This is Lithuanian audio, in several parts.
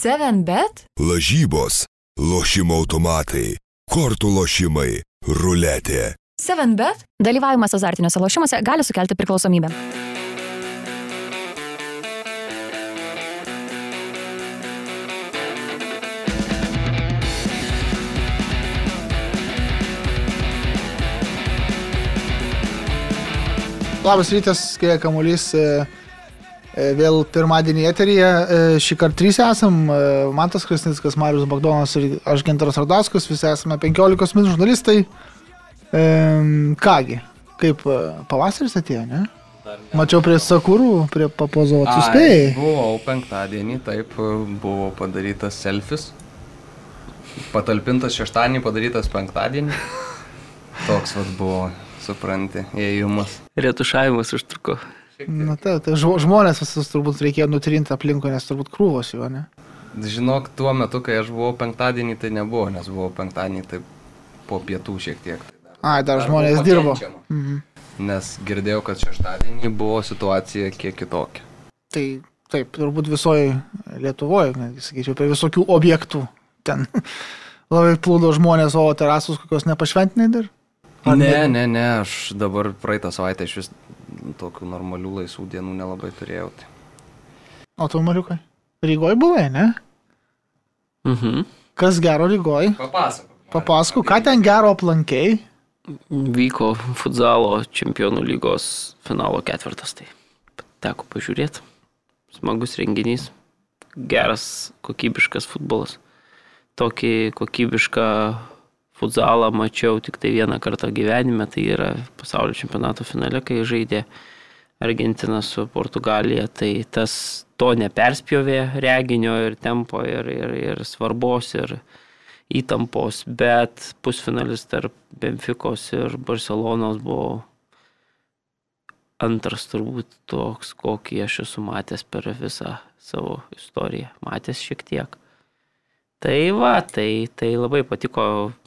7bet? Lažybos, lošimo automatai, kortų lošimai, ruletė. 7bet? Dalyvavimas azartiniuose lošimuose gali sukelti priklausomybę. Labas rytas, kai kamuolys e, vėl pirmadienį eteryje. E, Šį kartą trys esam. e, Mantas Krasnickas, Marius Bagdonas ir aš Gintaras Radauskas. Visi esame 15 min žurnalistai. E, Kągi, kaip e, pavasaris atėjo, ne? Mačiau prie Sakurų, prie papozo Ai, atsispėjai. Buvau penktadienį, taip, buvo padarytas selfis. Patalpintas šeštadienį, padarytas penktadienį. Toks vad buvo, supranti, ėjimas. Retušavimas užtruko. Na, tai, tai žmo- žmonės visus turbūt reikėjo nutrinti aplinkui, nes turbūt krūvos jo, ne? Žinok, tuo metu, kai aš buvau penktadienį, tai nebuvo, nes buvau penktadienį taip po pietų šiek tiek. Ai, dar Dar žmonės dirbo. Mhm. Nes girdėjau, kad šeštadienį buvo situacija kiek kitokia. Tai taip, turbūt visoje Lietuvoje, netgi sakyčiau, prie visokių objektų ten labai plūdo žmonės, o terasus kokios nepašventinai dar? Ar Ne, ne, ne, aš dabar praeitą savaitę iš vis tokių normalių laisvų dienų nelabai turėjau. Tai. O tu, Mariukai, Rygoje buvai, ne? Mhm. Kas gero Rygoje? Papasakok. Papasakok, ką ten gero aplankiai? Vyko futzalo čempionų lygos finalo ketvirtas, tai teko pažiūrėti. Smagus renginys, geras, kokybiškas futbolas. Tokį kokybišką futzalą mačiau tik tai vieną kartą gyvenime, tai yra pasaulio čempionato finale, kai žaidė Argentina su Portugalija, tai tas to neperspjovė reginio ir tempo ir, ir, ir svarbos ir įtampos, bet pusfinalis tarp Benficos ir Barcelonos buvo antras turbūt toks, kokį aš esu matęs per visą savo istoriją. Matęs šiek tiek. Tai va, tai, tai labai patiko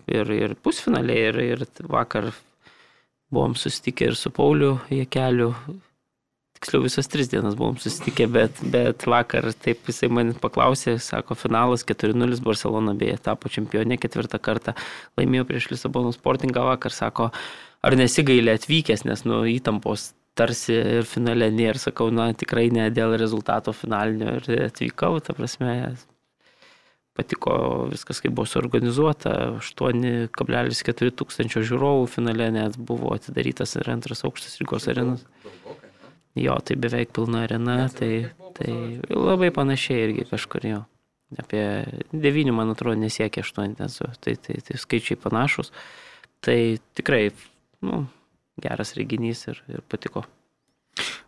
ir, ir pusfinaliai, ir, ir vakar buvom susitikę ir su Pauliu Jekeliu. Tiksliau visas tris dienas buvom susitikę, bet, bet vakar taip jisai man paklausė, sako, finalas 4-0 Barcelona beje tapo čempionė ketvirtą kartą, laimėjo prieš Lisabono sportingą vakar, sako, ar nesigailė atvykęs, nes nu įtampos tarsi ir finale nėra, sakau, na tikrai ne dėl rezultato finalinio ir atvykau, ta prasme, patiko viskas, kaip buvo suorganizuota, 8,4 tūkstančio žiūrovų finale net buvo atidarytas ir antras aukštas Rygos arenas. Jo, tai beveik pilna arena, tai, tai labai panašiai irgi kažkur jo. Apie 9, man atrodo, nesiekia 8, tai, tai, tai skaičiai panašus. Tai tikrai, nu, geras reginys ir, ir patiko.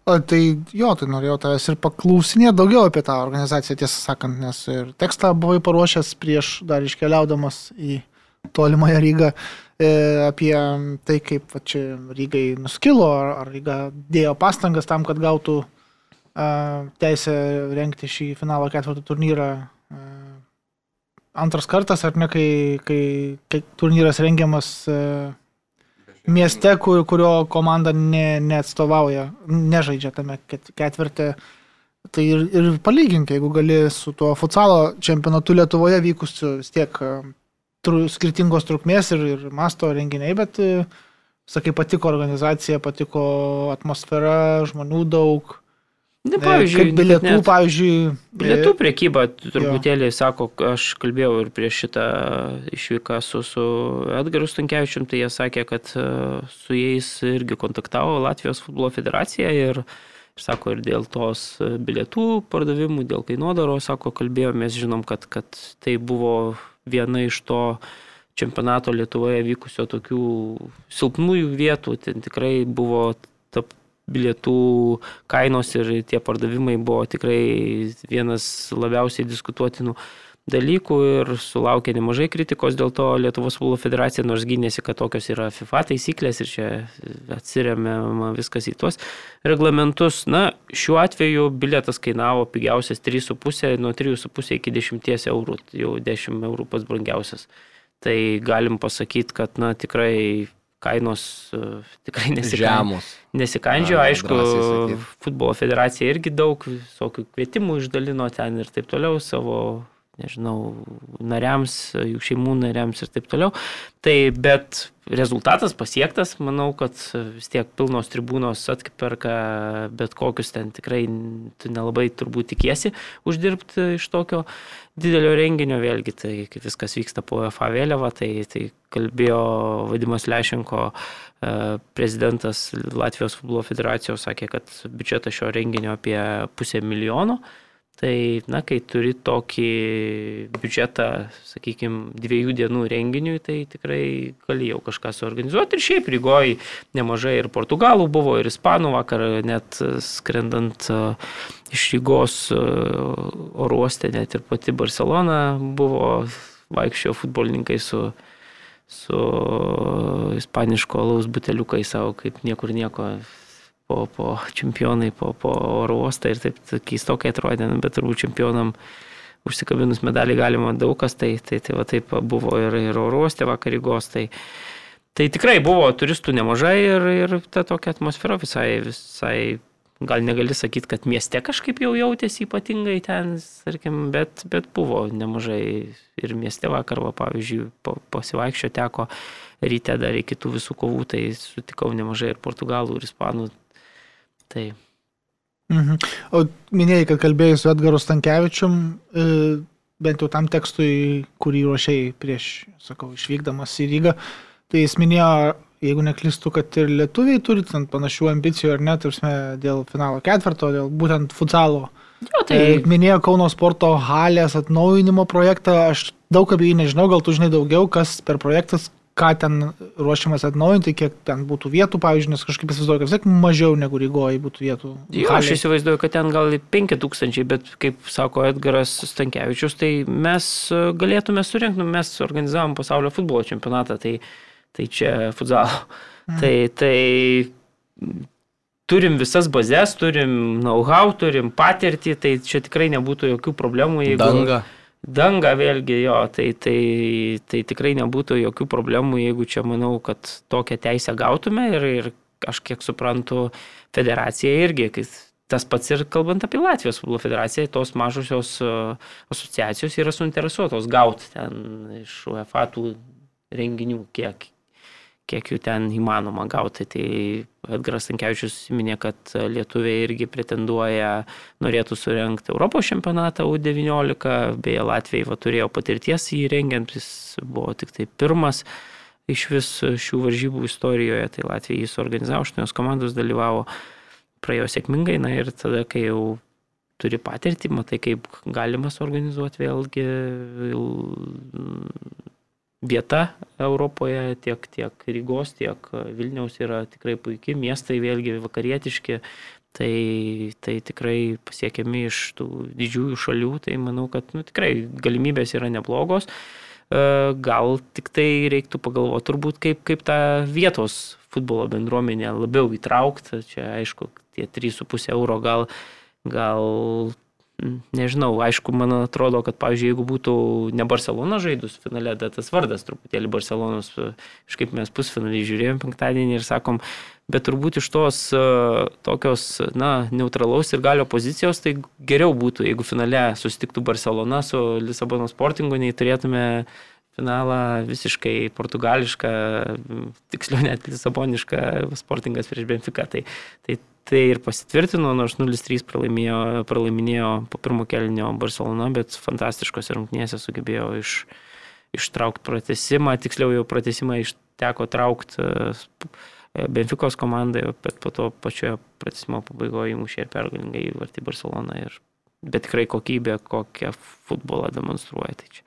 O tai jo, tai norėjau tavęs ir paklausinėti daugiau apie tą organizaciją, tiesą sakant, nes ir tekstą buvai paruošęs prieš dar iškeliaudamas į tolimąją Rygą e, apie tai, kaip va, čia Rygai nuskilo, ar, ar Ryga dėjo pastangas tam, kad gautų a, teisę renkti šį finalo ketvirtą turnyrą. A, antras kartas, ar ne, kai, kai, kai turnyras rengiamas mieste, kur, kurio komanda ne, neatstovauja, nežaidžia tame ket- ketvirte. Tai ir, ir palygink, jeigu gali su tuo futsalo čempionatu Lietuvoje vykusiu vis tiek e, tru, skirtingos trukmės ir, ir masto renginiai, bet, e, sakai, patiko organizacija, patiko atmosfera, žmonių daug. Ne, E, kaip bilietų, net- pavyzdžiui. Bilietų priekyba truputėlį, sako, aš kalbėjau ir prieš šitą išvyką su, su Edgaru Stankievičium, tai jie sakė, kad e, su jais irgi kontaktavo Latvijos futbolo federacija ir, sako, ir dėl tos e, bilietų pardavimų, dėl kainodaro, sako, kalbėjomės, žinom, kad, kad tai buvo viena iš to čempionato Lietuvoje vykusio tokių silpnųjų vietų, ten tikrai buvo bilietų kainos ir tie pardavimai buvo tikrai vienas labiausiai diskutuotinų dalykų ir sulaukė nemažai kritikos dėl to Lietuvos futbolo federacija, nors gynėsi, kad tokios yra FIFA taisyklės ir čia atsiriamama viskas į tuos reglamentus. Na, šiuo atveju bilietas kainavo pigiausias 3,5, nuo 3,5 iki 10 eurų, jau 10 eurų pats brangiausias. Tai galim pasakyti, kad, na, tikrai kainos uh, tikrai. Nesikandžioja, Galima aišku, futbolo federacija irgi daug visokių kvietimų išdalino ten ir taip toliau savo nežinau, nariams, jų šeimų nariams ir taip toliau. Tai bet rezultatas pasiektas, manau, kad vis tiek pilnos tribūnos atkiperka bet kokius ten tikrai tu nelabai turbūt tikiesi uždirbti iš tokio didelio renginio, vėlgi tai viskas vyksta po FA vėliava, tai, tai kalbėjo Vadimas Lešenko e, prezidentas Latvijos futbolo federacijos, sakė, kad biudžetas šio renginio apie pusę milijono. Tai, na, kai turi tokį biudžetą, sakykime, dviejų dienų renginiui, tai tikrai gali jau kažką suorganizuoti. Ir šiaip Rygoje nemažai ir portugalų buvo, ir ispanų vakar, net skrendant iš Rygos oro uoste, net ir pati Barcelona buvo, vaikščiojo futbolininkai su, su ispaniško alaus buteliukai savo, kaip niekur nieko po, po čempionai, po, po oro uostą ir taip keistokai atrodė, nu, bet turbūt čempionam užsikabinus medalį galima daug kas, tai, tai, tai va taip buvo ir, ir oro uostė vakarygos, tai, tai tikrai buvo turistų nemažai ir, ir ta tokia atmosfera visai, visai, gal negali sakyti, kad mieste kažkaip jau jautėsi ypatingai ten, tarkim, bet, bet buvo nemažai ir mieste vakar, va, pavyzdžiui, po, pasivaikščio teko ryte dar iki tų visų kovų, tai sutikau nemažai ir portugalų, ir ispanų Tai. Mhm. O minėjai, kad kalbėjai su Edgaru Stankievičium, e, bent jau tam tekstui, kurį ruošiai prieš, sakau, išvykdamas į Rygą, tai jis minėjo, jeigu neklistu, kad ir lietuviai turi panašių ambicijų ar net, tarsi, dėl finalo ketvirto, dėl būtent futsalo. Jo, tai... E, minėjo Kauno sporto halės atnaujinimo projektą, aš daug apie jį nežinau, gal tu žinai daugiau, kas per projektas, ką ten ruošiamas atnaujinti, kiek ten būtų vietų, pavyzdžiui, nes kažkaip įsivaizduoju, kad vis tiek mažiau negu Rygoje būtų vietų. Jo, aš įsivaizduoju, kad ten gal 5000, bet kaip sako Edgaras Stankievičius, tai mes galėtume surinkti, nu, mes organizavom pasaulio futbolo čempionatą, tai, tai čia futsalo. Mm. Tai, tai turim visas bazės, turim know-how, turim patirtį, tai čia tikrai nebūtų jokių problemų. Jeigu... Danga. Danga vėlgi jo, tai, tai, tai tikrai nebūtų jokių problemų, jeigu čia manau, kad tokią teisę gautume ir, ir aš kiek suprantu, federacija irgi, tas pats ir kalbant apie Latvijos futbolo federaciją, tos mažosios e, asociacijos yra suinteresuotos gauti ten iš UEFA tų renginių, kiek, kiek jų ten įmanoma gauti. Tai Edgaras Tankievičius minė, kad lietuviai irgi pretenduoja, norėtų surenkti Europos čempionatą U19, beje Latvijai va, turėjo patirties jį rengiant, jis buvo tik tai pirmas iš vis šių varžybų istorijoje, tai Latvija jį suorganizavo, aštuonios komandos dalyvavo, praėjo sėkmingai, na ir tada, kai jau turi patirtį, matai, kaip galima suorganizuoti vėlgi vieta Europoje, tiek, tiek Rygos, tiek Vilniaus yra tikrai puikiai, miestai vėlgi vakarietiški, tai, tai tikrai pasiekiami iš tų didžiųjų šalių, tai manau, kad nu, tikrai galimybės yra neblogos. E, gal tik tai reiktų pagalvoti turbūt, kaip, kaip tą vietos futbolo bendruomenę labiau įtraukti. Čia aišku, tie 3,5 euro gal, gal nežinau, aišku, man atrodo, kad, pavyzdžiui, jeigu būtų ne Barcelona žaidus finale, bet tas vardas truputėlį Barcelonos, kažkaip mes pusfinalį žiūrėjom penktadienį ir sakom, bet turbūt iš tos tokios, na, neutralaus ir galio pozicijos, tai geriau būtų, jeigu finale susitiktų Barcelona su Lisabono sportingu, nei turėtume finalą visiškai portugališką, tiksliau net lisabonišką sportingas prieš Benfica. Tai, tai Tai ir pasitvirtino, nors 0-3 pralaiminėjo po pirmo kelnio Barcelona, bet fantastiškos rungtynėse sugebėjo iš, ištraukti pratesimą, tiksliau jau pratesimą teko traukti e, Benfikos komandai, bet po to pačioje pratesimo pabaigoje įmušė ir pergalingai įvartį Barceloną. Ir, bet tikrai kokybė, kokią futbolą demonstruoja. Tai čia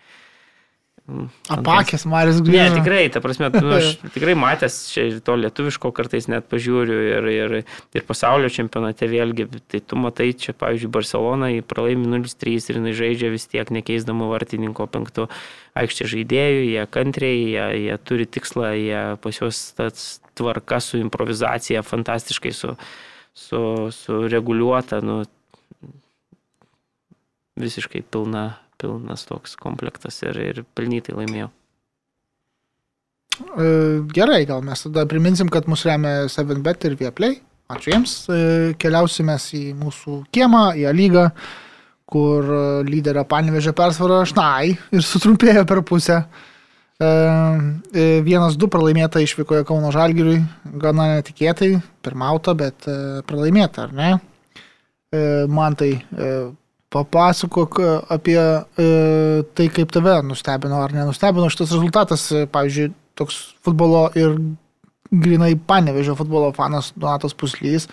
Apakęs Maris Grįžas. Ne, tikrai, ta prasme, nu, aš tikrai matęs čia to lietuviško kartais net pažiūriu ir, ir, ir pasaulio čempionate vėlgi, tai tu matai čia, pavyzdžiui, Barcelona į pralaimį 0-3 ir jinai žaidžia vis tiek nekeisdama vartininko penktų aikštė žaidėjų, jie kantriai, jie, jie turi tikslą, jie pas juos tas tvarka su improvizacija fantastiškai su, su, su reguliuota, nu, visiškai pilna pilnas toks komplektas ir, ir pelnytai laimėjau. E, gerai, gal mes tada priminsim, kad mūsų remia 7bet ir Vieplay. Ačiū jiems. E, keliausime į mūsų kiemą, į lygą, kur e, lyderio Panevežė persvara Šnai ir sutrumpėjo per pusę. Vienas du pralaimėta išvykoje Kauno Žalgiriui, gana netikėtai, pirmauta, bet pralaimėta, ar ne? Man tai papasakok e, apie e, tai, kaip tave nustebino ar nenustebino šitas rezultatas, e, pavyzdžiui, toks futbolo ir grinai Panevežio futbolo fanas Donatas Puslys.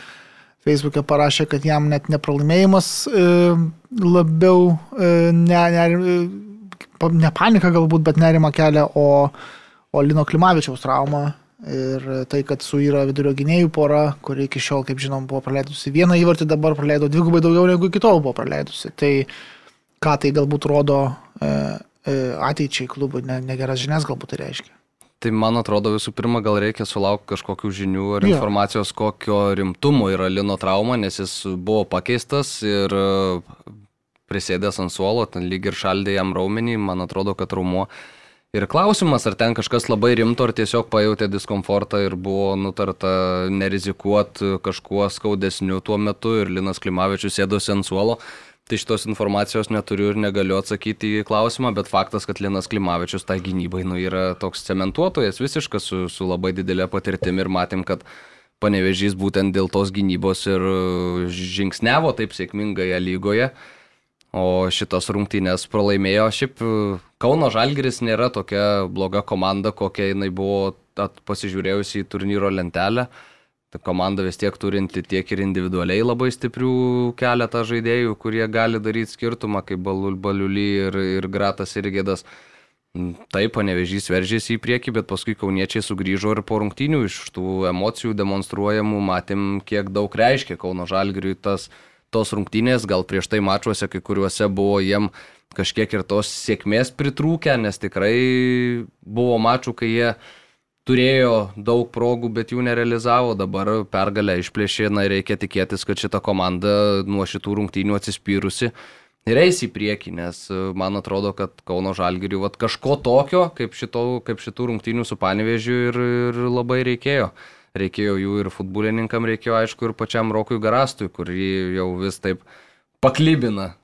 Facebook'e parašė, kad jam net nepralaimėjimas e, labiau e, ne, ne, pa- ne panika galbūt, bet nerima kelia, o, o Lino Klimavičiaus trauma ir tai, kad suyra vidurio gynėjų pora, kuri iki šiol, kaip žinom, buvo praleidusi vieną įvartį, dabar praleido dvigubai daugiau negu iki tol buvo praleidusi. Tai ką tai galbūt rodo e, e, ateičiai klubui, ne, negeras žinias galbūt tai reiškia. Tai man atrodo visų pirma, gal reikia sulaukti kažkokių žinių ar Jo. informacijos, kokio rimtumo yra Lino trauma, nes jis buvo pakeistas ir e, prisėdęs ant suolo, ten lyg ir šaldė jam raumenį, man atrodo, kad raumo. Ir klausimas, ar ten kažkas labai rimto, ar tiesiog pajutė diskomfortą ir buvo nutarta nerizikuoti kažkuo skaudesniu tuo metu ir Linas Klimavičius sėdosi ant suolo. Tai šitos informacijos neturiu ir negaliu atsakyti į klausimą, bet faktas, kad Linas Klimavičius tai gynybai nu, yra toks cementuotojas visiškas su, su labai didelė patirtimi ir matėm, kad panevežys būtent dėl tos gynybos ir žingsnevo taip sėkmingai lygoje. O šitos rungtynės pralaimėjo. Šiaip uh, Kauno Žalgiris nėra tokia bloga komanda, kokia jinai buvo pasižiūrėjusi į turnyro lentelę. Ta komanda vis tiek turinti tiek ir individualiai labai stiprių keletą žaidėjų, kurie gali daryti skirtumą, kaip Balul Baliuly ir, ir Gratas ir Gėdas. Mm, Taip, panevežys veržėsi į priekį, bet paskui kauniečiai sugrįžo ir po rungtynių iš tų emocijų demonstruojamų matėm, kiek daug reiškia Kauno Žalgiriui tas tos rungtynės, gal prieš tai mačiuose kai kuriuose buvo jiem kažkiek ir tos sėkmės pritrūkę, nes tikrai buvo mačių, kai jie turėjo daug progų, bet jų nerealizavo, dabar pergalę išplėšė, na ir reikia tikėtis, kad šita komanda nuo šitų rungtynių atsispyrusi ir eis į priekį, nes e, man atrodo, kad Kauno Žalgiriui vat, kažko tokio, kaip, šito, kaip šitų rungtynių su Panevežiu ir, ir labai reikėjo. Reikėjo jų ir futbolininkam, reikėjo aišku ir pačiam Rokui Garastui, kurį jau vis taip paklybina e,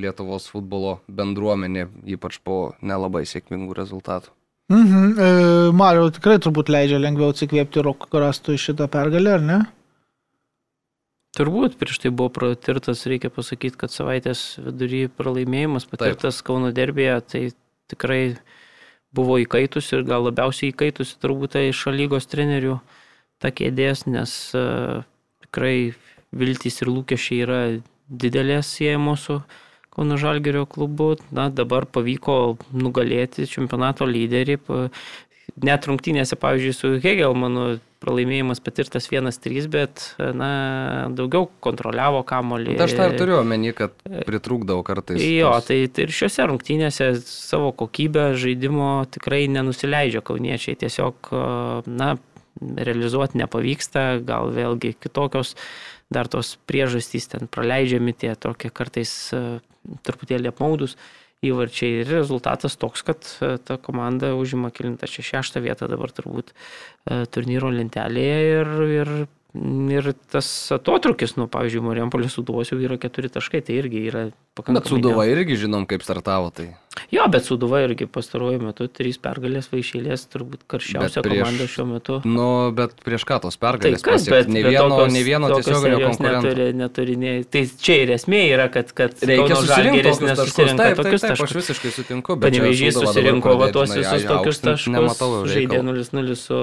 Lietuvos futbolo bendruomenė, ypač po nelabai sėkmingų rezultatų. Mhm. E, Mario tikrai turbūt leidžia lengviau atsikvėpti Roko Karastui šitą pergalę, ar ne? Turbūt prieš tai buvo patirtas, reikia pasakyti, kad savaitės vidury pralaimėjimas patirtas Taip. Kauno derbėje, tai tikrai buvo įkaitus ir gal labiausiai įkaitusi turbūt tai šalygos trenerių ta kėdės, nes uh, tikrai viltys ir lūkesčiai yra didelės siejamos su Kauno Žalgerio klubu. Na, dabar pavyko nugalėti čempionato lyderį. Net rungtynėse, pavyzdžiui, su Hegelmanu pralaimėjimas patirtas 1-3, bet, na, daugiau kontroliavo kamolį. Tai aš tą ir turiu omeny, kad pritrūkdavo kartais. Jo, tai, tai ir šiuose rungtynėse savo kokybę žaidimo tikrai nenusileidžia kauniečiai. Tiesiog, na, realizuoti nepavyksta, gal vėlgi kitokios dar tos priežastys ten praleidžiami tie tokie kartais e, truputėlį apmaudus įvarčiai. Ir rezultatas toks, kad e, ta komanda užima kilintą čia šeštą vietą dabar turbūt e, turnyro lentelėje ir, ir, ir tas atotrukis, nu, pavyzdžiui, Marijampolės suduvos jau yra keturi taškai, tai irgi yra pakankamai. Bet Sudova ne- irgi žinom, kaip startavo. Tai. Jo, bet Suduva irgi pastaruoju metu trys pergalės vaišėlės, turbūt karščiausia prieš- komanda šiuo metu. Nu, bet prieš ką tos Tai pergalės kas, pasiekt? bet, ne vieno, tokios- ne vieno tiesioginio konkurento. Neturi, neturi, ne, tai čia ir esmė yra, kad, kad Reikia susirinkti tokius taškus. Taip, taip, tokius taip, aš taškus. visiškai sutinku. Panevežys susirinko va tuos visus tokius taškus, nematau žaidė reikalo. 0-0 su,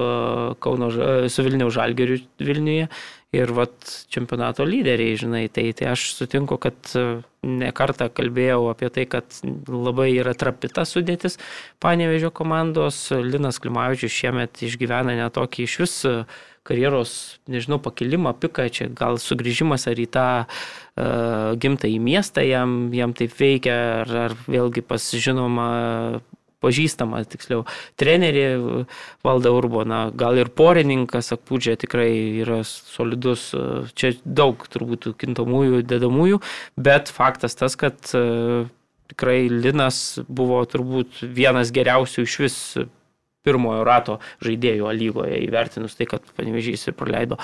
Kauno, su Vilniaus Žalgiriu Vilniuje ir vat, čempionato lyderiai, žinai, tai, tai aš sutinku, kad e, ne kartą kalbėjau apie tai, kad labai yra trapita sudėtis Panevežio komandos. Linas Klimavičius šiemet išgyvena netokį iš vis e, karjeros, nežinau, pakilimą, piką, čia gal sugrįžimas ar į tą uh, gimtą į miestą jam, jam taip veikia, ar, ar vėlgi pasižinoma pažįstama, tiksliau, trenerį valda Urboną, gal ir porininkas Akpūdžia tikrai yra solidus, čia daug turbūt kintamųjų, dedamųjų, bet faktas tas, kad e, tikrai Linas buvo turbūt vienas geriausių iš vis pirmojo rato žaidėjų lygoje įvertinus tai, kad Panevežys ir praleido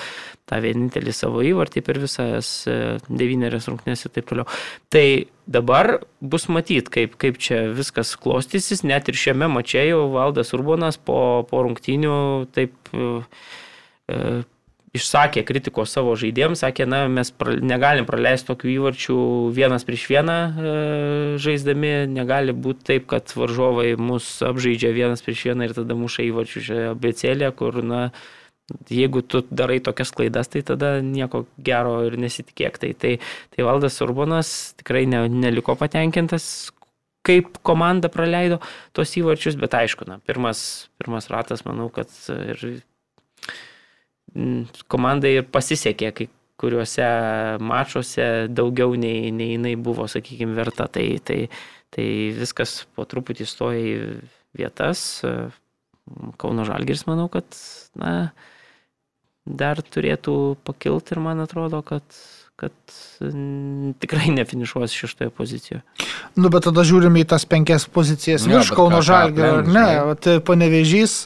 tą vienintelį savo įvartį per visas e, devynerias rungtynės ir taip toliau. Tai dabar bus matyti, kaip, kaip čia viskas klostysis, net ir šiame mačiai jau Valdas Urbonas po, po rungtynių taip e, e išsakė kritikos savo žaidėjams, sakė, na, mes pra, negalim praleisti tokių įvarčių vienas prieš vieną e, žaisdami, negali būti taip, kad varžovai mus apžaidžia vienas prieš vieną ir tada muša įvarčių čia abecėlė, kur, na, jeigu tu darai tokias klaidas, tai tada nieko gero ir nesitikėk. Tai, tai, tai Valdas Urbonas tikrai ne, neliko patenkintas, kaip komanda praleido tos įvarčius, bet aišku, na, pirmas, pirmas ratas, manau, kad ir komandai ir pasisekė kai kuriuose mačiuose daugiau nei, nei jinai buvo, sakykime, verta. Tai, tai, tai viskas po truputį stoja į vietas. Kauno Žalgiris, manau, kad na, dar turėtų pakilti ir man atrodo, kad kad tikrai nefinišuos šeštoje pozicijoje. Nu, bet tada žiūrime į tas penkias pozicijas ja, virš Kauno Žalgirio, ar ne? Tai panevežys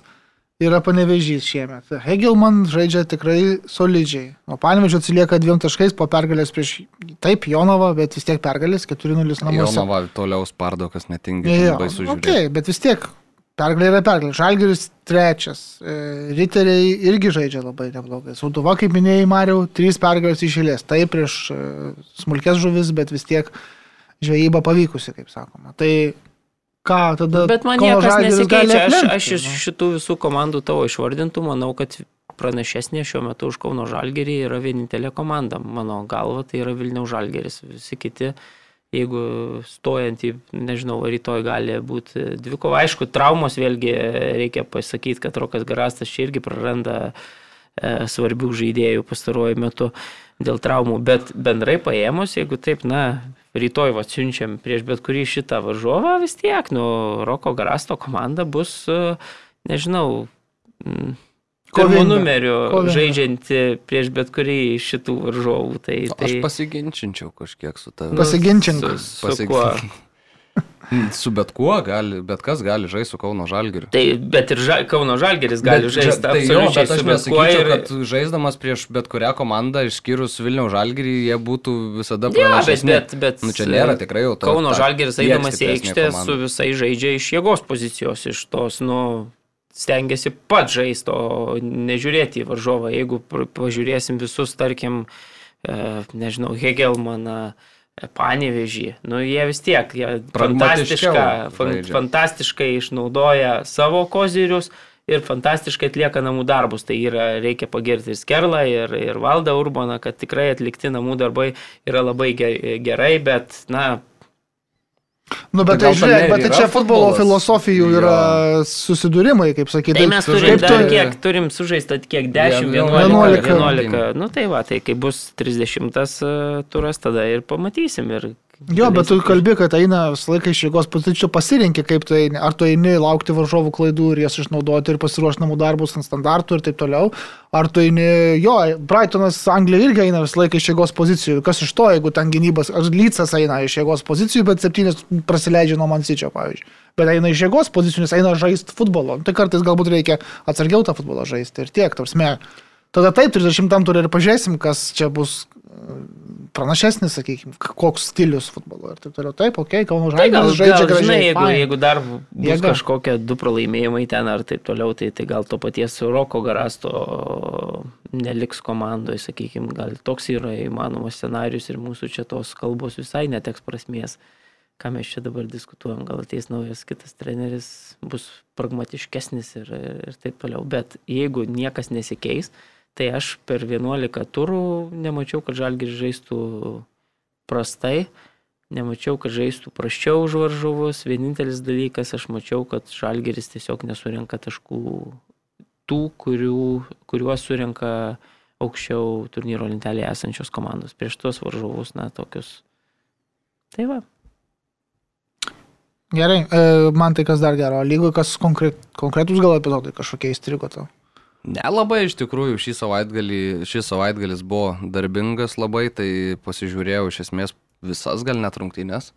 yra panevežys šiemet. Hegelman žaidžia tikrai solidžiai. O panevežio atsilieka dviem taškais po pergalės prieš taip Jonavą, bet vis tiek pergalės 4-0 namuose. Jonavą toliau spardo, kas netingi. Ja, baisu žiūrėti. Okay, bet vis tiek pergalė yra pergalė. Žalgeris trečias. E, riteriai irgi žaidžia labai neblogai. Sauduva, kaip minėjai, Mariau, trys pergalės išėlės. Tai prieš e, smulkės žuvis, bet vis tiek žvejyba pavykusi, kaip sakoma. Tai ką tada. Bet man niekas nesikeičia. Aš, aš iš šitų visų komandų tavo išvardintų, manau, kad pranašesnė šiuo metu už Kauno Žalgerį yra vienintelė komanda. Mano galva, tai yra Vilniaus Žalgeris. Visi kiti, jeigu stojant į, nežinau, rytoj gali būti dvikova. Aišku, traumos vėlgi reikia pasakyti, kad Rokas Garastas čia irgi praranda e, svarbių žaidėjų pastaruoju metu dėl traumų, bet bendrai paėmus, jeigu taip, na, rytoj va siunčiam prieš bet kurį šitą varžovą, vis tiek, nu, Roko Garasto komanda bus, e, nežinau, pirmų numerių žaidžianti prieš bet kurį šitų varžovų. Tai, tai... Aš pasiginčinčiau kažkiek su tavimi. Pasiginčink. Su, su, su kuo? Su bet kuo gali, bet kas gali žaisti su Kauno Žalgiriu. Tai, bet ir ža, Kauno Žalgiris gali žaisti tai jo, bet aš nesakyčiau, ir... kad žaisdamas prieš bet kurią komandą, išskyrus Vilniaus Žalgirį, jie būtų visada pranašesni. Ja, bet, bet, bet nu, čia nėra tikrai jau to. Kauno Žalgiris eidamas į aikštę su visai žaidžia iš jėgos pozicijos, iš tos, nu, stengiasi pat žaisti, o nežiūrėti į varžovą. Jeigu pažiūrėsim visus, tarkim, e, nežinau, Hegelmaną, Panevežį. Nu, jie vis tiek, jie fantastiška, fantastiškai išnaudoja savo kozirius ir fantastiškai atlieka namų darbus. Tai yra, reikia pagirti ir Skerlą, ir, ir Valdą Urbaną, kad tikrai atlikti namų darbai yra labai gerai, bet, na, Nu, bet tai, tai žiūrėk, bet tai čia futbolo futbolas. filosofijų yra jo. susidūrimai, kaip sakyti. Tai mes turim, tu... kiek, turim sužaistą kiek 10, 11, 11. 11. Nu tai va, tai kai bus 30 e, turas, tada ir pamatysim. Ir Jo, bet tu kalbi, kad eina visą laiką iš jėgos pozicijų pasirinkti, kaip eini. Ar tu eini laukti varžovų klaidų ir jas išnaudoti ir pasiruošti namų darbus ant standartų ir taip toliau. Ar tu eini, jo, Brightonas Anglija irgi eina visą laiką iš jėgos pozicijų. Kas iš to, jeigu ten gynybas, ar Lycas eina iš jėgos pozicijų, bet septynis prasileidžia nuo Mansičio, pavyzdžiui. Bet eina iš jėgos pozicijų, nes eina žaisti futbolo. Tai kartais galbūt reikia atsargiau tą futbolą žaisti ir tiek, tarsi. Tada taip, 30 turė ir pažiūrėsim, kas čia bus pranašesnis, sakykime, koks stilius futbolo ir taip toliau. Taip, okei, okay, Kauno tai Žalgiris žaidžia gražiai. Žinai, jeigu, fine. jeigu dar bus Jėga. kažkokie du pralaimėjimai ten ar taip toliau, tai, tai gal to paties Roko Garasto neliks komandoje, sakykime, gal toks yra įmanomas scenarius ir mūsų čia tos kalbos visai neteks prasmės. Ką mes čia dabar diskutuojam, gal ateis naujas kitas treneris, bus pragmatiškesnis ir, ir taip toliau. Bet jeigu niekas nesikeis, Tai aš per 11 turų nemačiau, kad Žalgiris žaistų prastai, nemačiau, kad žaistų praščiau už varžovus. Vienintelis dalykas, aš mačiau, kad Žalgiris tiesiog nesurenka taškų tų, kurių, kuriuos surenka aukščiau turnyro lentelėje esančios komandos. Prieš tuos varžovus, na, tokius. Tai va. Gerai, e, man tai kas dar gero, lygoje kas konkret, konkretus gal epizodai kažkokie įstrigo tau. Nelabai iš tikrųjų šį savaitgalį, šis savaitgalis buvo darbingas labai, tai pasižiūrėjau iš esmės visas gal net rungtynės.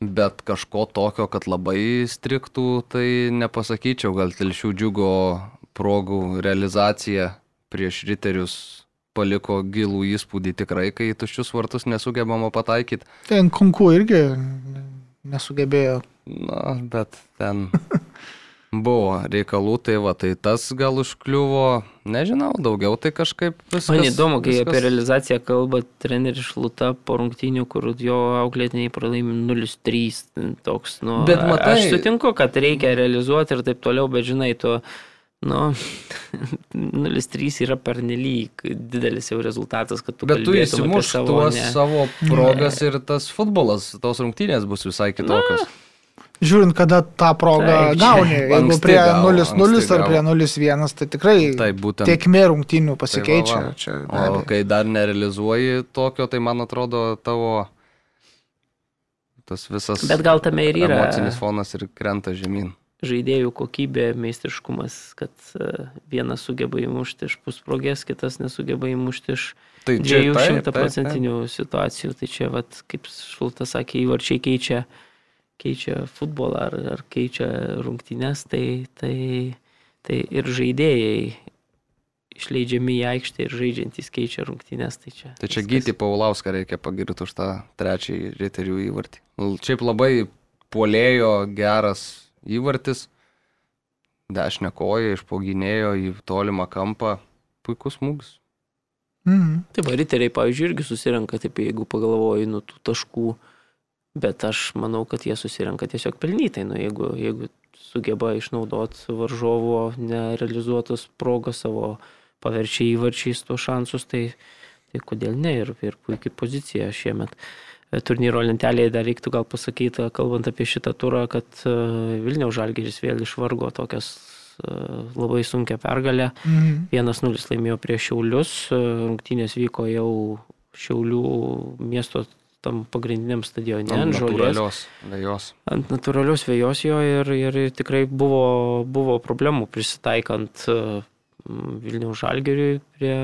Bet kažko tokio, kad labai striktų, tai nepasakyčiau. Gal telšių džiugo progų realizacija prieš riterius paliko gilų įspūdį tikrai, kai tuščius vartus nesugebama pataikyti. Ten konku irgi nesugebėjo. Na, bet ten buvo reikalų, tai va, tai tas gal užkliuvo, nežinau, daugiau tai kažkaip viskas. Man įdomu, kai viskas... apie realizaciją kalba treneris Šluta po rungtynių, kur jo auklėtiniai pralaimi 0-3. Toks, nu, Bet matai- Aš sutinku, kad reikia realizuoti ir taip toliau, bet žinai, tu, nu, 0-3 yra pernelyg didelis jau rezultatas, kad tu Bet tu įsimuš savo, tuos ne. savo progas ir tas futbolas, tos rungtynės bus visai kitokios. Žiūrint, kada tą progą čia gauni. Jeigu prie gavo, 0-0 anksti ar prie gavo. 0-1, tai tikrai Tai būtent. tiekmė rungtynių pasikeičia. Tai va, va. Čia, o abejo. kai dar nerealizuoji tokio, tai man atrodo tavo tas visas Bet gal tame ir yra emocinis fonas ir krenta žemyn. žaidėjų kokybė, meistriškumas, kad e, vienas sugeba įmušti iš pusprogės, kitas nesugeba įmušti iš Tai taip, šimtaprocentinių situacijų. Tai čia, vat, kaip Šultas sakė, įvarčiai keičia, keičia futbolą ar, ar keičia rungtynes, tai, tai, tai ir žaidėjai išleidžiami į aikštę ir žaidžiantys keičia rungtynes. Tai čia, Tai čia viskas. Gyti Paulauską reikia pagirti už tą trečiąjį riterių įvartį. Šiaip labai puolėjo geras įvartis. Dešinę koją išpoginėjo į tolimą kampą. Puikus smūgis. Mhm. Tai va, riteriai, pavyzdžiui, irgi susirenka, taip jeigu pagalvoji, nu tų taškų, bet aš manau, kad jie susirenka tiesiog pelnytai, nu jeigu, jeigu sugeba išnaudoti varžovo nerealizuotus progos savo paverčia įvarčiais tuos šansus, tai, tai kodėl ne ir, ir puikiai pozicija šiemet. E, Turnyro lentelėje dar reiktų gal pasakyti, kalbant apie šitą turą, kad e, Vilniaus Žalgeris vėl išvargo tokias e, labai sunkia pergalę. Mhm. 1-0 laimėjo prieš Šiaulius, rungtynės vyko jau Šiaulių miesto tam pagrindiniam stadione ant žolės. Vėjos. Ant natūralios vėjos jo ir, ir tikrai buvo, buvo problemų prisitaikant e, Vilniaus žalgeriui prie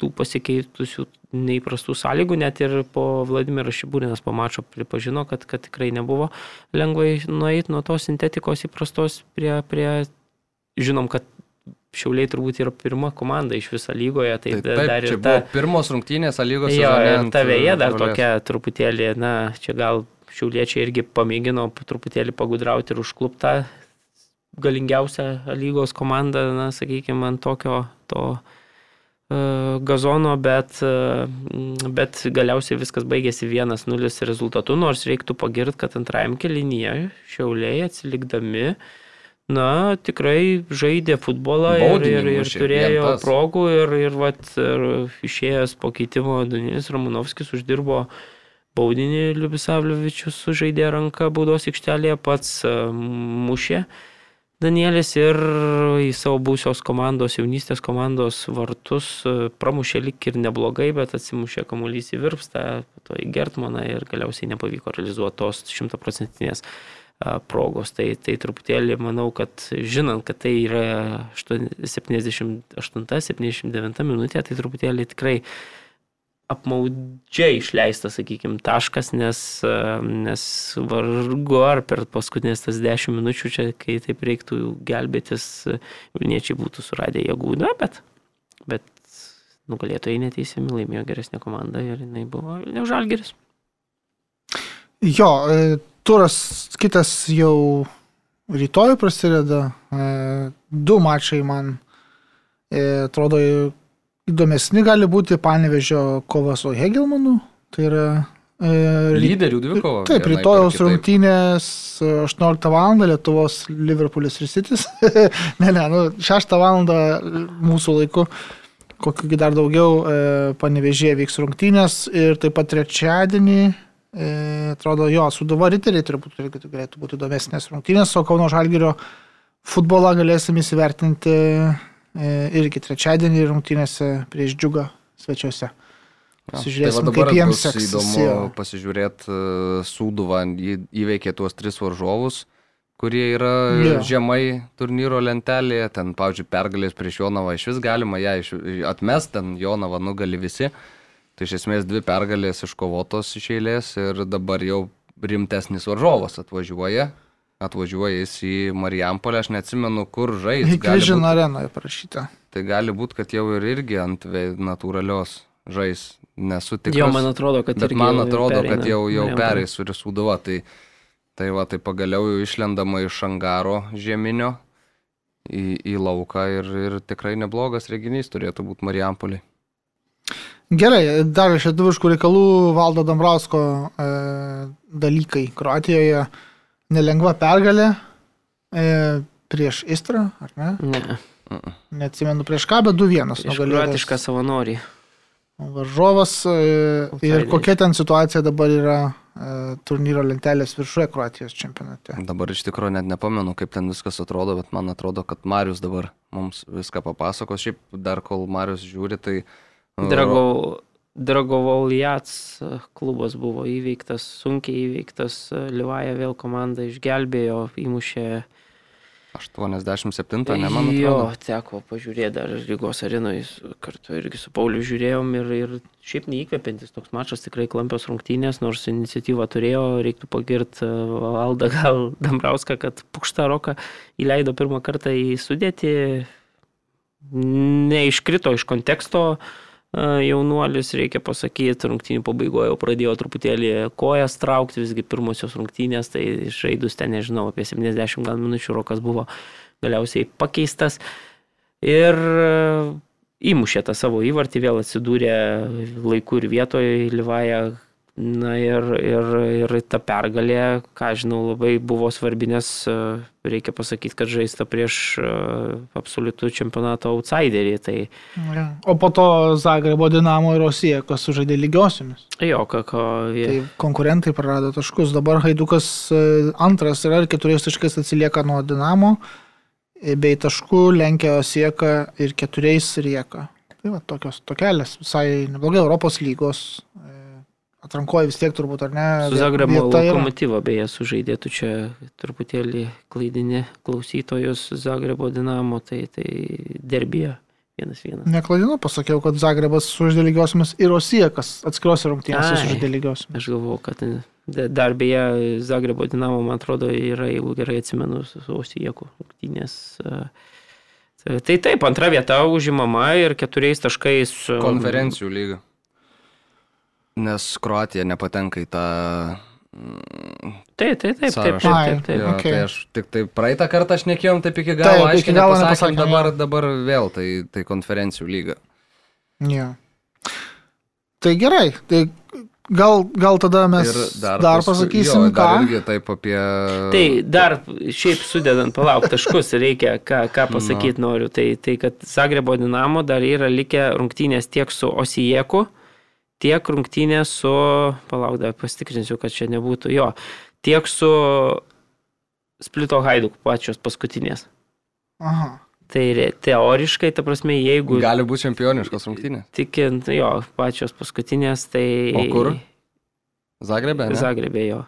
tų pasikeitusių neįprastų sąlygų, net ir po Vladimiras Šibūrinas po mačo pripažino, kad, kad tikrai nebuvo lengvai nueiti nuo tos sintetikos įprastos prie, prie žinom, kad Šiauliai turbūt yra pirma komanda iš viso lygoje, tai, Tai da- taip, dar ir ta, pirmos rungtynės lygos Jo, ir ta vėja dar žolės. tokia truputėlį, na, čia gal šiauliečiai irgi pamėgino truputėlį pagudrauti ir užkluptą galingiausią lygos komandą, na, sakykime, ant tokio to e, gazono, bet, e, bet galiausiai viskas baigėsi 1-0 rezultatu, nors reiktų pagirti, kad antrajam kelinyje šiauliai atsilikdami Na, tikrai žaidė futbolą ir, ir, ir turėjo progų ir, ir, vat, ir išėjęs po keitimo Danilis Ramonovskis uždirbo baudinį Liubisavliovičius sužaidė ranką baudos aikštelėje, pats e, mušė Danielis ir į savo būsios komandos, jaunystės komandos vartus e, pramušė lik ir neblogai, bet atsimušė kamuolys į virpstą, to į Gertmaną ir galiausiai nepavyko realizuoti tos šimtaprocentinės progos. Tai, tai truputėlį manau, kad žinant, kad tai yra 78-79 minutė, tai truputėlį tikrai apmaudžiai išleistas, sakykime, taškas, nes, nes vargu ar per paskutinės tas 10 minučių čia, kai taip reiktų gelbėtis, Vilniečiai būtų suradę jėgų, na, bet, bet nugalėtojai neteisėmi laimėjo geresnė komanda ir jinai buvo Vilniaus Žalgeris. Jo, e, turas kitas jau rytoj prasideda. E, Du mačai man e, atrodo įdomesni gali būti Panevežio kova su Hegelmanu. Tai yra e, Lyderių dvikova. Taip, rytojaus rungtynės e, 18 val. Lietuvos Liverpoolis ir Citys. ne, ne, nu, 6 val. mūsų laiku. Kokiu dar daugiau panevežėje vyks rungtynės ir taip pat trečiadienį, atrodo, jo, Suduva riteriai turbūt irgi galėtų būti įdomesnės rungtynės, o Kauno Žalgirio futbolą galėsim įsivertinti e, irgi trečiadienį rungtynėse prieš džiugą svečiuose. Jo, Pasižiūrėsim, tai kaip jiems seksis, Įdomu pasižiūrėti Sūduvą. Ji įveikė tuos tris varžovus, kurie yra Jo. žemai turnyro lentelėje. Ten, pavyzdžiui, pergalės prieš Jonavą iš vis galima ją atmest, ten Jonavą nugali visi. Tai iš esmės dvi pergalės iškovotos iš eilės ir dabar jau rimtesnis varžovas atvažiuoja. Atvažiuoja jis į Marijampolę, aš neatsimenu, kur žais. gali Kryžino būt- arenoje parašyta. Tai gali būti, kad jau ir irgi ant natūralios žais. Nesu tikras. Jo, man atrodo, kad man atrodo, pereina kad jau, jau pereis su Risūduva. Tai, tai va, tai pagaliau jau išlendama iš angaro žieminio į, į lauką ir, ir tikrai neblogas reginys turėtų būti Marijampoliai. Gerai, dar iš lietuviškų reikalų valdo Dambrausko e, dalykai. Kroatijoje nelengva pergalė e, prieš Istrą, ar ne? Ne, Neatsimenu prieš ką, bet 2-1 iš kroatišką savanorių. Varžovas e, ir kokia ten situacija dabar yra e, turnyro lentelės viršuje Kroatijos čempionate. Dabar iš tikrųjų net nepamenu, kaip ten viskas atrodo, bet man atrodo, kad Marius dabar mums viską papasakos. Šiaip dar kol Marius žiūri, tai... uh, Drago, Dragovoljats klubas buvo įveiktas, sunkiai įveiktas, Livaja vėl komanda išgelbėjo, įmušė. 87, ne man Jo, teko pažiūrėti dar Rygos arenoje, kartu irgi su Pauliu žiūrėjom ir, ir šiaip neįkvepiantis toks mačas, tikrai klampios rungtynės, nors iniciatyvą turėjo, reiktų pagirti Aldą gal Dambrauską, kad Pukštą Roką įleido pirmą kartą į sudėtį, neiškrito iš konteksto. e, Jaunuolis, reikia pasakyti, rungtynių pabaigoje jau pradėjo truputėlį kojas traukti, visgi pirmosios rungtynės, tai žaidus ten, nežinau, apie 70 gal minučių rokas buvo galiausiai pakeistas. Ir e, įmušė tą savo įvartį, vėl atsidūrė laiku ir vietoje Livaja. Na ir, ir, ir ta pergalė, ką žinau, labai buvo svarbi, nes e, reikia pasakyti, kad žaista prieš e, absoliutų čempionato outsiderį. Tai Ja. O po to Zagrebo Dinamo ir Rosija, kas sužaidė lygiosiomis. jo, ką, ko, Tai konkurentai prarado taškus. Dabar Haidukas e, antras yra ir keturiais taškais atsilieka nuo Dinamo, bei taškų lenkia Osieką ir keturiais rieka. Tai va, tokios tokelės, visai neblogai Europos lygos. E, Atrankoji vis tiek turbūt, ar ne? Su Zagrebo yra. lokomotyvo beje sužaidėtų čia truputėlį klaidinį klausytojus Zagrebo dinamo, tai, tai derbija vienas vienas. Nekladinu, pasakiau, kad Zagrebas sužaidė lygiosiomis ir Osiekas atskiruose rungtynėse Ai. sužaidė lygiosiomis. Aš galvoju, kad da- dar beje Zagrebo dinamo, man atrodo, yra, jeigu gerai atsimenu, su Osijėku rungtynės. e, Tai tai taip, antra vieta užimama ir keturiais taškais. Konferencijų lyga. Nes Kroatija nepatenka į tą... mm, Taip, taip, taip, taip, taip, taip, taip. Jo, okei. tai aš tik tai praeitą kartą aš nekėjom taip iki Taip, galo, iki aiškiai galo nepasakėm, dabar, dabar vėl tai, tai konferencijų lyga. Ja. Tai gerai, tai gal, gal tada mes Ir dar, dar, paskui- pasakysim, jo, ką. Dar irgi taip apie... Tai dar šiaip sudedant palauk taškus, reikia ką, ką pasakyti noriu. Tai, tai kad Zagrebo Dinamo dar yra likę rungtynės tiek su Osijeku, tiek rungtynės su, palauk, dar pasitikrinsiu, kad čia nebūtų jo, tiek su Splito Haiduk pačios paskutinės. Aha. Tai teoriškai, ta prasme, jeigu Gali būti čempioniškos rungtynės. tikint, jo, pačios paskutinės, tai... O kur? Zagrebė? ne? Zagrebė jo.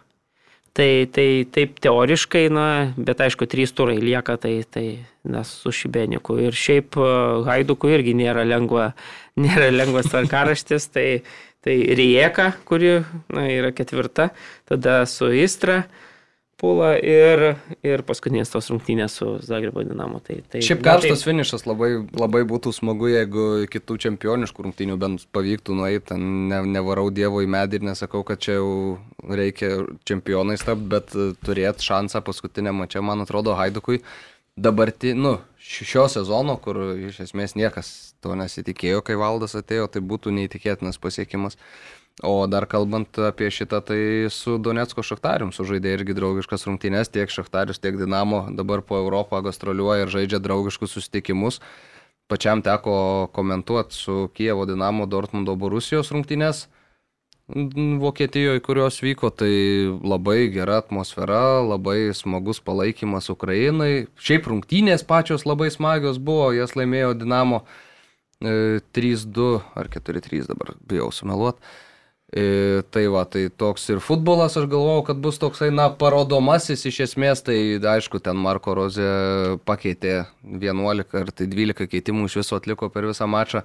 Tai, tai taip teoriškai, na, bet aišku, trys turai lieka, tai, tai nes su Šibeniku. Ir šiaip e, Haiduku irgi nėra, lengva, nėra lengvas tvarkaraštis, tai, tai Rijeka, kuri na, yra ketvirta, tada su Istra pula ir, ir paskutinės tos rungtynės su Zagrebo Dinamo. Tai, tai, Šiaip na, karštas finišas labai, labai būtų smagu, jeigu kitų čempioniškų rungtynių bent pavyktų nueiti, ne, nevarau Dievo į medį ir nesakau, kad čia jau reikia čempionais tapti, bet e, turėti šansą paskutinę mačią, man atrodo, Haidukui dabartį, nu, ši- šio sezono, kur iš esmės niekas to nesitikėjo, kai valdas atėjo, tai būtų neįtikėtinas pasiekimas. O dar kalbant apie šitą, tai su Donetsko Šachtarium sužaidė irgi draugiškas rungtynės, tiek Šachtarius, tiek Dinamo dabar po Europą gastroliuoja ir žaidžia draugiškus susitikimus. Pačiam teko komentuoti su Kievo Dinamo Dortmundo Borusijos rungtynės Vokietijoje, kurios vyko, tai labai gera atmosfera, labai smagus palaikymas Ukrainai. Šiaip rungtynės pačios labai smagios buvo, jas laimėjo Dinamo e, 3-2 ar 4-3 dabar, bijau sumeluoti. E, tai va, tai toks ir futbolas, aš galvojau, kad bus toksai, na, parodomasis iš esmės, tai aišku, ten Marko Rozė pakeitė 11 ar tai 12 keitimų iš viso atliko per visą mačą.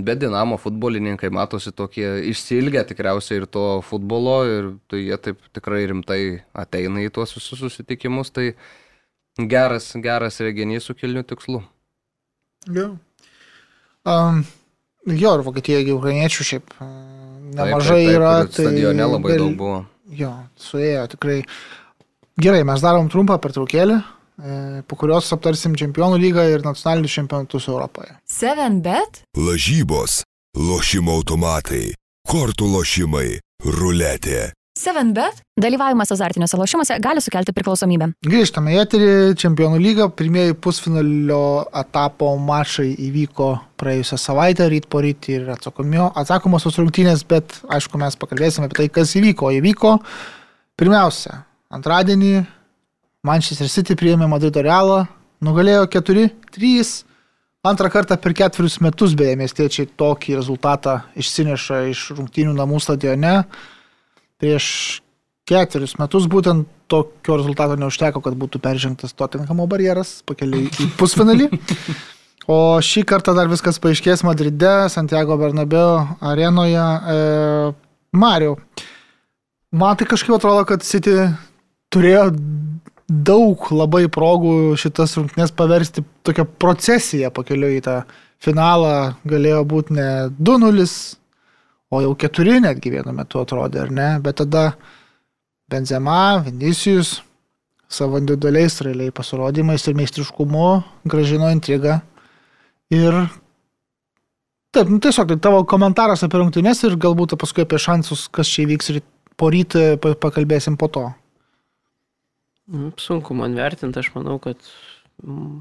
Bet Dinamo futbolininkai matosi tokie išsilgę tikriausiai ir to futbolo ir tai jie taip tikrai rimtai ateina į tuos visus susitikimus, tai geras, geras reginys su kilniu tikslu. Jo. Um, jo, ir Vokietijoje ukrainiečių šiaip uh, nemažai taip, taip, taip, yra. ir Stadione labai gal- daug buvo. Jo, suėjo tikrai. Gerai, mes darom trumpą pertraukėlę, e, po kurios aptarsim čempionų lygą ir nacionalinius čempionatus Europoje. 7bet? Lažybos, lošimo automatai, kortų lošimai, ruletė. 7bet? Dalyvavimas azartiniuose lošimuose gali sukelti priklausomybę. Grįžtame į eterį, čempionų lygą, pirmieji pusfinalio etapo mačai įvyko praėjusią savaitę, ryt po ryt ir atsakomosios rungtynės, bet aišku, mes pakalbėsime apie tai, kas įvyko. Įvyko pirmiausia, antradienį Manchester City priėmė Madrido Realą, nugalėjo 4-3. Antrą kartą per ketverius metus beje miestiečiai tokį rezultatą išsineša iš rungtynių namų stadione. Prieš ketverius metus būtent tokio rezultato neužteko, kad būtų peržengtas Tottenhamo barjeras pakeliui į pusfinalį. O šį kartą dar viskas paaiškės Madride, Santiago Bernabeu arenoje. E, Mario, man tai kažkaip atrodo, kad City turėjo daug labai progų šitas rungtynes paversti tokią procesiją pakeliui į tą finalą. Galėjo būti ne 2-0, o jau 4 netgi vienu metu atrodė, ar ne? Bet tada Benzema, Vinicius savo individualiais realiai pasirodymais ir meistriškumu gražino intrigą. Ir taip, nu, tiesiog tai tavo komentaras apie rungtynės ir galbūt paskui apie šansus, kas čia įvyks ir po rytą pa- pakalbėsim po to. Mm, Sunku man vertinti, aš manau, kad mm,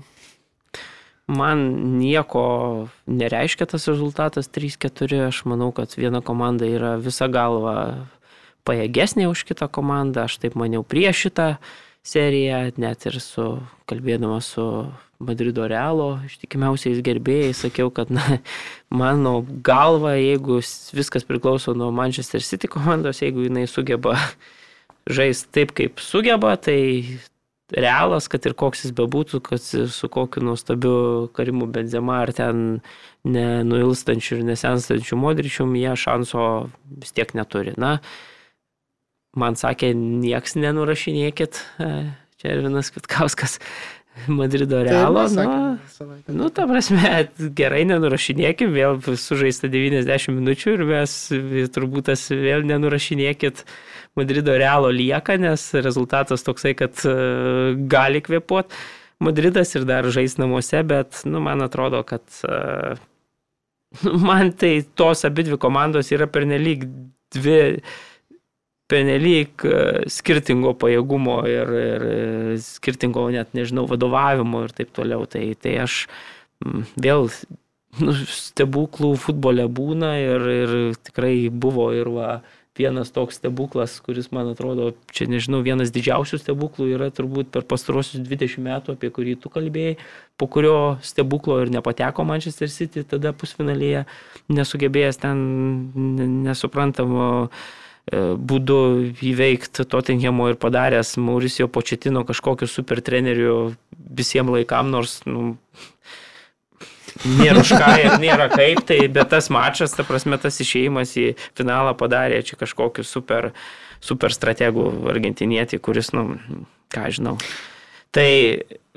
man nieko nereiškia tas rezultatas 3-4. Aš manau, kad viena komanda yra visa galva pajėgesnė už kitą komandą. Aš taip maniau prieš šitą seriją, net ir su, kalbėdama su Madrido Realo ištikimiausiais gerbėjais, sakiau, kad na, mano galva, jeigu viskas priklauso nuo Manchester City komandos, jeigu jinai sugeba žaisti taip, kaip sugeba, tai realas, kad ir koks jis bebūtų, kad su kokiu nuostabiu karimu Benzema ar ten nenuilstančiu ir nesenstančiu modričium, jie šanso vis tiek neturi. Na, man sakė, nieks nenurašinėkit, e, čia ir vienas Kvitkauskas Madrido Realo. Nu, Nu, ta prasme, gerai nenurašinėkim, vėl sužaista 90 minučių ir mes turbūt tas vėl nenurašinėkit Madrido Realo lieka, nes rezultatas toksai, kad e, gali kvepuot Madridas ir dar žais namuose, bet, nu, man atrodo, kad e, nu, man tai tos abi dvi komandos yra pernelyg dvi pernelyg e, skirtingo pajėgumo ir, ir skirtingo net, nežinau, vadovavimo ir taip toliau. Tai, tai aš vėl nu, stebuklų futbole būna ir, ir tikrai buvo ir va, vienas toks stebuklas, kuris, man atrodo, čia nežinau, vienas didžiausių stebuklų yra turbūt per pastarosius 20 metų, apie kurį tu kalbėjai, po kurio stebuklo ir nepateko Manchester City, tada pusfinalėje nesugebėjęs ten ne- nesuprantamo e, būdu įveikti Tottenhamo ir padaręs Mauricio Početino kažkokiu super treneriu visiems laikam, nors nu, nėra už ką ir nėra kaip, tai bet tas mačas, ta prasme, tas išėjimas į finalą padarė čia kažkokiu super, super strategų argentinietį, kuris, nu, ką žinau. Tai,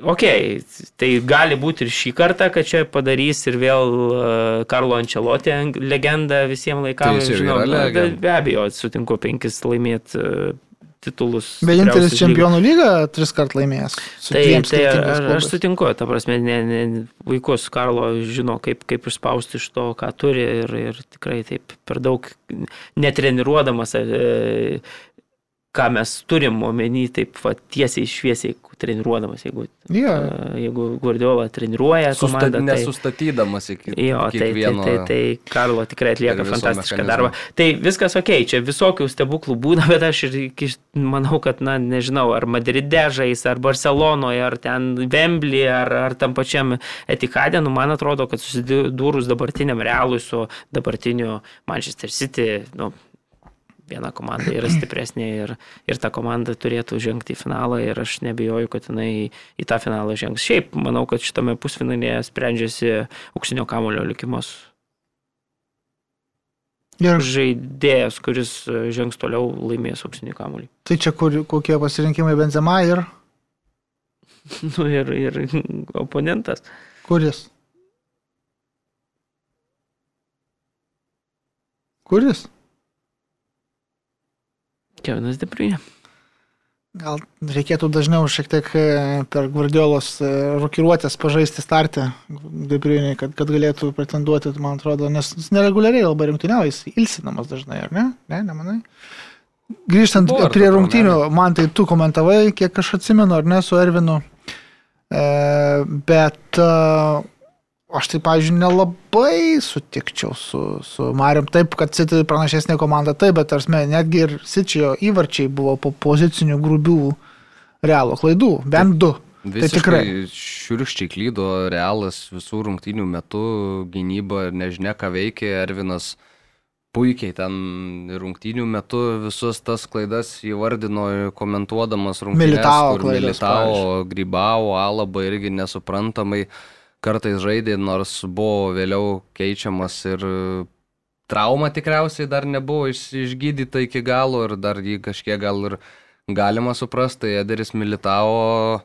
okei, okay, tai gali būti ir šį kartą, kad čia padarys ir vėl uh, Karlo Ančelotė legenda visiems laikams. Tai žinau, be, be abejo, sutinku penkis laimėti uh, titulus. Vienintelis čempionų lyga tris kart laimėjęs. Tai, tai aš, aš sutinku, ta prasme, ne, ne, vaikus Karlo žino, kaip, kaip išspausti iš to, ką turi ir, ir tikrai taip per daug netreniruodamas, e, ką mes turim omeny, taip va, tiesiai šviesiai treniruodamas, jeigu, Jo. e, jeigu Guardiola treniruoja Sustat, komandą. Tai, nesustatydamas iki Jo, tai, tai, kiekvieno. tai, tai Karlo tikrai atlieka fantastišką mechanizmo. darbą. Tai viskas ok, čia visokių stebuklų būna, bet aš ir manau, kad, na, nežinau, ar Madride žais, ar Barcelonoje, ar ten Vembly, ar, ar tam pačiam Etikadė, nu, man atrodo, kad susidūrus dabartiniam realui su dabartiniu Manchester City, nu, viena komanda yra stipresnė ir, ir ta komanda turėtų žengti į finalą ir aš nebijoju, kad jinai į tą finalą žengs. Šiaip manau, kad šitame pusfinalėje sprendžiasi auksinio kamulio likimas Ir žaidėjas, kuris e, žengs toliau laimės auksinį kamuolį. tai čia kur, kokie pasirinkimai Benzema ir Nu ir, ir oponentas. kuris? Kuris? Kevinas Debruje. Gal reikėtų dažniau šiek tiek e, per Guardiolos e, rokiruotės pažaisti startę, Debriuniai, kad, kad galėtų pretenduoti, man atrodo, nes jis nereguliariai labai rimtyniauja, jis ilsinamas dažnai, ar ne? Ne, nemanai? Grįžtant Buvo prie rungtynių, man tai tu komentavai, kiek aš atsimenu, ar ne, su Ervinu. E, bet aš tai, pavyzdžiui, nelabai sutikčiau su, su Mariam. Taip, kad City pranašesnė komanda, taip, bet tarsi netgi ir Sičio įvarčiai buvo po pozicinių grubių realo klaidų, bent du. Tai tikrai. Šiurkščiai klydo realas visų rungtynių metu, gynyba ir nežinia ką veikė, Ervinas puikiai ten rungtynių metu visus tas klaidas įvardino komentuodamas rungtynės, Militao kur klaidas, Militao, Grybao, Alaba irgi nesuprantamai kartais žaidė, nors buvo vėliau keičiamas ir trauma tikriausiai dar nebuvo iš, išgydyta iki galo ir dar jį kažkiek gal ir galima suprasti, tai Ederis Militao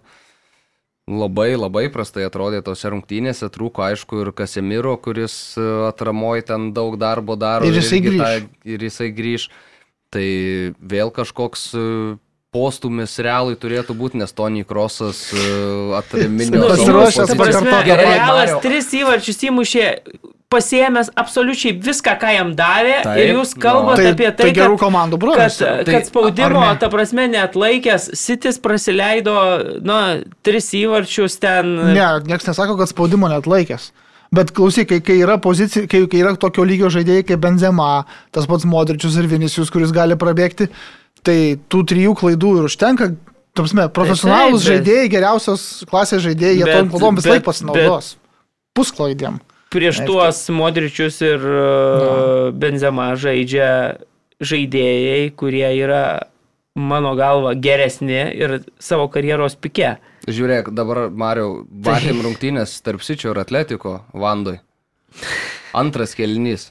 labai labai prastai atrodė tose rungtynėse, trūko aišku ir Kasemiro, kuris e, atramoj ten daug darbo daro. Ir jisai tą- Ir jisai grįž. Tai vėl kažkoks e, postumis realui turėtų būti, nes Tony Krosas atraminio Nu, pasiruošęs ta prasme, pakartot. Gerai, Realas Mario. tris įvarčius įmušė, pasiemęs absoliučiai viską, ką jam davė. Taip, ir jūs nu. kalbate Tai, apie tai, tai, gerų kad, komandų kad, brolis. Tai- kad spaudimo, ta prasme, neatlaikęs, Sitis praleido, na, tris įvarčius ten. Ne, niekas nesako, kad spaudimo net laikęs. Bet klausyk, kai, kai yra pozicija, kai, kai yra tokio lygio žaidėjai kaip Benzema, tas pats Modričius ir Vinicius, kuris gali prabėgti, tai tų trijų klaidų ir užtenka. Tamsme, profesionalus bet- žaidėjai, geriausios klasės žaidėjai, jie Bet- tom klaidom vis bet- laik pasinaudos. Pusklaidėm. Prieš Aišku. tuos Modričius ir uh, Benzema žaidžia žaidėjai, kurie yra, mano galva, geresni ir savo karjeros pike. Žiūrėk, dabar Mario, matėm rungtynės tarp Sičio ir Atletiko Vandoj. Antras kelnys.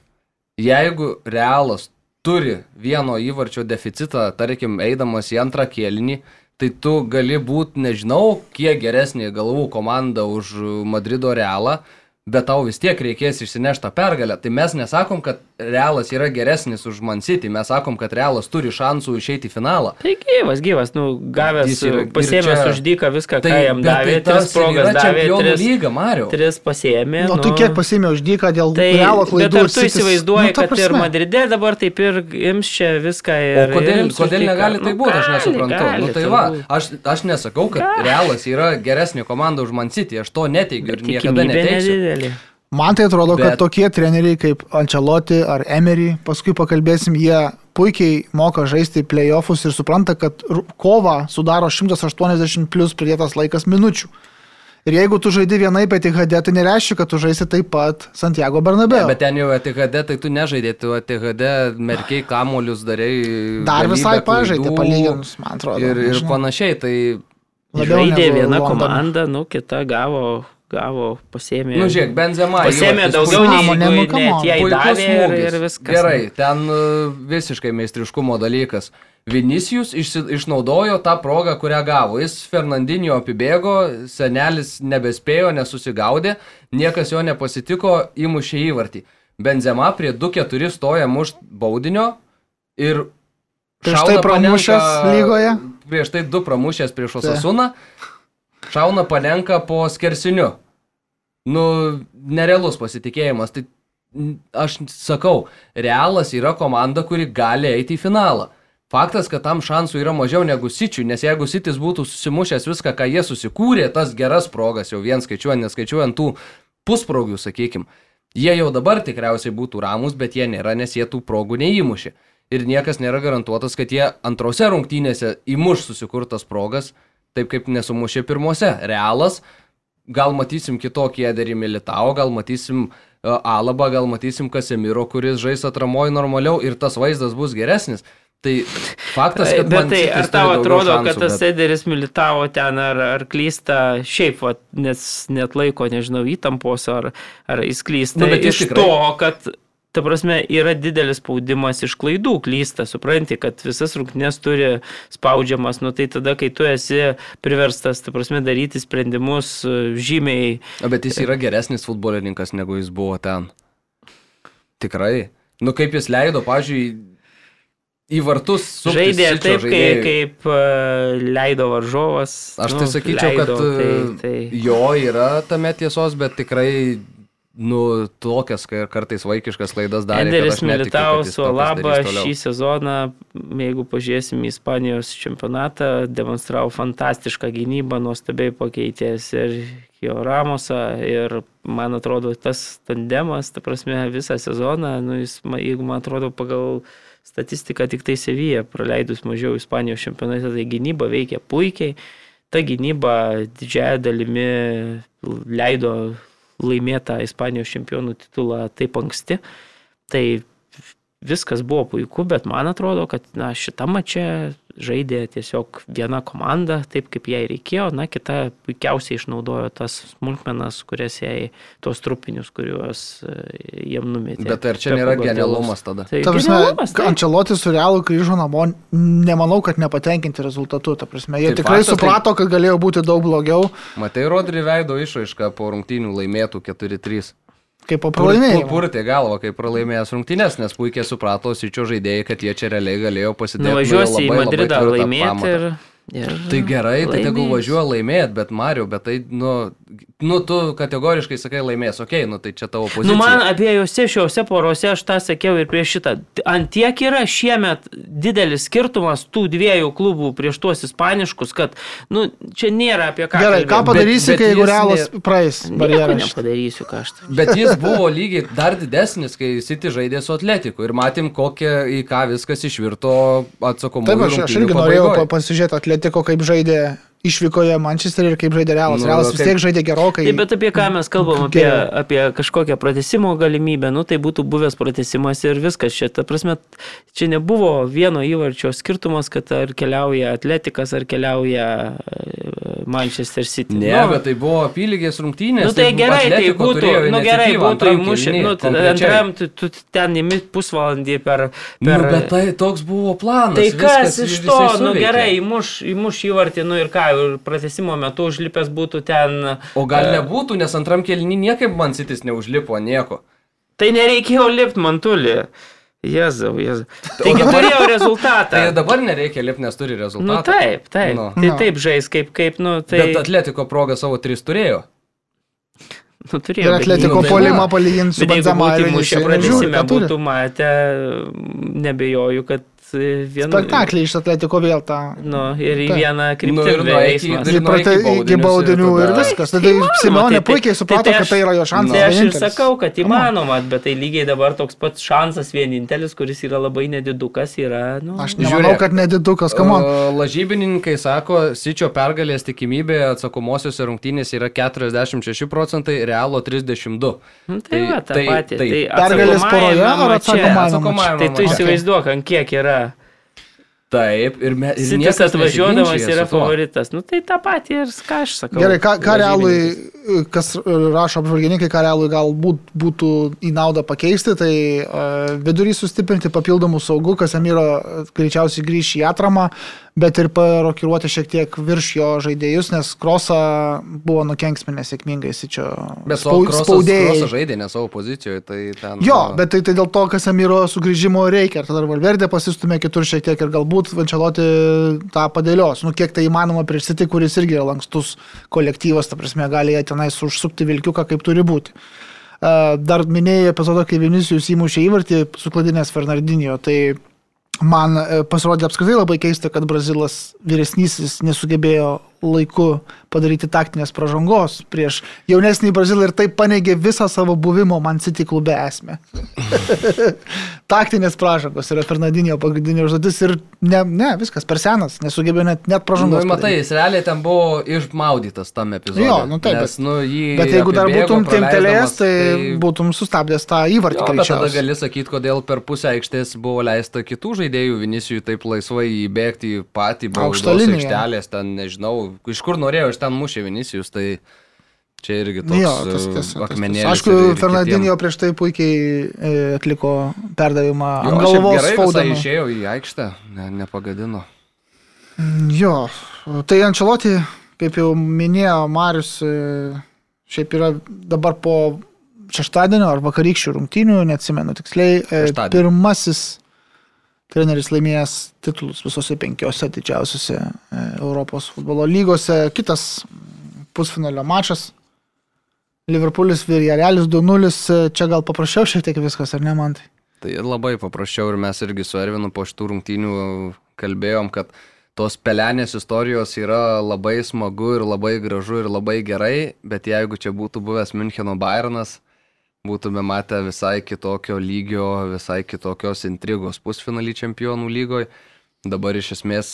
Jeigu Realas turi vieno įvarčio deficitą, tarkim, eidamas į antrą kelnį, tai tu gali būti, nežinau, kiek geresnė galvų komanda už Madrido Realą, bet tau vis tiek reikės išsinešti tą pergalę. Tai mes nesakom, kad Realas yra geresnis už Man City, mes sakom, kad Realas turi šansų išeiti į finalą. Tai gyvas, gyvas, nu, gavęs, yra- pasėmęs čia- už dyką viską, ką jam davė, tai tas tris progas davė, tris, lyga, Mario. tris pasėmė. Nu, tai kiek pasimė už dyką dėl Tai, realo klaidų. bet ar tu City's- įsivaizduoji, Nu, kad ir. Madride dabar taip ir ims čia viską ir... O kodėl, kodėl negali tai Nu, būti, aš gali, nesuprantu. gali, nu, tai va, aš, aš nesakau, kad Realas yra geresnė komanda už Man City, aš to neteigiu ir niekada nedidelė. Man tai atrodo, kad Bet- tokie treneriai kaip Ancelotti ar Emery, paskui pakalbėsim, jie puikiai moka žaisti playoffus ir supranta, kad kovą sudaro 180 plus pridėtas laikas minučių. Ir jeigu tu žaidi vienai HD, tai nereiškia, kad tu žaisi taip pat Santiago Bernabeu. Bet ten jau ATHD, tai tu nežaidė, tu ATHD merkiai kamolius darai. Dar visai pažaidė, palyginus, man atrodo. Ir, ir panašiai, tai... Žaidė viena Londone. komanda, nu, kita gavo, gavo pasėmė. Nu, žiūrėk, Benzema. Pasėmė įvartis, daugiau nei jeigu net jai davė ir, ir viskas. Gerai, ten uh, visiškai meistriškumo dalykas. Vinicius išsi, išnaudojo tą progą, kurią gavo. Jis Fernandinio apibėgo, senelis nebespėjo, nesusigaudė, niekas jo nepasitiko, įmušė įvartį. Benzema prie 2-4 stoja mušt baudinio ir Prieš tai pramušęs lygoje? Prieš tai du pramušęs prieš Osasuną. Šauna panenka po skersiniu. Nu, nerealus pasitikėjimas. Tai aš sakau, Realas yra komanda, kuri gali eiti į finalą. Faktas, kad tam šansų yra mažiau negu Sičiui, nes jeigu Sitis būtų susimušęs viską, ką jie susikūrė, tas geras progas jau vien skaičiuojant, neskaičiuojant tų pusprogių, sakykime, jie jau dabar tikriausiai būtų ramus, bet jie nėra, nes jie tų progų neįmušė. Ir niekas nėra garantuotas, kad jie antrose rungtynėse įmuš susikurtas progas, taip kaip nesumušė pirmose. Realas, gal matysim kitokį Ederį Militao, gal matysim uh, Alabą, gal matysim Kasemiro, kuris žais atramoj normaliau ir tas vaizdas bus geresnis. Tai faktas, kad Bet tai ar tau atrodo, šansų, kad tas bet- Sederis militavo ten ar, ar klysta šiaip, vat, nes net laiko, nežinau, įtampos ar, ar jis klysta Nu, iš tikrai- to, kad ta prasme, yra didelis spaudimas iš klaidų, klysta, supranti, kad visas rungtynės turi spaudžiamas, nu tai tada, kai tu esi priverstas, ta prasme, daryti sprendimus e, žymiai. O Bet jis yra geresnis futbolininkas, negu jis buvo ten. Tikrai. Nu kaip jis leido, pažiūrėjau, į vartus suktis Žaidė taip, kai, žaidėjui. kaip uh, leido varžovas. Aš nu, tai sakyčiau, leido, kad tai, e, tai... jo yra tame tiesos, bet tikrai, nu, tokias kartais vaikiškas klaidas darė. Enderis jis su Alaba šį sezoną, jeigu pažiūrėsim į Ispanijos čempionatą, demonstravo fantastišką gynybą, nuostabiai pakeitė Sergio Ramosą ir man atrodo tas tandemas, ta prasme, visą sezoną, nu, jis, jeigu man atrodo pagal statistiką tik tai Sevija praleidus mažiau Ispanijos čempionate, tai gynyba veikia puikiai. Ta gynyba didžiaja dalimi leido laimėtą Ispanijos čempionų titulą taip anksti. Tai viskas buvo puiku, bet man atrodo, kad na, šitą mačią žaidė tiesiog viena komanda, taip kaip jai reikėjo, na, kita puikiausiai išnaudojo tas smulkmenas, kurias jai, tuos trupinius, kuriuos e, jiem numetė. Bet ar čia Pepo nėra genialumas tada? Tai Ta prasme, genialumas, taip. Ančelotis su Realu grįžo namo, nemanau, kad nepatenkinti rezultatu. Ta prasme, jie Tai tikrai faktas, tai- suprato, kad galėjo būti daug blogiau, Matai, Rodri veido išraišką po rungtynių laimėtų 4-3. Kaip po pralaimėjimo. Purtė galvą, kai pralaimėjęs rungtynės, nes puikiai suprato Sičio žaidėjai, kad jie čia realiai galėjo pasidėti. Nuvažiuosi į Madridą laimėti pamatą. ir, ir... Tai gerai, tai tegul laimės. važiuoja laimėt, bet Mario, bet tai, nu, nu, tu kategoriškai sakai laimės, okei, okay, nu tai čia tavo pozicija. Nu, man abiejose šiuose porose aš tą sakiau ir prieš šitą. Ant tiek yra šiemet didelis skirtumas tų dviejų klubų prieš tuos ispaniškus, kad, nu, čia nėra apie ką. Gerai, ką kalbėt. padarysi, bet kai jeigu Realas ne- praeis Nieko nepadarysiu, ką aš. Bet jis buvo lygiai dar didesnis, kai City žaidė su Atletiku ir matėm, kokie, į ką viskas išvirto atsakomuoju. Taip, aš, aš irgi norėjau pa- pasižiūrėti Atletiko, kaip žaidė išvykoje Manchesterį ir kaip žaidė Realas. Nu, Realas vis tiek žaidė gerokai. Taip, bet apie ką mes kalbam, apie, apie kažkokią pratesimo galimybę, nu tai būtų buvęs pratesimas ir viskas. Čia, ta prasme, čia nebuvo vieno įvarčio skirtumas, kad ar keliauja Atletikas, ar keliauja e, Manchester City. Ne, nu, bet tai buvo apylygės rungtynės. Nu tai gerai, tai būtų, nu gerai, būtų įmušę, nu antram tu, tu ten įmi pusvalandį per... Nu, per bet tai toks buvo planas. Tai kas viskas, iš to, nu gerai, įmuš, įmuš įvartį, nu ir ką, ir pratesimo metu užlipęs būtų ten... O gal e, nebūtų, nes antram kėlinį niekaip man sitis neužlipo nieko. Tai nereikėjo lipti mantulį. Jėzau, jėzau. Taigi turėjau rezultatą. Tai dabar nereikia lipti, nes turi rezultatą. Nu taip, taip. Nu. Tai Nu. taip žais, kaip, kaip, nu tai... Bet Atletiko progą savo tris turėjo. nu, turėjau, Ir Atletiko nu, polimą palyginti su Bet jeigu Benzema būtų mušę turi. būtų matę, nebejoju, kad vienu... Spektaklį iš Atletiko vėl tą. Nu, ir į vieną Nu, ir kryptį veiksmas. ir prate, iki baudinių ir viskas. Tada Simonė tai- puikiai tai- suprato, tai kad aš- tai yra jo šansas. Tai aš ir sakau, kad įmanoma, bet tai lygiai dabar toks pats šansas vienintelis, kuris yra labai nedidukas, yra... Nu, Aš Žiūrėk. kad nedidukas, kamon. O, Lažybininkai sako, Sičio pergalės tikimybė atsakomosiose rungtynėse yra 46 procentai, Realo 32. nu, tai, tai- patį. tai- tai Pergalės poroje ar atsakomajame Tai tu įsivaizduok, ant kiek yra. Taip, ir, me, ir Sitis niekas atvažiuodamas yra favoritas. Nu tai tą patį ir ką aš sakau. Gerai, ką, ką realui. Kas rašo apžvalgininkai, ką realui galbūt būtų į naudą pakeisti, tai uh, vidurį sustiprinti papildomų saugų, kas Amiro greičiausiai grįš į atramą, bet ir parokiruoti šiek tiek virš jo žaidėjus, nes Krosa buvo nukenksminę sėkmingai, čia Bet spau, krosas, krosas žaidė ne savo pozicijoje, tai ten... Jo, bet tai, tai dėl to, kas Amiro sugrįžimo reikia. Ir tada Valverdė pasistumė kitur šiek tiek ir galbūt Vančeloti tą padėlios. Nu, kiek tai įmanoma prieš City, kuris irgi yra lankstus kolektyvas, ta prasme, gali jie tenais užsukti vilkiuką, kaip turi būti. Uh, Dar minėjai epizodą, kai Vinicius įmušė įvartį sukladinės Fernandinio. Tai man e, pasirodė apskritai labai keista, kad Brazilas vyresnysis nesugebėjo laiku padaryti taktinės pažangos prieš jaunesnį Brazilą ir taip paneigė visą savo buvimo Man City klube esmę. taktinės pažangos yra Fernandinio pagrindinė užduotis ir ne, ne, viskas per senas, nesugebėjo net, net Nu, pažangos. matai, jis realiai ten buvo išmaudytas tam epizode. Jo, nu taip, Nes, bet- nu, Bet jeigu dar būtum praleisdamas, timptelėjęs, tai būtum sustabdęs tą įvartį Jo, bet tada gali sakyti, kodėl per pusę aikštės buvo leista kitų žaidėjų Vinicijui taip laisvai įbėgti į patį baudos aikštelės, ten nežinau, iš kur norėjo, iš ten mušė Vinicijus, tai Čia irgi toks Jo, tas e, tiesa. tas akmenėlis. Aišku, kitiem. prieš tai puikiai e, atliko perdavimą Jo, ant galvos visai Fodenui. išėjo į aikštę, ne, nepagadino. Jo, tai Ančeloti, kaip jau minėjo Marius, e, šiaip yra dabar po šeštadienio ar vakarykščių rungtynių, neatsimenu tiksliai, e, pirmasis treneris laimėjęs titulus visose penkiose didžiausiose e, Europos futbolo lygose. Kitas pusfinalio mačas. Liverpoolis Viljarealis 2-0, e, čia gal paprasčiau šiek tiek viskas, ar ne man tai? Tai labai paprasčiau ir mes irgi su Ervinu po šitų rungtynių kalbėjom, kad tos pelenės istorijos yra labai smagu ir labai gražu ir labai gerai, bet jeigu čia būtų buvęs Müncheno Bayernas, būtume matę visai kitokio lygio, visai kitokios intrigos pusfinalį čempionų lygoje. Dabar iš esmės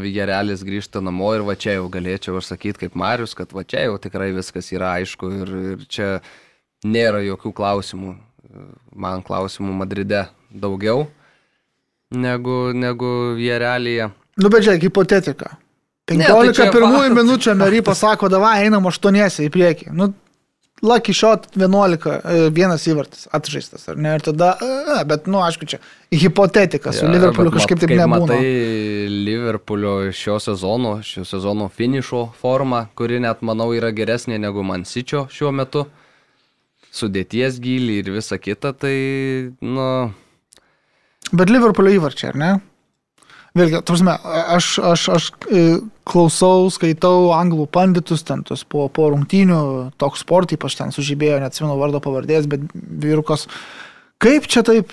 Vigerelis grįžta namo ir va čia jau galėčiau aš sakyti kaip Marius, kad va čia jau tikrai viskas yra aišku ir, ir čia nėra jokių klausimų. Man klausimų Madride daugiau negu, negu Vigerelėje. Nu, bet žiūrėk, hipotetika. Ne, 15 tai čia pirmųjų minučių Mary pasako, davai, einam aštuoniesi į priekį. Nu, Lucky shot 11, e, vienas įvartis atžaistas, ar ne? Ir tada, e, bet, nu, aišku, čia hipotetika su Jo, Liverpooliu kažkaip taip nebūna. Matai Liverpoolio šio sezono, šio sezono finišo formą, kuri net manau yra geresnė negu Mansičio šiuo metu. Sudėties gilį ir visa kita, tai, nu, Bet Liverpoolio įvarčiai, ar ne? Vėlgi, tursime, aš, aš, aš e, klausau, skaitau anglų panditus, ten tos po, po rungtynių, toks sport, ypač ten sužibėjo, neatsimenu vardo pavardės, bet vyrukas, kaip čia taip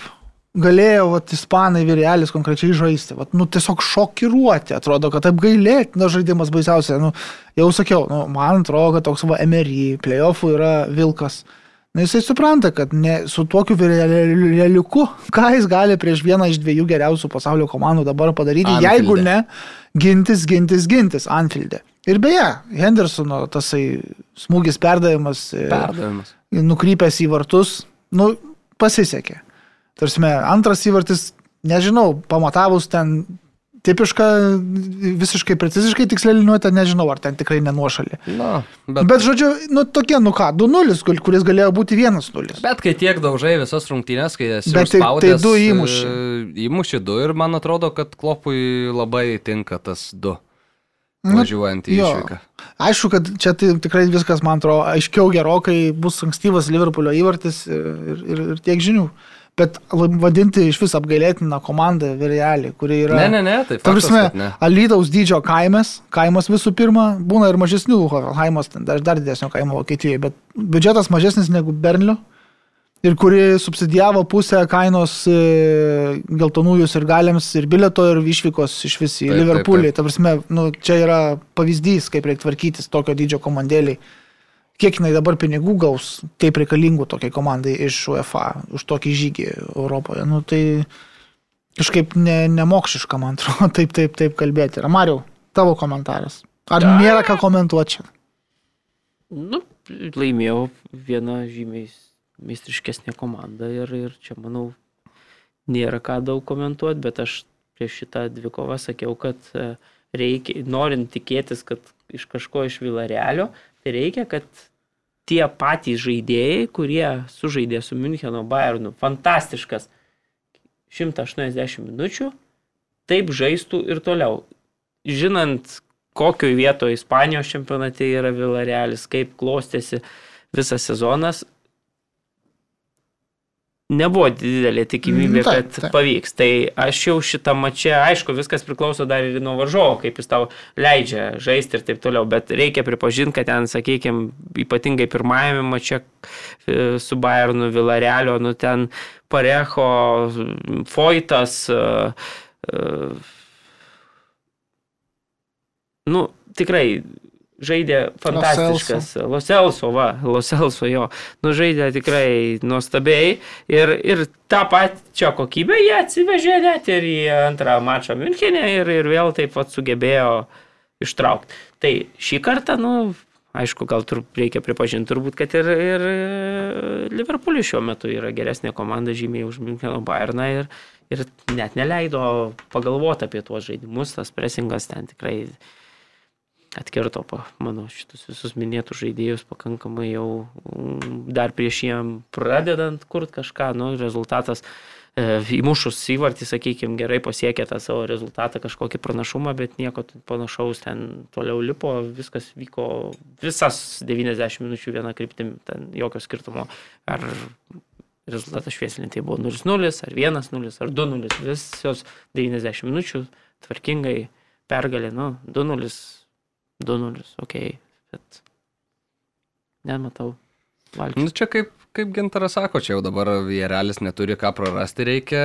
galėjo, vat, ispanai vyrelis konkrečiai žaisti, vat, nu tiesiog šokiruoti, atrodo, kad taip gailėtina žaidimas baisiausia, nu, jau sakiau, nu, man atrodo, kad toks va emery, playoffų yra vilkas. Na, jisai supranta, kad ne, su tokiu realiuku, ką jis gali prieš vieną iš dviejų geriausių pasaulio komandų dabar padaryti, Anfielde. jeigu ne, gintis, gintis, gintis Anfield'e. Ir beje, Hendersono tasai smūgis perdavimas, e, perdavimas. nukrypęs į vartus, nu, pasisekė. Tarsi, antras įvartis, nežinau, pamatavus ten tipišką, visiškai preciziškai tiksliai liniuotę, nežinau, ar ten tikrai nenuošalė. Na, bet, Bet, žodžiu, nu tokie, nu ką, 2-0, kur- kuris galėjo būti 1-0. bet kai tiek daužai visas rungtynės, kai esi Bet tai- tai užspaudęs, du e, įmuši. Įmuši du ir man atrodo, kad klopui labai tinka tas du. Nu, Važiuojant į išvyką. Aišku, kad čia tai tikrai viskas, man atrodo, aiškiau gerokai bus ankstyvas Liverpoolio įvartis ir, ir, ir tiek žinių. Bet vadinti iš vis apgailėtiną komandą Virrealį, kuri yra... Ne, ne, ne, tai Ta faktas, prasme. Alytaus dydžio kaimas, kaimas visų pirma, būna ir mažesnių, ten dar, didesnio kaimo Vokietijoje, bet biudžetas mažesnis negu Bernlio ir kuri subsidijavo pusę kainos e, geltonųjų ir galėms ir bilieto ir išvykos iš vis į Taip, taip, Liverpoolį. taip. Ta prasme, nu, čia yra pavyzdys, kaip reikia tvarkytis tokio dydžio komandėliai. Kiek jinai dabar pinigų gaus, taip reikalingų tokiai komandai iš UEFA už tokį žygį Europoje. Nu, tai kažkaip ne, nemokšiška, man atrodo, taip, taip, taip kalbėti. Ir Mariau, tavo komentaras. Ar nėra ką komentuoti čia? Nu, laimėjau vieną žymiai meistriškesnė komanda ir, ir čia, manau, nėra ką daug komentuoti, bet aš prieš šitą dvikovą sakiau, kad e, reikia, norint tikėtis, kad iš kažko iš Vilarelio, tai reikia, kad tie patys žaidėjai, kurie sužaidė su Müncheno Bayernu, fantastiškas 180 minučių, taip žaistų ir toliau. Žinant, kokioje vietoje Ispanijos čempionate yra Vilarealis, kaip klostėsi visas sezonas, nebuvo didelė tikimybė, Mm, taip, kad taip. pavyks. Tai aš jau šitą mačią, aišku, viskas priklauso dar ir nuo varžovo, kaip jis tau leidžia žaisti ir taip toliau, bet reikia pripažinti, kad ten, sakykime, ypatingai pirmajame mače e, su Bayernu Vilarealio, nu ten Parecho, Foitas, e, e, nu, tikrai žaidė fantastiškas. Loselso, va, Loselso jo. Nu, žaidė tikrai nuostabiai. Ir, ir tą pačią kokybę jie atsivežė net ir į antrą mačą Münchenė ir, ir vėl taip pat sugebėjo ištraukti. Tai šį kartą, nu, aišku, gal tur reikia pripažinti turbūt, kad ir, ir Liverpoolis šiuo metu yra geresnė komanda žymiai už Müncheno Bayerną ir, ir net neleido pagalvoti apie tuos žaidimus, tas presingas ten tikrai atkirto, pa, mano, šitus visus minėtus žaidėjus pakankamai jau mm, dar prieš jiem pradedant kurt kažką, nu, rezultatas e, įmušus įvartį, sakykime, gerai pasiekė tą savo rezultatą, kažkokį pranašumą, bet nieko panašaus ten toliau lipo, viskas vyko visas 90 minučių vieną kryptim, ten jokio skirtumo. Ar rezultatas šviesinti buvo 0-0, ar 1-0, ar 2-0, visos 90 minučių tvarkingai pergalė, nu, 2-0 2-0, ok, bet nematau. Valgyti. Nu, čia kaip, kaip Gintaras sako, čia jau dabar Vierelis neturi ką prarasti, reikia,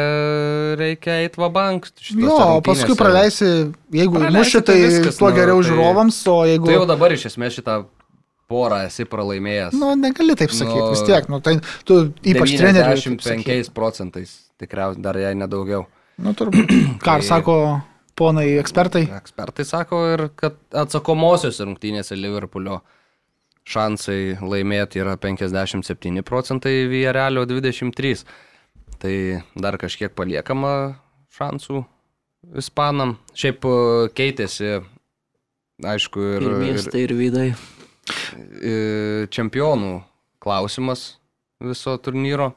reikia eiti va bank. Jo, o paskui praleisi, jeigu muši, tai tai viskas, tuo nu, geriau tai- žiūrovams, o jeigu... Tu jau dabar iš esmės šitą porą esi pralaimėjęs. Nu, negali taip sakyti, Nu, vis tiek, nu, tai tu ypač sakyt. 95 procentais, tikriausiai dar jei nedaugiau. Nu, turbūt. Ką Tai- sako ponai ekspertai? Ekspertai sako ir kad atsakomosios rungtynėse Liverpoolio šansai laimėti yra 57 procentai, Vierelio 23. Tai dar kažkiek paliekama šansų ispanam. Šiaip e, keitėsi, aišku, ir, Ir miestai, ir vidai. ir čempionų klausimas viso turnyro.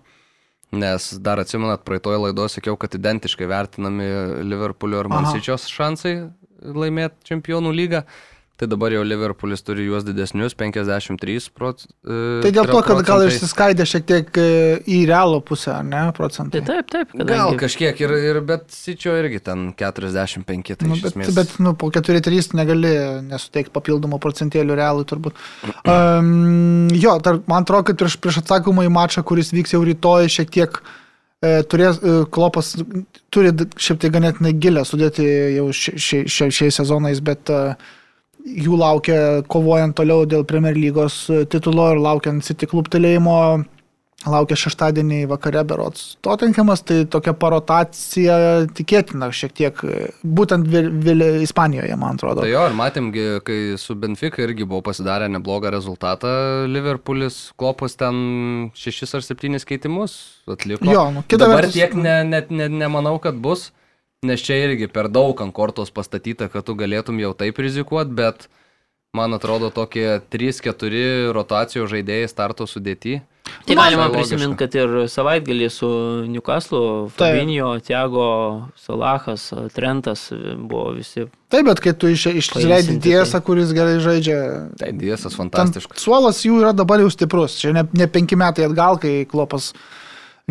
Nes dar atsimenat, praeitoje laidoje sakiau, kad identiškai vertinami Liverpoolio ir Aha. Mansičios šansai laimėti čempionų lygą. Tai dabar jau Liverpoolis turi juos didesnius, 53 procentų. Tai dėl to, kad gal išsiskaidė šiek tiek e, į realų pusę, ar ne, Tai procentai. taip, taip, Gal kadangi kažkiek ir, ir bet Sičio irgi ten 45. Tai Nu, bet, esmės- bet nu, po 4-3 negali nesuteikti papildomų procentėlių realui turbūt. Um, jo, dar, man atrodo, kad prieš, prieš atsakomą į mačą, kuris vyks jau rytoj, šiek tiek e, turės, e, klopas turi šiaip tai ganėtinai gilę sudėti jau šia- šia- šia- šiais sezonais, bet e, jų laukia kovojant toliau dėl Premier lygos e, titulo ir laukiant City klubtelėjimo. Laukia šeštadienį vakare berots Tottenhamas, tai tokia parotacija tikėtina šiek tiek, e, būtent vil, vil, Ispanijoje, man atrodo. Tai jo, ir matėmgi, kai su Benfica irgi buvo pasidarę neblogą rezultatą, Liverpoolis klopas ten šešis ar septynis keitimus atliko. Jo, nu, Dabar vertus- tiek ne, net ne, nemanau, kad bus, nes čia irgi per daug ant kortos pastatyta, kad tu galėtum jau taip rizikuoti, bet man atrodo tokie 3-4 rotacijos žaidėjai starto sudėti. Tai Man- galima prisiminti, kad ir savaitgalį su Newcastle. Fabinio, Tiago, Salahas, Trentas buvo visi. Taip, bet kai tu iš, išleidi Pailsinti, tiesą, kuris gerai žaidžia. Tai diesas fantastiškas. Suolas jų yra dabar jau stiprus. Čia ne, ne penki metai atgal, kai klopas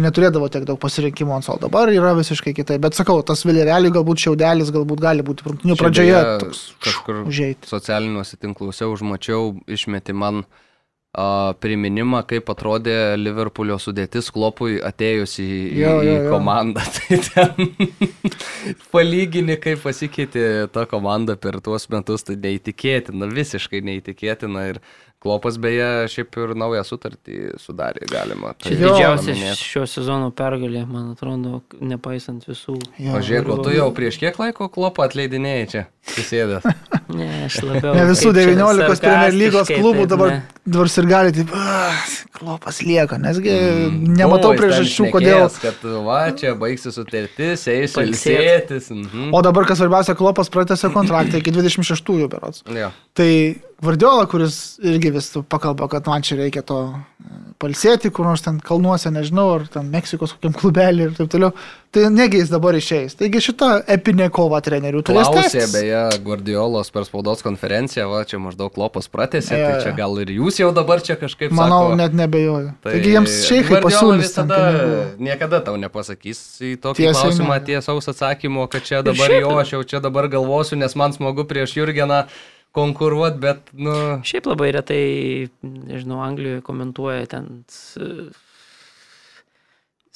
neturėdavo tiek daug pasirinkimo ant savo. Dabar yra visiškai kitaip. Bet sakau, tas Vilireliui galbūt šiaudelis, galbūt gali būti rungtinių pradžioje toks kažkur užėjti. socialiniuose tinkluose užmačiau, išmeti man a, priminimą, kaip atrodė Liverpoolio sudėtis klopui atėjus į, į, Jo, jo, į jo. komandą. Tai ten palygini, kaip pasikeitė ta komanda per tuos metus, tai neįtikėtina, visiškai neįtikėtina. Ir klopas beje, šiaip ir naują sutartį sudarė, galima. Čia Jo. didžiausia šio sezono pergalė, man atrodo, nepaisant visų. Jo. O žiūrėk, o tu jau prieš kiek laiko klopą atleidinėjai čia, susėdęs. Ne, aš labiau. Ne visų kaip čia 19 Premier lygos klubų taip, dabar, dabar ir gali, taip, "Ah, klopas lieka, nesgi Mm. nematau priežasčių, kodėl. Kad va, čia baigsi sutartis, Pailsėt. ilsėtis. Mhm. O dabar, kas svarbiausia, klopas pratęsė kontraktą iki 26-ųjų berots. Jo. Tai Vardiola, kuris irgi vis pakalba, kad man čia reikia to e, palsėti, kur nors ten kalnuose, nežinau, ar ten Meksikos kokiam klubelį ir taip toliau, tai negi jis dabar išeis. Taigi šita epinė kova trenerių turės Klausė tęstis. beje Guardiolos per spaudos konferenciją, va, čia maždaug lopas pratėsi, Jo, tai jo. čia gal ir jūs jau dabar čia kažkaip Manau, sako, net nebejoju. Tai Taigi jiems šeikai pasiūlys ten visada, pinigų. niekada tau nepasakys į tokį Tiesiai klausimą ne. tiesaus atsakymo, kad čia dabar jo, aš jau čia dabar galvosiu, nes man smagu prieš Jurgeną konkuruoti, bet, nu, Šiaip labai retai, nežinau, Anglijoje komentuoja ten s-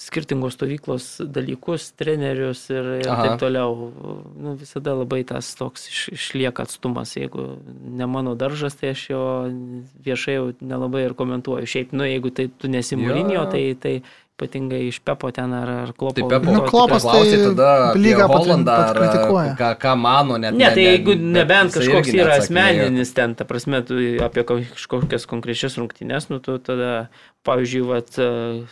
skirtingos stovyklos dalykus, trenerius ir, ir Aha. taip toliau. Nu, visada labai tas toks iš, išlieka atstumas. Jeigu ne mano daržas, tai aš jo viešai jau nelabai ir komentuoju. Šiaip, nu, jeigu tai tu nesi. Mūrinio, tai, tai ypatingai iš Pepo ten ar, ar Klopo. tai Pepo Nu, Klopas tai klausė tada apie lygą pat- Holandą, ar ką, ką mano net. Ne, tai jeigu bet nebent kažkoks yra asmeninis ten, ta prasme, tu apie kažkokias konkrečias rungtynes, nu tu tada, pavyzdžiui, vat, e,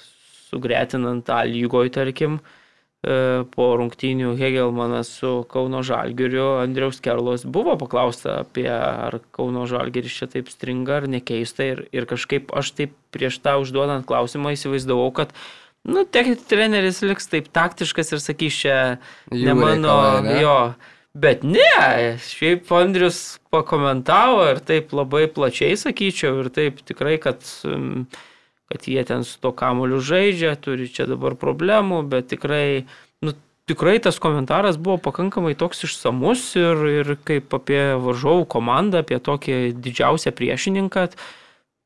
sugretinant tą lygoj, tarkim, e, po rungtynių Hegelmanas su Kauno Žalgiriu, Andriaus Kerlos buvo paklausta apie ar Kauno Žalgiris čia taip stringa ar nekeista ir, ir kažkaip aš taip prieš tą užduodant klausimą įsivaizdavau, kad Nu, treneris liks taip taktiškas ir sakys, čia ne mano, reikalai, ne? jo. Bet ne, šiaip Andrius pakomentavo ir taip labai plačiai sakyčiau ir taip tikrai, kad, mm, kad jie ten su to kamoliu žaidžia, turi čia dabar problemų, bet tikrai, nu, tikrai tas komentaras buvo pakankamai toks išsamus ir, ir kaip apie varžovų komandą, apie tokį didžiausią priešininką.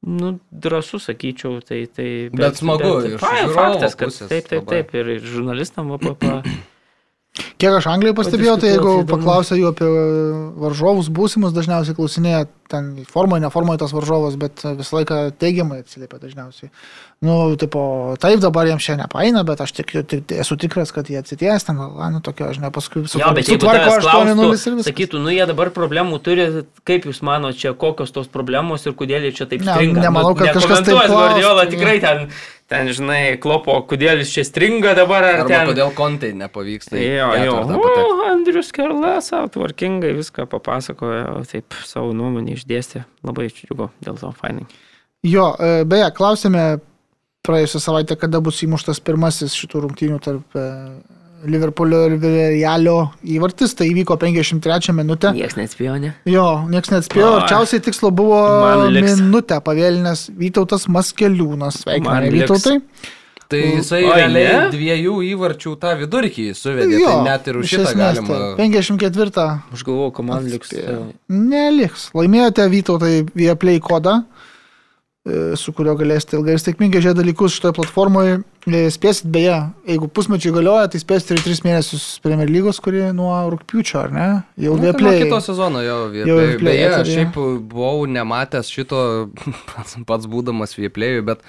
Nu, drąsu sakyčiau, tai... tai Bet smagu, iš ai, žiūrovo faktas, kad pusės taip, taip, labai. taip, ir, ir žurnalistam VPP. Kiek aš Anglijai pastebėjau, tai jeigu paklausia jų apie varžovus būsimus, dažniausiai klausinėja ten formoje, neformoje tas varžovas, bet visą laiką teigiamai atsiliepia dažniausiai. Nu, tipo, taip dabar jiems šiandien nepaina, bet aš tik, tik, esu tikras, kad jie atsities ten, gal, nu, tokio, žinai, paskui su Jo, bet jeigu sutvarko tavęs 8-0 ir klaustų, sakytų, nu jie dabar problemų turi, kaip jūs manote, čia kokios tos problemos ir kodėl jie čia taip Ne, stringa. nemanau, Nu, kad kažkas taip nekomentuos klaustų, Guardiola tikrai ten, ten, žinai, klopo, kodėl jis čia stringa dabar ar Arba ten. kodėl kontai nepavyksta. Jo, jo. O, Andrius Kerla savo tvarkingai viską papasakojo, taip savo nuomonį išdėstė. Labai džiugu dėl to, fainai. Jo, e, beje, klausėme praėjusią savaitę, kada bus įmuštas pirmasis šitų rungtynių tarp e, Liverpoolio ir Villarrealio įvartis, tai įvyko 53 minutę. Niekas neatspėjo, ne? Jo, niekas neatspėjo, arčiausiai tikslo buvo minutę pavėlinęs Vytautas Maskeliūnas. Sveikiname. Vytautai. Tai jisai Oi, realiai ne? dviejų įvarčių tą vidurkį suvedė. Jo, tai net ir už šitą esmės, galima. tai 54 Aš galvoju, man liks. Atspėjo. Neliks. Laimėjote Vytautai Vieplay kodą, su kuriuo galėsite ilgai ir sėkmingai žiūrėti dalykus šitoje platformoje. E, Spėsit beje, jeigu pusmečiai galioja, tai spėsit ir 3 mėnesius Premier lygos, kuri nuo rūpiučio, ar ne? Jau Nu, tai nuo Vieplay. kito sezono jau Jau Vieplay. Vieplay Beje, eteryje. šiaip buvau nematęs šito pats, būdamas Vieplay, bet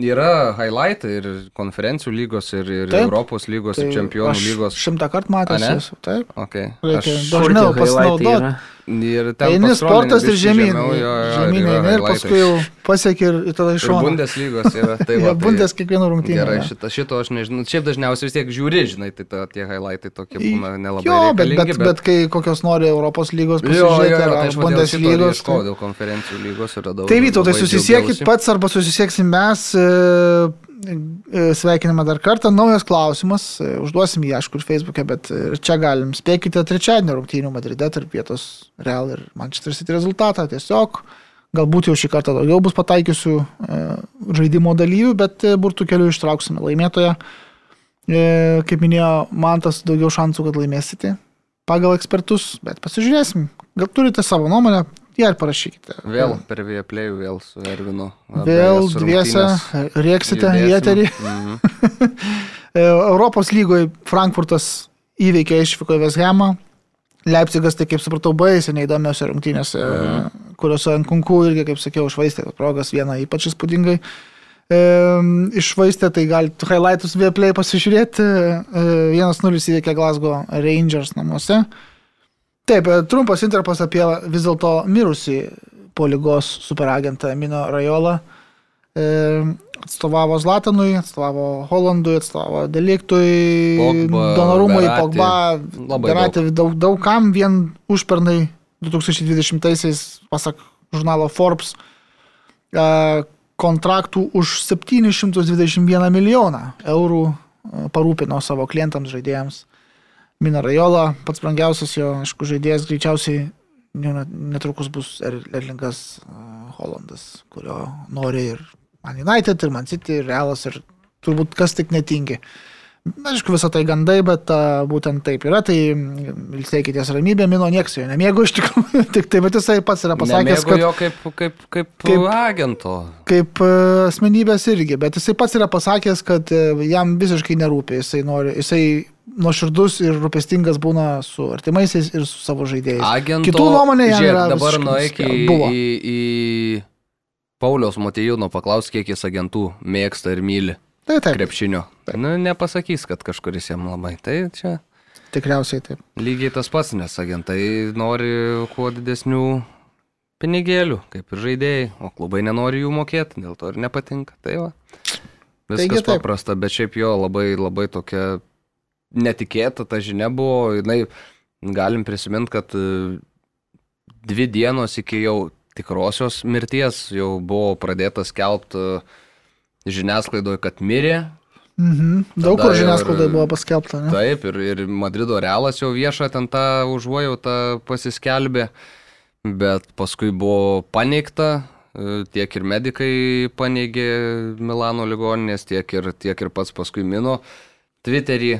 yra highlightai ir konferencijų lygos, ir, ir Taip. Europos lygos, ir čempionų aš lygos. Šimtą kartų matęs esu. Taip. Okay. Reikia Aš, dažniau pasinaudoti. Ir Eini sportas ir žemyn. Žemyn eini ir paskui jau pasieki ir, ir tada iš šono. Bundeslygos yra. Tai va, Bundes tai, kiekvieną rungtynę. Gerai, jo. šito, šito aš nežinau. Šiaip dažniausiai vis tiek žiūri, žinai, tai ta, tie highlightai tokie būna nelabai. Jo, bet, bet, bet, bet kai kokios nori Europos lygos pasižiūrėti, jo, ar tai Bundeslygos. Tai- dėl konferencijų lygos radau. Tai Vytautai, labai susisiekit pats arba susisieksim mes. e, Sveikiname dar kartą. Naujas klausimas. e, Užduosim jį, aišku, ir Facebook'e, bet e, ir čia galim. Spėkite trečiadienio rungtynių Madride tarp vietos Real ir Manchester City rezultatą. Tiesiog galbūt jau šį kartą daugiau bus pataikiusių e, žaidimo dalyvių, bet e, burtų keliu ištrauksime laimėtoją. E, Kaip minėjo Mantas, daugiau šansų, kad laimėsite pagal ekspertus, bet pasižiūrėsim. Gal turite savo nuomonę, ją ir parašykite. Vėl per Vieplėjų, vėl su Ervinu. Vėl dviese rėksite į eterį. Mhm. E, Europos lygoje Frankfurtas įveikė išvyko į Veshamą. Leipzigas, tai kaip supratau, baisiai neįdomiose rungtynėse, Mhm. kuriuose Nkunku irgi, kaip sakiau, išvaistė progas vieną ypač įspūdingai. E, išvaistė, tai galite highlightus Vieplay pasižiūrėti. E, 1-0 įveikė Glasgow Rangers namuose. Taip, e, trumpas interpas apie vis dėlto mirusį po lygos superagentą Mino Rajolą. E, atstovavo Zlatanui, atstovavo Holandui, atstovavo Deliktui, Donorumui. Pogba, Beratė, daug, daug kam vien užpernai 2020-aisiais, pasak žurnalo Forbes, e, kontraktų už 721 milijoną eurų e, parūpino savo klientams, žaidėjams. Mina Rajola, pats brangiausias jo, aišku, žaidėjas greičiausiai netrukus bus Er- Erlingas Holandas, kurio nori ir Man United, ir Man City, ir Realas, ir turbūt kas tik netingi. Aišku, visą tai gandai, bet uh, būtent taip yra, tai ilsėkitės ramybė, Mino nieks jo nemėgo iš tikrųjų, tik tai, bet jisai pats yra pasakęs, kad jo kaip, kaip, kaip, Kaip- agento. kaip asmenybės irgi, bet jisai pats yra pasakęs, kad e, jam visiškai nerūpi, jisai, nori, jisai nuoširdus ir rūpestingas būna su artimaisiais ir su savo žaidėjais. Agento, Kitų nuomonė jam žiūrėk, yra dabar nueik į, į, į Pauliaus Motijūno, paklaus, kiek jis agentų mėgsta ir myli Tai taip, krepšinio. Nu, nepasakys, kad kažkuris jam labai. Tai čia tikriausiai taip. lygiai tas pats, nes agentai nori kuo didesnių pinigėlių, kaip ir žaidėjai, o klubai nenori jų mokėti, dėl to ir nepatinka. Tai va. Viskas Taigi taip. paprasta, bet šiaip jo labai, labai tokia netikėta ta žinia buvo, jinai, galim prisiminti, kad e, dvi dienos iki jau tikrosios mirties jau buvo pradėtas skelbti žiniasklaidoje, kad mirė. Mhm. Daug Tada kur žiniasklaidoje buvo paskelbta. Ne? Taip, ir, ir Madrido realas jau viešą ten tą užuojautą pasiskelbė, bet paskui buvo paneigta, e, tiek ir medikai paneigė Milano ligoninės, tiek ir, tiek ir pats paskui mino Twitterį.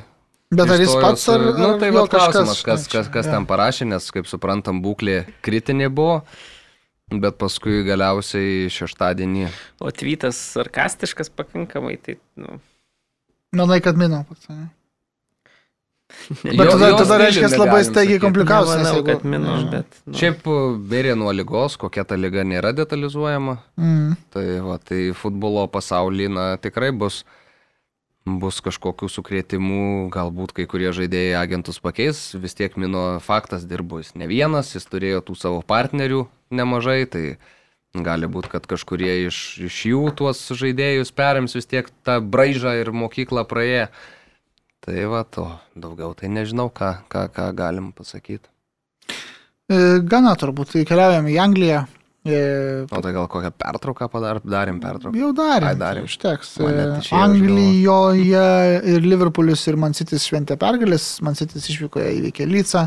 Bet ar jis pats ar... Nu, ar tai va klausimas, kas, kas, kas jo. ten parašė, nes, kaip suprantam, būklė kritinė buvo, bet paskui galiausiai šeštadienį. O tvytas sarkastiškas pakankamai, tai, nu, Manai, kad mino pats. Ne? Bet Jo- tada, tada reiškia labai staigiai komplikavosi. nes nemanau, jeigu- kad mino, nežinau. bet... Nu, Šiaip e, mirė nuo lygos, kokia ta lyga nėra detalizuojama. Mm. Tai, va, tai futbolo pasaulyje na, tikrai bus, bus kažkokių sukrėtimų, galbūt kai kurie žaidėjai agentus pakeis, vis tiek mino faktas dirbo jis ne vienas, jis turėjo tų savo partnerių nemažai, tai gali būti, kad kažkurie iš, iš jų tuos žaidėjus perims vis tiek tą braižą ir mokyklą praėję. Tai va, to daugiau tai nežinau, ką, ką, ką galim pasakyti. E, Gana turbūt, keliaujam į Angliją. E, O tai gal kokią pertrauką padar, darėm pertrauką? Jau darėm. Ai, darėm. Užteks. E, Anglijoje ir Liverpoolis ir Man City's šventė pergalės. Man City's išvyko įveikė Lycą.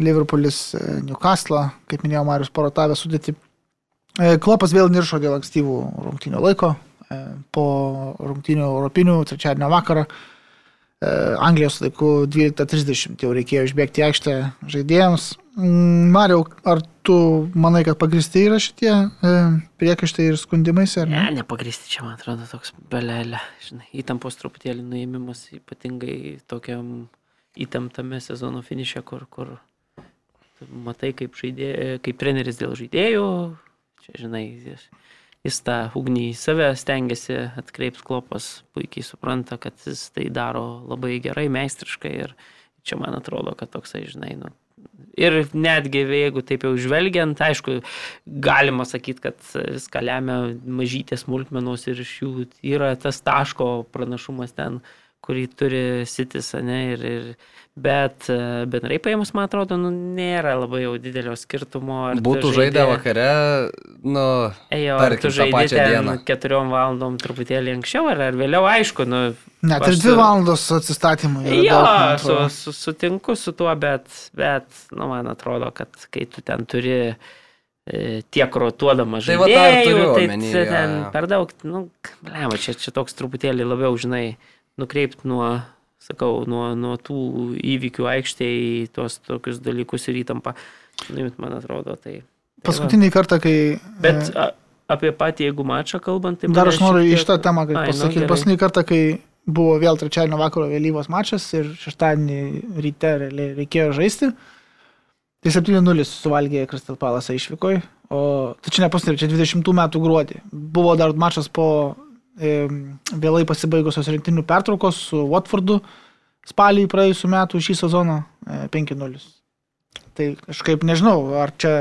Liverpoolis e, Newcastle, kaip minėjo Marius Porotavė sudėti. Klopas vėl niršo dėl ankstyvų rungtynio laiko. Po rungtynių europinių trečiadienio vakarą. E, Anglijos laiku 12.30 jau reikėjo išbėgti aikštę žaidėjams. Mm, Mariau, ar tu manai, kad pagristi yra šitie e, priekaištai ir skundimais? Ne, ne? nepagristi čia, man atrodo, toks belelė. Žinai, įtampos truputėlį nuėmimas, ypatingai tokiam įtemptame sezono finiše, kur, kur matai, kaip, žaidė, kaip treneris dėl žaidėjų. Čia, žinai, jis, tą ugnį į save stengiasi atkreipti klopas, puikiai supranta, kad jis tai daro labai gerai, meistriškai ir čia man atrodo, kad toksai, žinai, nu, Ir netgi jeigu taip jau žvelgiant, aišku, galima sakyti, kad viską lemia mažytės smulkmenos ir iš jų yra tas taško pranašumas ten, kurį turi sitis, ne, ir, ir, bet e, bendrai paėmus, man atrodo, nu, nėra labai jau didelio skirtumo. ar tu Būtų žaidę vakare, nu, Ejo, ar tarkim, tu tą pačią ten dieną. keturiom valandom truputėlį anksčiau, ar, ar vėliau, aišku, nu, Net ir dvi su- valandos atsistatymui. yra Jo, daug, su, su, sutinku su tuo, bet, bet nu, man atrodo, kad kai tu ten turi e, tiek rotuodamas Tai va žaidėjų, turiu tai omeny, ten jo. per daug, nu, blema, čia, čia toks truputėlį labiau, žinai, nukreipt nuo, sakau, nuo, nuo tų įvykių aikštėje į tuos tokius dalykus ir įtampą, nuimt, man atrodo, tai. tai. Paskutinį kartą, kai... Bet e, a, apie patį, jeigu mačą kalbant, tai... Dar aš noriu šiek tiek- šitą temą nu, pasakyti. gerai. Paskutinį kartą, kai buvo vėl trečiadienio vakaro vėlyvos mačas ir šeštadienį ryte reikėjo žaisti, tai 7-0 suvalgė Kristal Palasą išvykoj, o tai čia ne pastarė, čia 20 metų gruodį. Buvo dar mačas po vėlai pasibaigusios rinktinių pertraukos su Watfordu spalį praėjusiu metu šį sezoną e, 5-0. Tai kažkaip nežinau, ar čia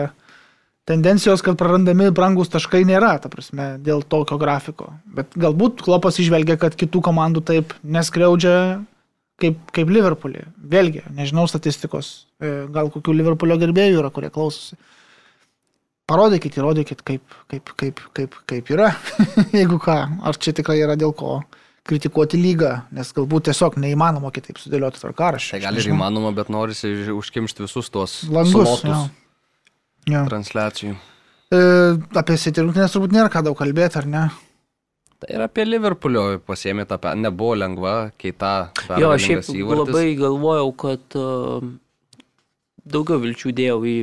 tendencijos, kad prarandami brangus taškai nėra, ta prasme, dėl tokio grafiko. Bet galbūt Klopas išvelgia, kad kitų komandų taip neskriaudžia kaip, kaip Liverpoolį. Vėlgi, nežinau statistikos, e, gal kokių Liverpoolio gerbėjų yra, kurie klausosi. Parodykit, įrodykit, kaip, kaip, kaip, kaip, kaip yra, jeigu ką, ar čia tikrai yra dėl ko kritikuoti lygą, nes galbūt tiesiog neįmanoma kitaip sudėlioti tvarkaraštį. Tai gal ir įmanoma, bet norisi užkimšti visus tuos Langus. jo. Jo. transliacijų. E, apie City rungtynės turbūt nėra ką daug kalbėti, ar ne? Tai ir apie Liverpoolio pasiemė tą, pe- nebuvo lengva, keita. Jo, šiaip pergalingas įvartis. labai galvojau, kad uh, daugiau vilčių dėjau į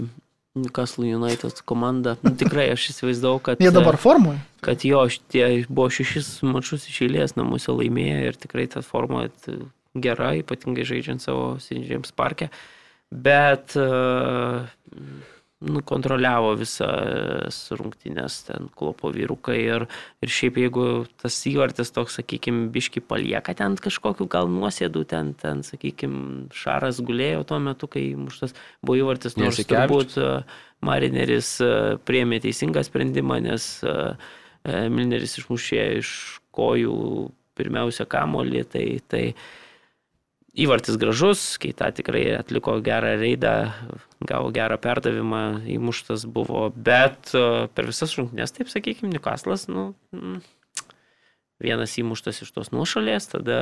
Newcastle United komandą. Nu, tikrai aš įsivaizdavau, kad, Jie dabar formui. kad jo šitie buvo šešis mačius iš eilės namuose laimėję ir tikrai ta forma t- gera, ypatingai žaidžiant savo St. parke. Bet uh, nukontroliavo visas rungtynės ten klopo vyrukai ir, ir šiaip jeigu tas įvartis toks, sakykime, biški palieka ten kažkokiu gal nuosėdų, ten, ten sakykime, Šaras gulėjo tuo metu, kai muštas buvo įvartis, nors turbūt e, Marineris e, priemė teisingą sprendimą, nes e, e, Milneris išmušė iš kojų pirmiausia kamolį, tai, tai įvartis gražus, Keita tikrai atliko gerą reidą, gavo gerą perdavimą, įmuštas buvo, bet e, per visas rungtynes, taip sakykime, Newcastle'as, nu, mm, vienas įmuštas iš tos nuošalės, tada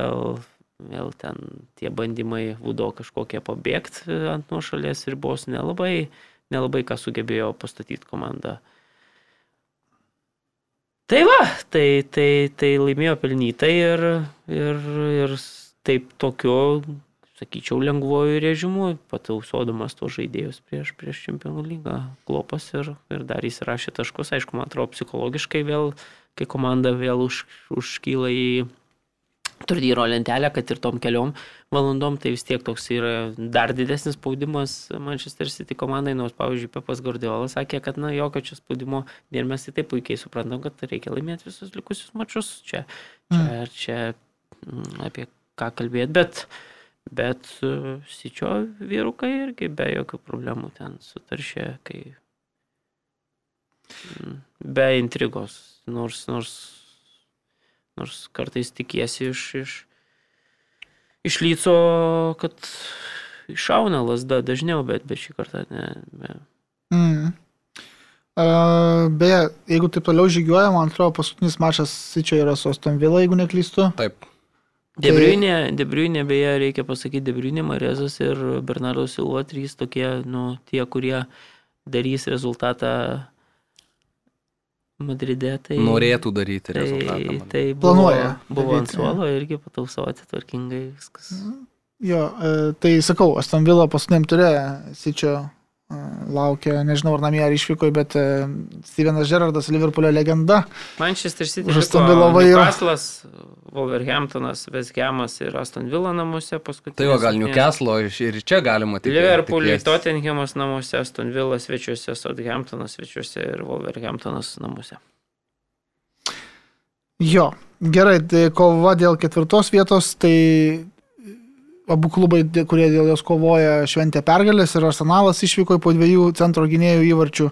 vėl ten tie bandymai būdo kažkokie pabėgti ant nuošalės ribos nelabai, nelabai ką sugebėjo pastatyti komanda. Tai va, tai, tai, tai laimėjo pelnytai ir, ir, ir taip tokiu, sakyčiau, lengvuoju režimu, patausodamas tuos žaidėjus prieš, prieš čempionų lygą. Klopas ir, ir dar įsirašė taškus, aišku, man atrodo, psichologiškai vėl, kai komanda vėl už, užkyla į turnyro lentelę, kad ir tom keliom valandom, tai vis tiek toks yra dar didesnis spaudimas Manchester City komandai, nors, pavyzdžiui, Pepas Gordiolas sakė, kad, na, jokio čia spaudimo ir mes tai taip puikiai suprantam, kad reikia laimėti visus likusius mačius. Čia, čia, mm. čia mm, apie ką kalbėti, bet, bet Sičio vyrukai irgi be jokių problemų ten sutaršė, kai mm, be intrigos, nors, nors Nors kartais tikiesi iš, iš, iš lyco, kad iššauna lasda dažniau, bet, bet šį kartą ne. Be. Mm. Uh, beje, jeigu taip toliau žygiuoja, man atrodo, paskutinis mačas Sičio yra su Aston Villa, jeigu neklystu. Taip. Debriunė, tai... Debriunė, beje, reikia pasakyti, Debriunė, Marezas ir Bernardo Silva, trys tokie, nu, tie, kurie darys rezultatą Madride. Tai, Norėtų daryti tai, rezultatą. Tai buvo, Planuoja Buvo ant daryti, suolo irgi patausoti tvarkingai viskas. Jo, e, tai sakau, Aston Villa paskutiniam turė Sičio laukia, nežinau ar namie ar išvykoje, bet e, Stevenas Gerardas, Liverpoolio legenda. Manchester City, Villa vairo. Newcastle'as, Wolverhamptonas, Westhamas ir Aston Villa namuose paskutinis. Tai va, gal Newcastle ir čia galima tik. Liverpool'ui Tottenhamas namuose, Aston Villa svečiuose, Southamptonas svečiuose ir Wolverhamptonas namuose. Jo, gerai, tai kova dėl ketvirtos vietos, tai abu klubai, kurie dėl jos kovoja, šventė pergalės ir Arsenalas išvyko po dviejų centro gynėjų įvarčių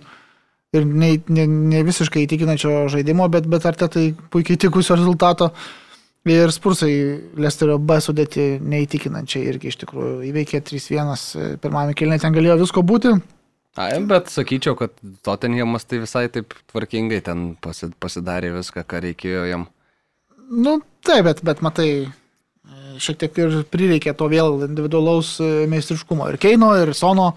ir ne, ne, ne visiškai įtikinančio žaidimo, bet, bet ar tai puikiai tikusio rezultato. Ir Spursai Lesterio B sudėti neįtikinančiai irgi iš tikrųjų įveikė 3-1 pirmame kilne, ten galėjo visko būti. Ai, bet sakyčiau, kad Tottenhamas tai visai taip tvarkingai ten pasi- pasidarė viską, ką reikėjo jam. Nu, taip, bet, bet matai, šiek tiek ir prireikė to vėl individualaus e, meistriškumo. Ir Keino, ir Sono,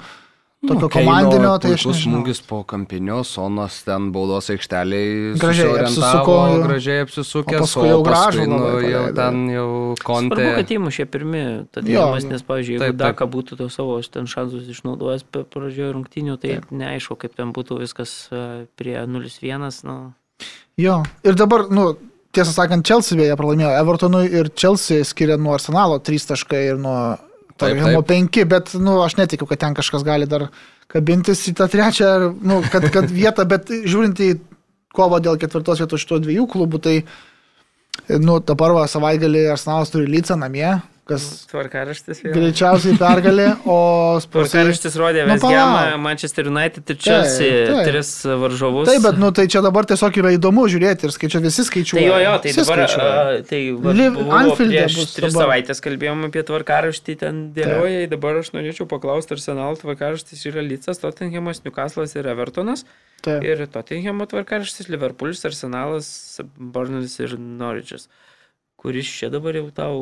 tokio Keino komandinio, tai aš puikus smūgis po kampinio, Sonas ten baudos aikšteliai Gražiai apsisuko, gražiai apsisukęs, O paskui jau gražų nu, jau ten jau kontė. Svarbu, kad įmušė pirmi, tad jo. nes, pavyzdžiui, jeigu. Daka būtų to savo ten šansus išnaudojęs per pradžioje rungtinių, tai Taip. neaišku, kaip ten būtų viskas e, prie 0-1. Nu. Jo, ir dabar, nu, tiesą sakant, Chelsea beje pralaimėjo Evertonui ir Chelsea skiria nuo Arsenalo 3 taškai ir nuo Tottenhamo taip. 5, bet, nu, aš netikiu, kad ten kažkas gali dar kabintis į tą trečią, nu, kad, kad vietą, bet žiūrint į kovą dėl ketvirtos vietos šitų dviejų klubų, tai, nu, dabar va savaitgalį Arsenalas turi lycą namie, kas Tvarkaraštis vėl. greičiausiai pergalė, o Spursai... Tvarkaraštis rodė Nu, Vesgiamą. Manchester United ir Chelsea, taip. tris varžovus. Taip, bet, nu, tai čia dabar tiesiog yra įdomu žiūrėti ir skaičiuoti, visi skaičiuoja. Tai jo, jo, tai dabar, a, tai Anfielde prieš tris dabar. savaitės kalbėjom apie tvarkaraštį, ten dėlioja, dabar aš norėčiau paklausti, Arsenal tvarkaraštis yra Lycas, Tottenhamas, Newcastle'as ir Evertonas. Taip. Ir Tottenhamo tvarkaraštis Liverpoolis, Arsenalas, Burnalis ir Norwichas. Kuris čia dabar jau tau...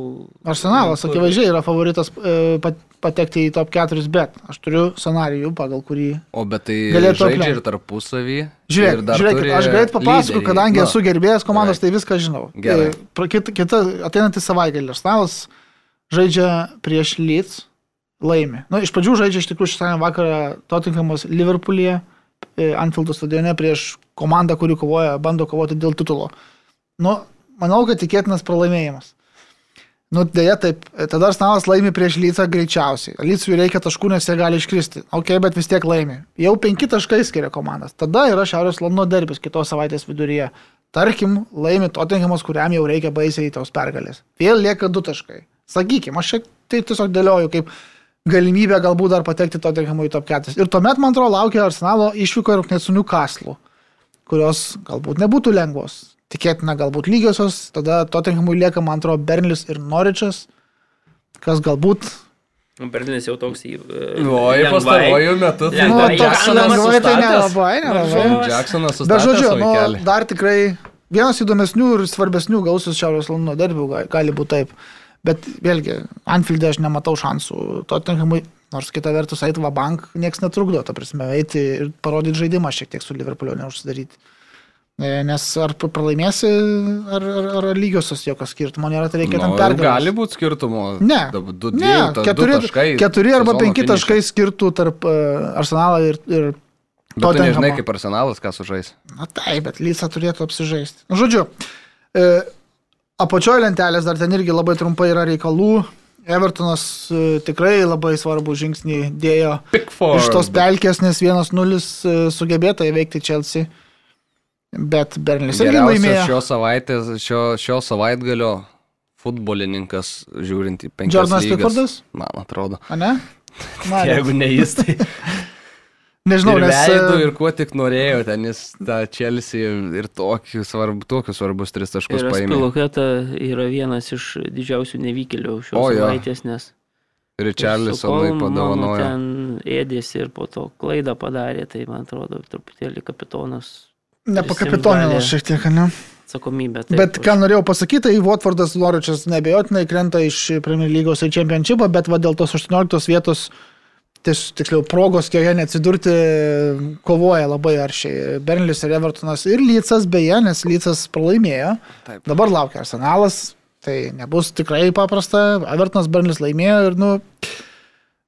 Arsenalas kur- akivaizdžiai yra favoritas e, pat- patekti į top 4, bet aš turiu scenarijų, pagal kurį... O bet tai Galėtų žaidžia ir tarpusavį. Žiūrėk, ir dar žiūrėkit, turi aš greit papasakoju, lyderį. kadangi Nu, esu gerbėjas komandos, gerai. tai viską žinau. Gerai. E, pra- Kita, kita ateinantį savaitgalį Arsenalas žaidžia prieš Leeds, laimi. Nu, iš pradžių žaidžia iš tikrųjų šeštadienį vakarą Tottenhamas Liverpoolyje, e, Anfieldo stadione prieš komandą, kuri kovoja, bando kovoti dėl titulo. Nu, manau, kad tikėtinas pralaimėjimas. Nu, dėja, taip. Tada Arsenalas laimi prieš Lycą greičiausiai. Lycui reikia taškų, nes jie gali iškristi. Ok, bet vis tiek laimi. Jau penki taškai skiria komandas. Tada yra Šiaurės Londono derbis kitos savaitės viduryje. Tarkim, laimi Tottenhamas, kuriam jau reikia baisiai tos pergalės. Vėl lieka du taškai. Sakykime, aš čia tai tiesiog dėlioju kaip galimybę galbūt dar patekti Tottenhamui į top 4. Ir tuomet, man atrodo, laukia Arsenalo išvyko ir net su Newcastle, kurios galbūt nebūtų lengvos. Tikėtina galbūt lygiosios, tada Tottenhamui lieka, man atrodo, Bernlis ir Noričas, kas galbūt Berlinas jau toks į... Oi, pastaruoju metu tai Nu, toks lengvai tai nelabai, nelabai. Jacksonas Bet sustatė žodžiu, savo nu, dar tikrai vienas įdomesnių ir svarbesnių gausius Šiaurės Londono derbių gali, būti taip. Bet vėlgi, Anfield'e aš nematau šansų. To tinkamai, nors kita vertus, Aitva Bank niekas netrukdo, ta prasme, eiti ir parodyti žaidimą šiek tiek su Liverpool'u neužsidaryti. E, Nes ar pra- pralaimėsi, ar, ar, ar lygiosios jokio skirtumo nėra, tai reikia tam Nu, pergalės. gali būti skirtumo. Ne. Du, Ne, dviejų, ta- du keturi, taškai keturi arba penki finiše. taškai skirtų tarp uh, Arsenalą ir, ir Bet tu nežinai, Tottenhamo. kaip arsenalas, ką sužais. Na taip, bet Lysa turėtų apsižaisti. Nu, žodžiu, e, apačioje lentelės dar ten irgi labai trumpai yra reikalų. Evertonas e, tikrai labai svarbų žingsnį dėjo Pickford. iš tos pelkės, nes 1-0 e, sugebėta įveikti Chelsea. Bet Bernis irgi laimėjo. šio savaitės, šio, šio savaitgalio futbolininkas, žiūrint į penkias Jordanas lygas. Pickfordas? Man atrodo. A ne? Na, Jeigu ne jis, tai nežinau, ir nes... veidų, e, ir kuo tik norėjo, ten jis tą Chelsea ir tokius svarb, tokius svarbus tris taškus Ir paėmė. Spiloketa yra vienas iš didžiausių nevykėlių šios O, savaitės, nes su Kolmanu padovanojo. Ten ėdėsi ir po to klaidą padarė, tai man atrodo truputėlį kapitonas Nepakapitonino šiek tiek, ne? atsakomybę. Bet ką norėjau pasakyti, tai Watfordas Norwichas nebejotinai krenta iš Premier lygos į Championshipą, bet va dėl tos 18 vietos, tiksliau, progos joje neatsidurti, kovoja labai aršiai. Bernlis ir Evertonas ir Lycas beje, nes Lycas pralaimėjo. Taip. Dabar laukia Arsenalas, tai nebus tikrai paprasta. Evertonas Bernlis laimėjo ir, nu,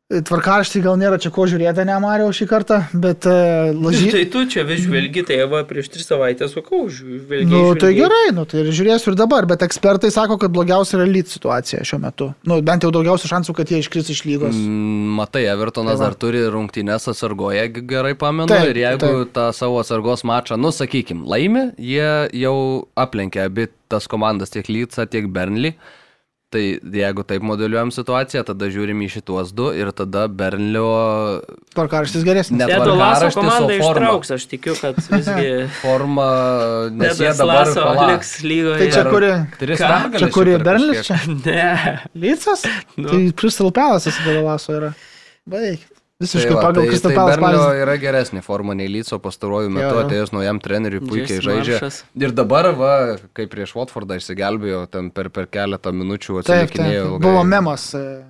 tvarkaraštį gal nėra čia ko žiūrėti, nemariau šį kartą, bet uh, lažy... Tai tu čia vis žvelgi, tai va prieš tris savaitės sakau, žvelgi. Nu, tai gerai, nu, tai ir žiūrėsiu ir dabar, bet ekspertai sako, kad blogiausia yra lyt situacija šiuo metu. Nu, bent jau daugiausia šansų, kad jie iškris iš lygos. Mm, Matai, Evertonas Tai va. dar turi rungtynės atsargoje, gerai pamenu. Taip, ir jeigu taip. tą savo atsargos mačą, nu sakykim, laimi, jie jau aplenkė abi tas komandas, tiek Lyca, tiek Bernly. Tai jeigu taip modeliuojam situaciją, tada žiūrim į šituos du ir tada Bernlio Tvarkaraštis geresnis. Ne- Laso Tvarkaraštis, komanda ištrauks, aš tikiu, kad visgi forma, nes jie dabar Laso pala. liks lygoje. Tai čia kuri? Čia kuri kažkiek. čia? Ne. Lycas? Nu. Tai Crystal Palace Delaso yra. Baig. Visiškai Tai va, pagal tai, Crystal tai Bernlio pavyzdį. yra geresnė forma nei Lyco pastaruoju metu, Jo, jo. atėjus naujam treneriui puikiai Jesse žaidžia. Maršas. Ir dabar, va, kai prieš Watfordą išsigelbėjo, ten per, per keletą minučių atsilikinėjo. Buvo memas. e,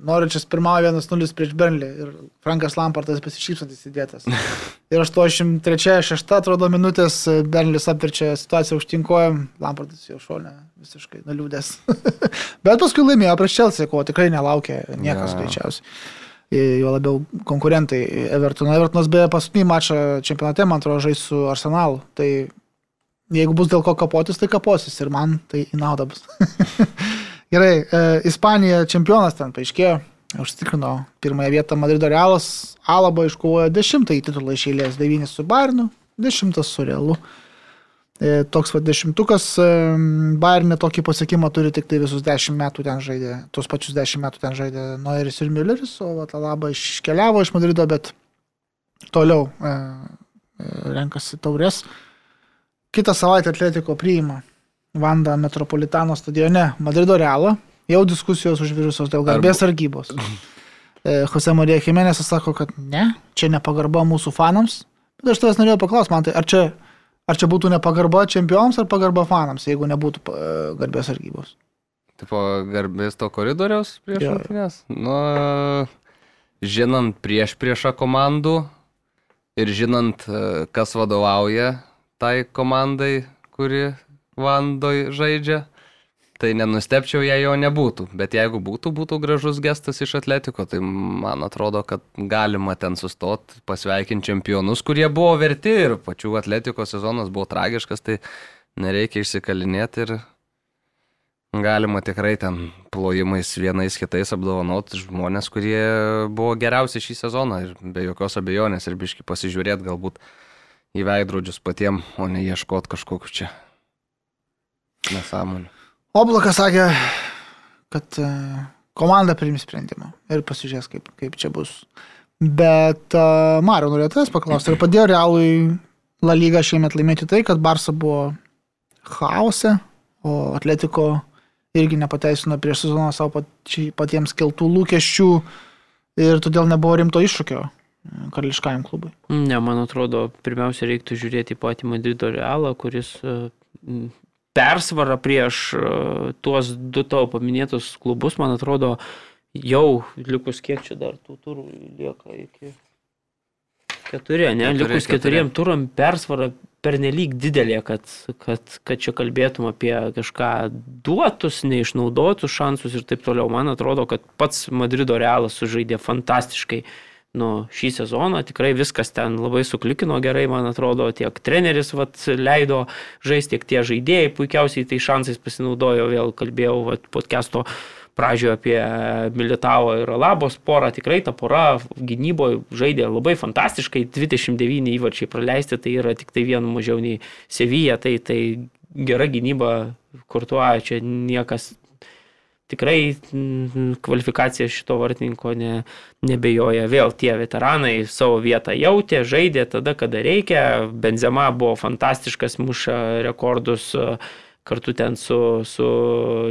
Noričias pirmavo 1-0 prieš Bernlį ir Frankas Lampartas pasišypsantis įdėtas. Ir 83-6 atrodo minutės e, Bernlis apverčia situaciją aukštinkojam, Lampartas jau šonė visiškai nuliūdęs. Bet paskui laimėjo prieš Chelsea, ko tikrai nelaukė niekas Jo. greičiausiai. Jo labiau konkurentai Evertono. Evertonas beje paskutinį mačą čempionate, man atrodo, žais su Arsenalu. Tai jeigu bus dėl ko kapotis, tai kaposis ir man tai į naudą bus. Gerai, e, Ispanija čempionas ten paaiškėjo, užtikrino pirmąją vietą Madrido Realas, Alaba iškovojo dešimtąjį titulą iš eilės, devynis su Bairnu, dešimtas su Realu. E, toks va dešimtukas, e, Bairne tokį pasiekimą turi tik tai visus dešimt metų ten žaidė, tuos pačius dešimt metų ten žaidė Noiris ir Mülleris, o va Alaba iškeliavo iš Madrido, bet toliau e, e, renkasi taurės. Kitą savaitę Atletiko priima Vanda Metropolitano stadione Madrido Realą. Jau diskusijos užvirusios dėl garbės sargybos. E, Jose Marija Jimenezas sako, kad ne, čia nepagarba mūsų fanams. Bet aš tavęs norėjau paklausti, man tai, ar čia, ar čia būtų nepagarba čempionams ar pagarba fanams, jeigu nebūtų e, garbės sargybos. Tipo, garbės to koridoriaus prieš Jo. rungtynes. Nu, žinant prieš priešą komandų ir žinant, e, kas vadovauja tai komandai, kuri Vandoj žaidžia, tai nenustepčiau, jei jo nebūtų. Bet jeigu būtų, būtų gražus gestas iš Atletiko, tai man atrodo, kad galima ten sustoti, pasveikinti čempionus, kurie buvo verti ir pačių Atletiko sezonas buvo tragiškas, tai nereikia išsikalinėti ir galima tikrai ten plojimais vienais kitais apdovanoti žmonės, kurie buvo geriausi šį sezoną ir be jokios abejonės ir biški pasižiūrėti galbūt į veidrodžius patiem, o ne ieškoti kažkokiu čia nesąmonių. Oblakas sakė, kad e, komanda priims sprendimą ir pasižiūrės, kaip, kaip čia bus. Bet uh, Mario norėjo tavęs paklausti, ar padėjo Realui La Lyga šiemet laimėti tai, kad Barsa buvo chaose, o Atletiko irgi nepateisino prieš sezoną savo patiems keltų lūkesčių ir todėl nebuvo rimto iššūkio e, karališkajam klubui. Ne, man atrodo, pirmiausia reiktų žiūrėti į patį Madrido realą, kuris persvara prieš e, tuos du tavo paminėtus klubus, man atrodo, jau likus kiek čia dar tų turų lieka iki keturi, ne, Keturi, likus keturi. keturiem turam persvara pernelyg didelė, kad, kad, kad čia kalbėtum apie kažką duotus, neišnaudotus šansus ir taip toliau. Man atrodo, kad pats Madrido realas sužaidė fantastiškai nu, šį sezoną. Tikrai viskas ten labai suklikino gerai, man atrodo, tiek treneris vat, leido žaisti, tiek tie žaidėjai puikiausiai tai šansais pasinaudojo. Vėl kalbėjau vat, podcast'o pradžioje apie Militavo ir Alabos porą. Tikrai ta pora gynyboje žaidė labai fantastiškai. 29 įvarčiai praleisti, tai yra tik tai vienu mažiau nei Sevija. Tai, tai gera gynyba, kurtuoja, čia niekas tikrai kvalifikacija šito vartininko ne, nebejoja. Vėl tie veteranai savo vietą jautė, žaidė tada, kada reikia. Benzema buvo fantastiškas, muša rekordus e, kartu ten su, su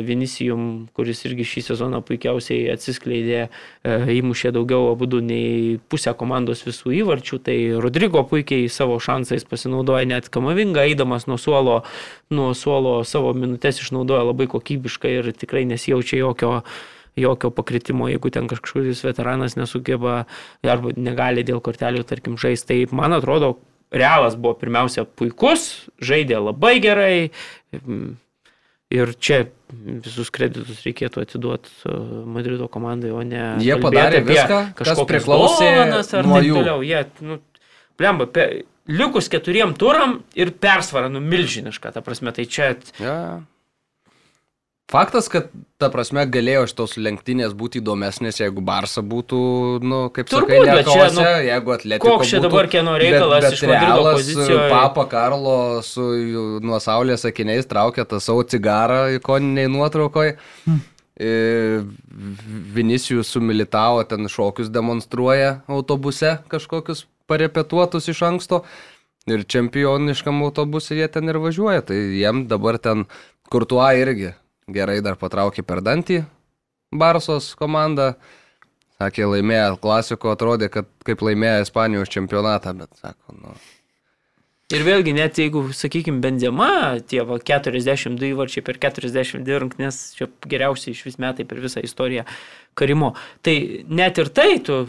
Vinicijum, kuris irgi šį sezoną puikiausiai atsiskleidė, e, įmušė daugiau abudu nei pusę komandos visų įvarčių. Tai Rodrygo puikiai savo šansais pasinaudoja net Kamavinga, eidamas nuo suolo, nuo suolo savo minutės išnaudoja labai kokybiškai ir tikrai nesijaučia jokio jokio pakritimo, jeigu ten kažkuris veteranas nesugeba arba negali dėl kortelių, tarkim, žaisti. Tai man atrodo, realas buvo pirmiausia puikus, žaidė labai gerai. Ir čia visus kreditus reikėtų atiduoti e, Madrido komandai, o ne... Jie padarė viską, kas priklausė nuo jų. Toliau. Jie, nu, blemba, pe, likus keturiem turam ir persvara, nu, milžiniška, ta prasme, tai čia Ja. Faktas, kad, ta prasme, galėjo šitos lenktynės būti įdomesnės, jeigu Barsa būtų, nu, kaip Turbūt, sakai, nekose, nu, jeigu atletiko koks čia dabar kieno reikalas bet, iš bet Madrido Realas, pozicijoje? Papa Karlo su nuo saulės akiniais traukia tą savo cigarą ikoniniai nuotraukoje. Hmm. Vinicijus su Militavo ten šokius demonstruoja autobuse kažkokius parepetuotus iš anksto. Ir čempioniškam autobusui jie ten ir važiuoja. Tai jiem dabar ten kurtuo irgi gerai dar patraukė per dantį Barsos komanda. Sakė, laimėjo klasiko, atrodė, kad kaip laimėjo Ispanijos čempionatą, bet sako, nu. Ir vėlgi, net jeigu, sakykime, Benzema, tie va, 42 įvarčiai per 42 rungtynes, čia geriausiai iš vis metai per visą istoriją karimo, tai net ir tai tu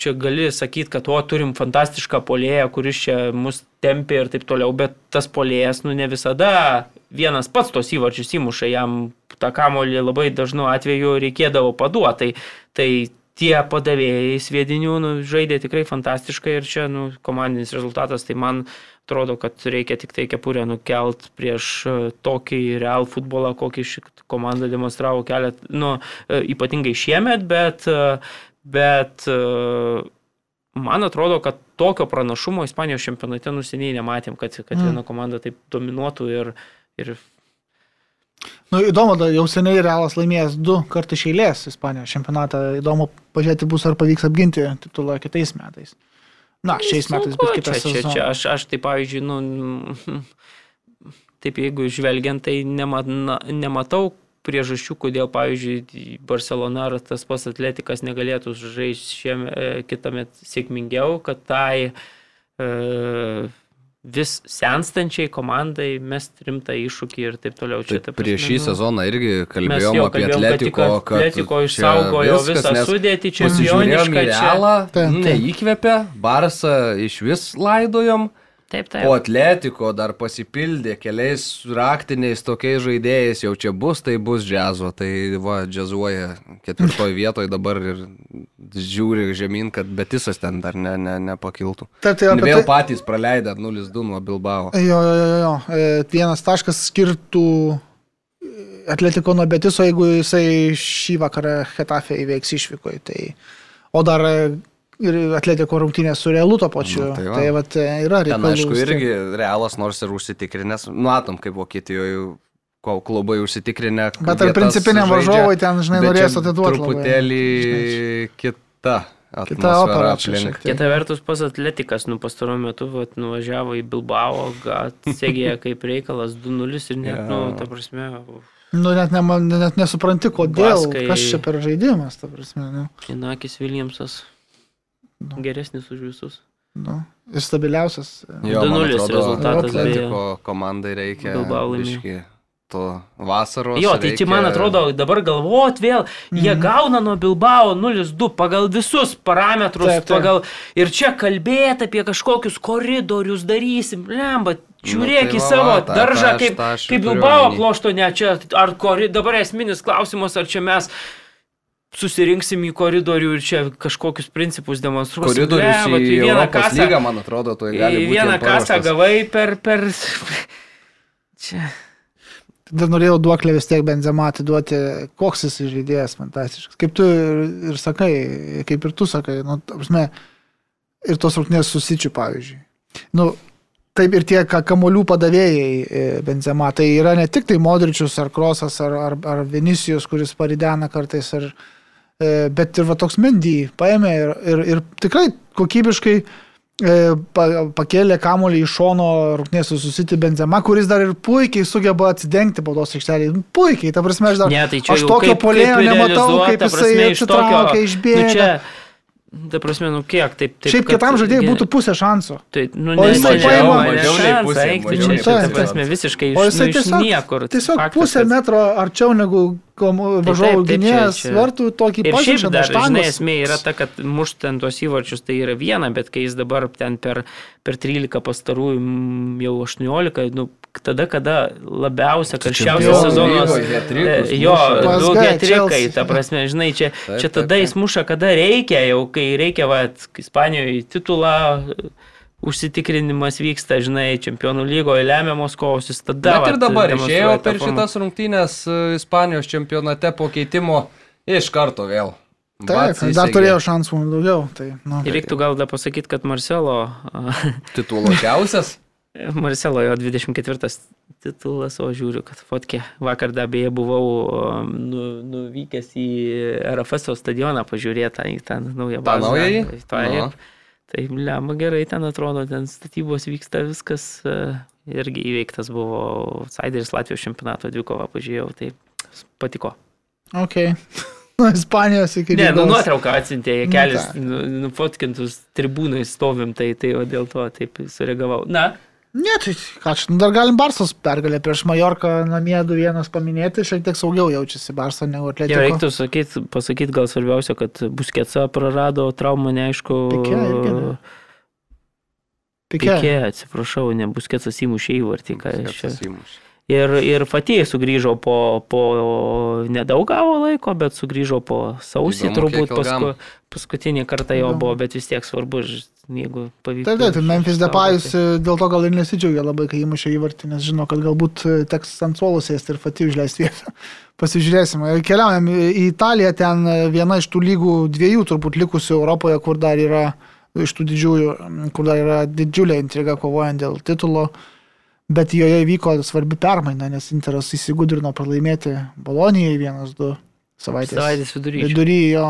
čia gali sakyti, kad o turim fantastišką polėją, kuris čia mus tempia ir taip toliau, bet tas polėjas, nu ne visada vienas pats tos įvarčius įmuša, jam tą kamolį labai dažnu atveju reikėdavo paduoti. Tai, tai tie padavėjai sviedinių nu, žaidė tikrai fantastiškai ir čia nu, komandinis rezultatas, tai man atrodo, kad reikia tik tai kepurę nukelt prieš e, tokį real futbolą, kokį ši komanda demonstravo kelet, nu, e, ypatingai šiemet, bet, e, bet man atrodo, kad tokio pranašumo Ispanijos čempionate nuseniai nematėm, kad, kad Mm. viena komanda taip dominuotų ir, ir Nu, įdomu, jau seniai Realas laimėjęs du kartus iš eilės Ispanijos čempionatą. Įdomu pažiūrėti bus, ar pavyks apginti titulą kitais metais. Na, šiais metais, bet Sunku, kitas čia, čia, čia, aš, aš tai pavyzdžiui, nu, taip jeigu žvelgiant, tai nema, na, nematau priežasčių, kodėl, pavyzdžiui, Barcelona ar tas pats atletikas negalėtų žaisti šiame kitame sėkmingiau, kad tai e, vis senstančiai komandai mest rimtą iššūkį ir taip toliau. Čia, Čia ta prieš šį nu, sezoną irgi kalbėjom jo apie atletiko, kad Atletiko čia išsaugojo viskas, visą sudėtį, Pasižiūrėjom į čempionišką čia. realą, Taip, taip. neįkvėpė, Barsą iš vis laidojom, Taip, taip. o atletiko dar pasipildė keliais raktiniais tokiais žaidėjais, jau čia bus, tai bus džiazo, tai va, džiazuoja ketvirtoje vietoje dabar ir žiūri žemyn, kad betisas ten dar ne, ne, nepakiltų. Taip, tai apie Vėl tai- patys praleidę 0-2 nuo Bilbao. Jo, jo, jo, jo. E, Vienas taškas skirtų Atletiko nuo Betiso, jeigu jisai šį vakarą Hetafė įveiks išvykoje. Tai... O dar e, ir Atletiko rungtynės su Realu to pačiu. Nu, tai va. tai vat, e, yra Ten, reikalų. aišku, vis tiek. irgi realas nors ir užsitikrinęs, matom, kaip Vokietijoje kol klubai užsitikrinę. Bet ar principiniam varžovui ten, žinai, norės atiduoti. Truputėlį Žinai, kita. Kita opera aplink. Kita vertus, pas atletikas, nu, pastaruoju metu vat, nuvažiavo į Bilbao, atsegė kaip reikalas 2-0 ir net, Jo. nu, ta prasme, uf, Nu, net, ne, net nesupranti, kodėl, Baskai- kas čia per žaidimas, ta prasme. Nu, Inakis Williamsas Nu. geresnis už visus. nu, ir stabiliausias. Jo, 2:0 man atrodo, rezultatas Atletiko komandai reikia to vasaros. Jo, tai čia man atrodo, dabar galvot vėl, jie Mhm. gauna nuo Bilbao 0-2 pagal visus parametrus, Taip, taip. pagal ir čia kalbėti apie kažkokius koridorius darysim, lemba, žiūrėk Nu, tai į savo va, tą- daržą, tą aš- kaip, ir kaip Bilbao plošto, ne čia, ar kori, dabar esminis klausimas, ar čia mes susirinksim į koridorių ir čia kažkokius principus demonstruosim. Koridorius Blemba, į tu vieną Europos kasą- lygą, man atrodo, tai gali į būti. vieną jiem kasą gavai per... per... Čia. Dar norėjau duoklę vis tiek Benzema atiduoti, koks jis žaidėjas fantastiškas. Kaip tu ir, ir sakai, kaip ir tu sakai, nu, ta prasme, ir tos rūknės susičių, pavyzdžiui. Nu, taip ir tie ka- kamolių padavėjai e, Benzema, tai yra ne tik tai Modričius ar Krosas ar, ar, ar Vinicijus, kuris paridena kartais, ar, e, bet ir va toks Mendy paėmė ir, ir, ir tikrai kokybiškai e, pa, pakėlė kamolį iš šono rūknės susiti Benzema, kuris dar ir puikiai sugeba atsidengti baudos aikštelėje. Nu, Puikiai, ta prasme, aš dar... Ne, tai aš tokio polėjo nematau, kaip jisai prasme, iš tokio- išbėga. Nu čia, ta prasme, nu kiek taip. taip Šiaip kitam žaidėjui būtų pusė šansų. Tai, nu, O jisai paima- šansą tai ta prasme, visiškai iš, O jisai nu, tiesiog, niekur. tiesiog Faktas, pusę kad- metro arčiau negu taip, čia- gynėjas vartų tokį pažinčią dar, žinai, esmė yra ta, kad mušt ten tuos įvarčius tai yra viena, bet kai jis dabar ten per, per 13 pastarųjų, jau 18, nu, tada, kada labiausia, karščiausias sezonas. e, Jo, du getrikai, ta prasme, žinai, čia, Taip, čia taip, tada jis taip. muša, kada reikia, jau kai reikia, va, Ispanijoje titulą. Užsitikrinimas vyksta, žinai, čempionų lygoje lemiamos kovos, jis tada... Bet ir dabar išėjo per šitas rungtynės e, Ispanijos čempionate po keitimo iš karto vėl. Taip, dar turėjo šansų daugiau. Tai, nu. Ir reiktų gal dar pasakyti, kad Marcelo, Tituluočiausias. Marcelo jo 24 titulas, o žiūriu, kad fotkė. Vakar dar beje buvau um, nu, nuvykęs į RFS stadioną pažiūrėti į tą naują bazę. naująjį? Taip, Nu. tai lemba gerai ten atrodo, ten statybos vyksta viskas. uh, Irgi įveiktas buvo Outsideris Latvijos čempionato dvikova, pažiūrėjau, tai patiko. Ok. Nuo Ispanijos iki Ne, nu nuotrauką atsintė, Nu, kelias nu, nufotkintus tribūnai stovim, tai, tai va dėl to taip sureagavau. Na, Ne, tai ką čia, nu, dar galim Barsos pergalę prieš Majorką namie 2-1 paminėti, šiek tiek saugiau jaučiasi Barso negu jau Atletiko. reiktų sakyti, pasakyti gal svarbiausia, kad Busketsa prarado traumą, neaišku. Pikė ne? Pikė. Pikė, atsiprašau, ne Busketsas įmušė įvartį. ką aš čia- įmušė. Ir, ir Fatijai sugrįžo po, po nedaug gavo laiko, bet sugrįžo po sausį, Įdomu, turbūt pasku, paskutinį kartą jo Įdomu. buvo, bet vis tiek svarbu, jeigu pavyktų. Taip, taip, tai Memphis. Depayus e, dėl to gal ir nesidžiaugia labai, kai įmušė įvartį, nes žino, kad galbūt e, teks ant suolo sėsti ir Fatijų išleisti vietą. Pasižiūrėsim. E, Keliaujam į Italiją, ten viena iš tų lygų dviejų turbūt likusių Europoje, kur dar yra iš tų didžiųjų, kur dar yra didžiulė intriga kovojant dėl titulo. Bet joje įvyko svarbi permaina, nes Interas įsigudrino pralaimėti Bolonijai 1-2 savaitės. Savaitės vidury. Vidury jo.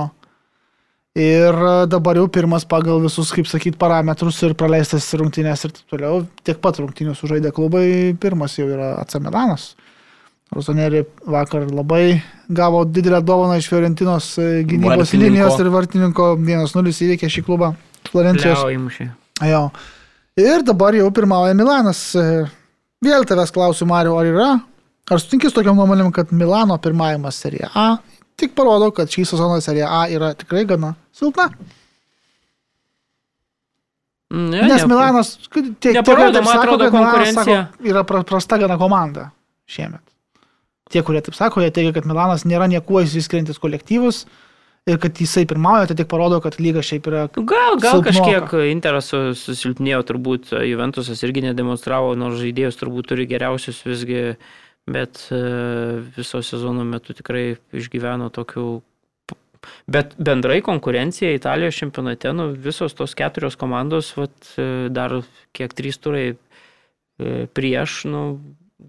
Ir e, dabar jau pirmas pagal visus, kaip sakyt, parametrus ir praleistas rungtynės ir taip toliau. Tiek pat rungtynių sužaidė klubai, pirmas jau yra AC Milanas. Rosoneri vakar labai gavo didelę dovaną iš Fiorentinos e, gynybos Vartininko. linijos ir vartininko 1-0 įveikė šį klubą Florencijos. Jo. Ir dabar jau pirmauja Milanas. Vėl tavęs klausiu, Mario, ar yra? Ar sutinkis tokiam nuomonėm, kad Milano pirmavimas Serija A tik parodo, kad šį sezoną Serija A yra tikrai gana silpna? Ne, Nes ne, Milanas, tiek, Neparodo, man sako, atrodo, kad Milanas konkurencija. Sako, yra pra- prasta gana komanda šiemet. Tie, kurie taip sako, jie teigia, kad Milanas nėra niekuo įsiskrintis kolektyvus ir kad jisai pirmauja, tai tik parodo, kad lyga šiaip yra Gal, gal Silpnoka. kažkiek interesų susilpnėjo, turbūt Juventusas irgi nedemonstravo, nors žaidėjus turbūt turi geriausius visgi, bet e, viso sezono metu tikrai išgyveno tokių. Bet bendrai konkurencija Italijos čempionate, nu, visos tos keturios komandos, vat, e, dar kiek trys turai e, prieš, nu,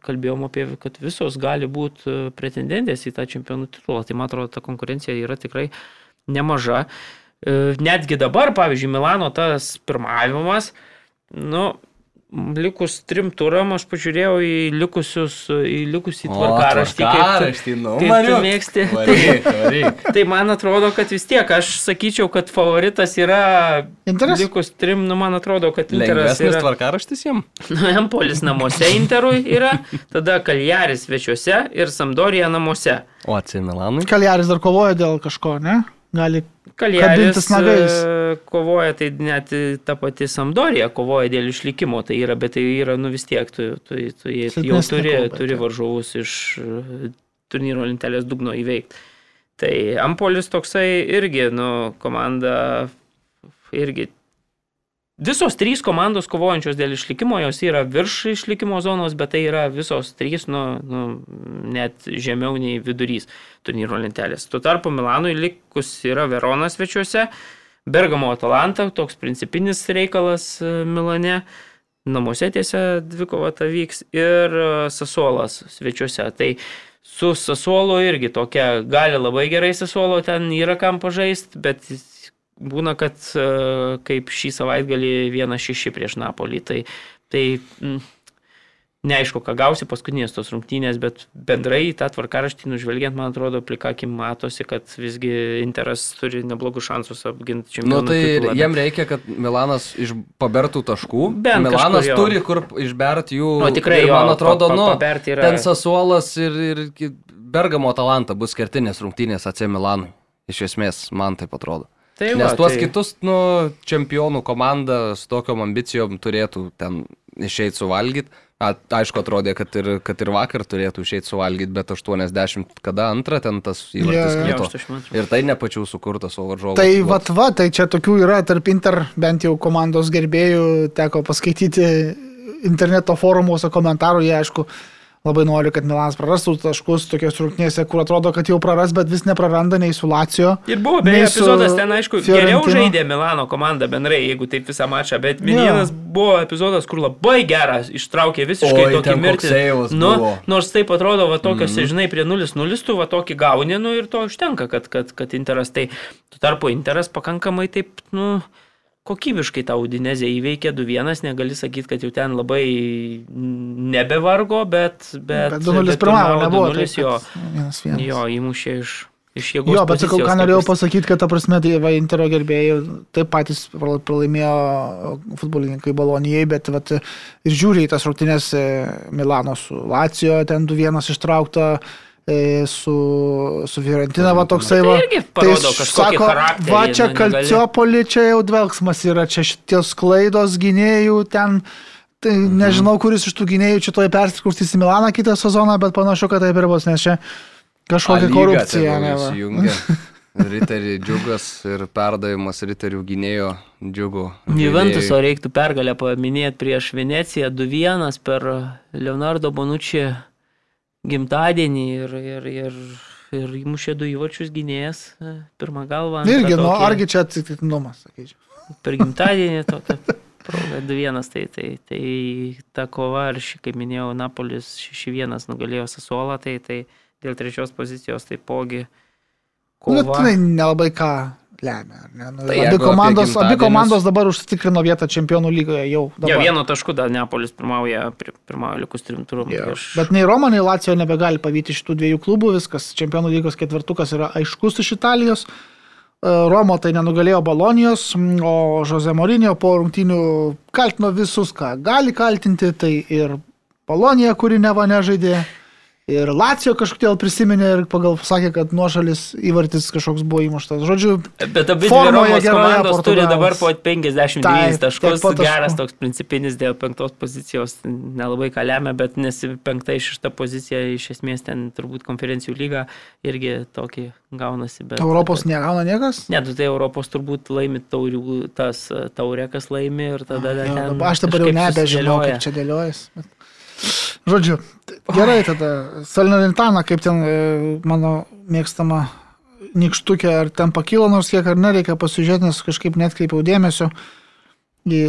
kalbėjom apie, kad visos gali būti pretendentės į tą čempionų titulą. Tai man atrodo, ta konkurencija yra tikrai nemaža. E, Netgi dabar, pavyzdžiui, Milano tas pirmavimas, nu, likus trim turam, aš pažiūrėjau į likusius, į likusį tvarkaraštį. tvarkaraštį, nu, Mariuk. mėgsti. Varyk, varyk. Tai man atrodo, kad vis tiek, aš sakyčiau, kad favoritas yra Interas? likus trim, nu man atrodo, kad Interas Lengvesnis yra. tvarkaraštis jiem? Nu, Empolis namuose Interui yra, tada Kaljaris svečiuose ir Samdorija namuose. O, AC Milanui? Kaljaris dar kovoja dėl kažko, ne? Gali. Nagais. e, kovoja, tai net ta pati Samdorija kovoja dėl išlikimo, tai yra, bet tai yra, nu vis tiek, tu, tu, tu jie jau turi, kova, turi varžovus iš e, turnyro lentelės dugno įveikti. Tai Ampolis toksai irgi, nu, komanda irgi. Visos trys komandos kovojančios dėl išlikimo, jos yra virš išlikimo zonos, bet tai yra visos trys, nu, nu net žemiau nei vidurys turnyro lentelės. Tuo tarpu Milanui likus yra Verona svečiuose, Bergamo Atalanta, toks principinis reikalas e, Milane, namuose tiesa dvikova ta vyks ir e, Sasuolas svečiuose. Tai su Sasuolo irgi tokia, gali labai gerai Sasuolo, ten yra kam pažaisti, bet būna, kad e, kaip šį savaitgalį 1-6 prieš Napolį. Tai, tai mm, neaišku, ką gausi paskutinės tos rungtynės, bet bendrai tą tvarkaraštį nužvelgiant, man atrodo, plikakim matosi, kad visgi Interas turi neblogus šansus apginti Nu, čempionų tai titulą. jiem reikia, kad Milanas iš pabertų taškų. Bent Milanas kažkur jo. turi kur išberti jų. O tikrai ir jo, man atrodo, pa- pa- nu, paberti yra- ten Sasuolas ir, ir Bergamo Atalanta bus kertinės rungtynės AC Milanui. Iš esmės, man taip atrodo. Tai Nes va, tuos tai- kitus, nu, čempionų komanda su tokiom ambicijom turėtų ten išeiti suvalgyti. Aišku, atrodė, kad ir, kad ir vakar turėtų išeiti suvalgyti, bet 80 kada antrą ten tas įvartis. Jo, krito. 82. Ir tai ne pačių sukurtas, o varžovų. Tai vat va, tai čia tokių yra tarp Inter, bent jau komandos gerbėjų, teko paskaityti interneto forumuose komentarų, jie aišku labai nori, kad Milanas prarastų taškus tokios rungtynėse, kur atrodo, kad jau praras, bet vis nepraranda nei su Lacijo. Ir buvo, beje, epizodas ten, aišku, geriau Fiorentino. žaidė Milano komanda bendrai, jeigu taip visą mačą, bet Jo. vienas buvo epizodas, kur labai geras, ištraukė visiškai Oi, tokį mirtį. Nu, buvo. nors taip atrodo, va tokios, mm žinai, prie 0-0 tu va tokį gauni, nu ir to užtenka, kad, kad, kad Interas tai, tu tarpu Interas pakankamai taip, nu, kokybiškai tą Udinezę įveikė 2-1, negali sakyti, kad jau ten labai nebevargo, bet... Bet, Bet 2-0 pirmavo, nebuvo. 2-0 taip, jo, vienas vienas. jo, įmušė iš, iš. Jo, bet sakau, pozicijos, ką kaip norėjau pasakyti, kad ta prasme, tai va, Interio gerbėjai taip patys prala- pralaimėjo futbolininkai Balonijai, bet vat, ir žiūri į tas rungtynės e, Milano su Lacijo, ten 2-1 ištraukta, e, su, su Fiorentina, va toksai va. Tai parodo kažkokį charakterį, va čia na, negali- kalciopolį, čia jau dvelgsmas yra, čia šities klaidos gynėjų ten. Tai Mhm. nežinau, kuris iš tų gynėjų čia toj persikrustys į Milaną kitą sezoną, bet panašu, kad taip ir bus, nes čia kažkokia korupcija. Riteriai džiugas ir perdavimas riterių gynėjo džiugo. Juventuso reiktų pergalę paminėti prieš Veneciją 2-1 per Leonardo Bonucci gimtadienį ir, ir, ir, ir įmušė du įvarčius gynėjas e, pirmą galvą. Irgi, nu, tokį argi čia atsitiktinumas, sakyčiau. Per gimtadienį tokia proga 2-1, tai, tai, tai ta kova, ir ši, kaip minėjau, Napolis 6-1 nugalėjo Sasuolą, tai, tai dėl trečios pozicijos taipogi Nu, kova. tai nelabai ką lemia. Ne? Nu, Tai abi, komandos, abi komandos dabar užsitikrino vietą čempionų lygoje jau. Jo, Dabar. vieno tašku dar Neapolis pirmauja, pirmauja likus trim turum. Jo. prieš- Bet nei Roma, nei Lacijo nebegali pavyti šitų dviejų klubų, viskas. Čempionų lygos ketvirtukas yra aiškus iš Italijos. E, Romo tai nenugalėjo Balonijos, o Jose Morinio po rungtynių kaltino visus, ką gali kaltinti, tai ir Balonija, kuri neva nežaidė. Ir Lacijo kažkodėl prisiminė ir pagal sakė, kad nuošalis įvartis kažkoks buvo įmuštas. Žodžiu, Bet abi Romos komandos turi dabar po 59 Taip, taškus. taškų. Geras toks principinis dėl penktos pozicijos. Nelabai ką lemia, bet nes penkta iš šitą poziciją iš esmės ten turbūt konferencijų lyga irgi tokį gaunasi. Bet, Europos bet, negauna niekas. Ne, tu tai Europos turbūt laimi taurių, tas taurė, kas laimi ir tada... Jo, ten aš dabar jau nebežinau, kaip čia dėliojas. Bet... Žodžiu, gerai tada. Salernitana, kaip ten e, mano mėgstama nikštukė, ar ten pakilo nors kiek ar nereikia pasižiūrėti, nes kažkaip netkreipiau dėmesio į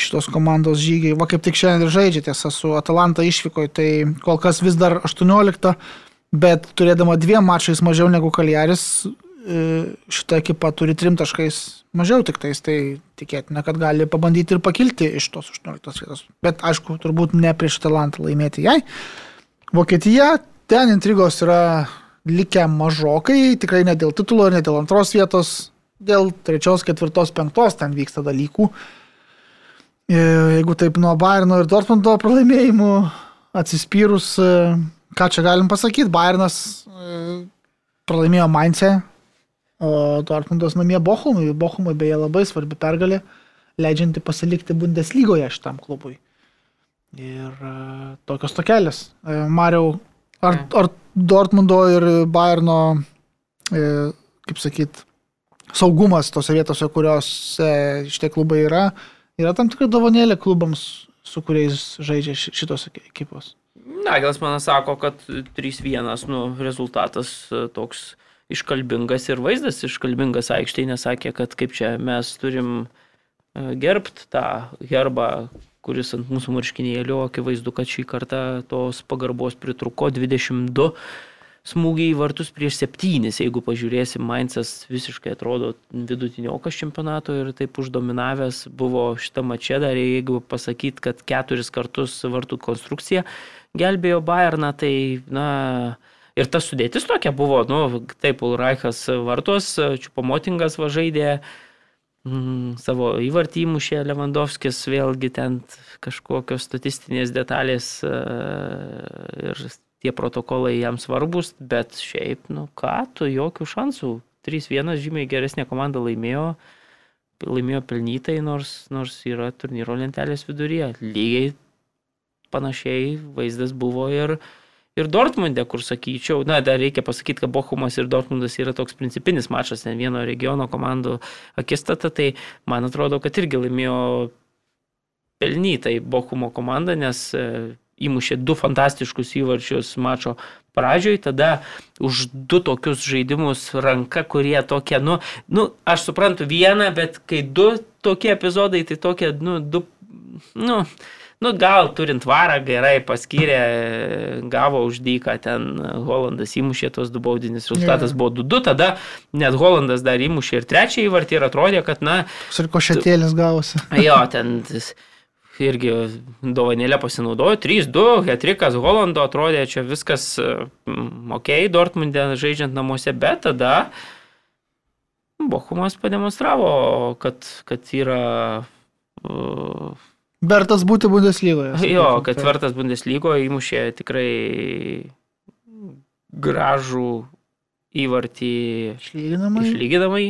šitos komandos žygiai. Va kaip tik šiandien ir žaidžia tiesa su Atalanta išvykoje, tai kol kas vis dar 18, bet turėdama dviem mačais mažiau negu Kaljaris, e, šita ekipa turi trim taškais mažiau tik tais, tai tikėtina, kad gali pabandyti ir pakilti iš tos 18 vietos. Bet aišku, turbūt ne prieš Talantą laimėti jai. Vokietija, ten intrigos yra likę mažokai, tikrai ne dėl titulo, ne dėl antros vietos, dėl trečios, ketvirtos, penktos ten vyksta dalykų. E, Jeigu taip nuo Bayerno ir Dortmundo pralaimėjimų atsispyrus, e, ką čia galim pasakyti, Bayernas e, pralaimėjo Mainze, o Dortmundas namie Bochumui. Bochumui beje labai svarbi pergalė, leidžianti pasilikti Bundeslygoje šitam klubui. Ir e, tokios tokelės. E, Mariau, ar, ar Dortmundo ir Bayerno, e, kaip sakyt, saugumas tose vietose, kuriuose šitie klubai yra, yra tam tikra dovanėlė klubams, su kuriais žaidžia ši- šitos ekipos. Nagelas man sako, kad 3-1 nu, rezultatas toks iškalbingas ir vaizdas iškalbingas aikštėje, nesakė, kad kaip čia mes turim e, gerbt tą herbą, kuris ant mūsų marškinėlio, akivaizdu, kad šį kartą tos pagarbos pritruko 22 smūgiai į vartus prieš septynis, jeigu pažiūrėsim, Mainzas visiškai atrodo vidutiniokas čempionato ir taip uždominavęs buvo šitą mačę, dar jeigu pasakyt, kad keturis kartus vartų konstrukcija gelbėjo Bayerną, tai na... Ir ta sudėtis tokia buvo, nu, taip, Ulraichas vartos, Čiupamotingas važaidė, mm, savo įvartį įmušė Lewandowskis, vėlgi ten kažkokios statistinės detalės e, ir tie protokolai jam svarbus, bet šiaip, nu ką, tu jokių šansų. 3-1 žymiai geresnė komanda laimėjo, laimėjo pelnytai, nors, nors yra turnyro lentelės viduryje. Lygiai panašiai vaizdas buvo ir, ir Dortmundė, kur sakyčiau, na, dar reikia pasakyti, kad Bochumas ir Dortmundas yra toks principinis mačas, ten vieno regiono komandų akistata, tai man atrodo, kad irgi laimėjo pelnytai Bochumo komanda, nes e, įmušė du fantastiškus įvarčius mačo pradžioj, tada už du tokius žaidimus ranka, kurie tokie, nu, nu, aš suprantu vieną, bet kai du tokie epizodai, tai tokie, nu, du, nu, nu, gal turint varą gerai paskyrė, gavo už dyką, ten Holandas įmušė tos du baudinius, rezultatas Jo. buvo 2-2, tada net Holandas dar įmušė ir trečią įvartį ir atrodė, kad, na, Ir košetėlis gavosi. Jo, ten irgi dovanėlė pasinaudojo. 3-2, Hetrikas Holando atrodė, čia viskas mm, ok, Dortmundė žaidžiant namuose, bet tada Bochumas pademonstravo, kad, kad yra... Uh, Bertas būti Bundeslygoje. jo, kad taip. vertas Bundeslygoje įmušė tikrai gražų įvartį Išlyginamai. išlyginamai.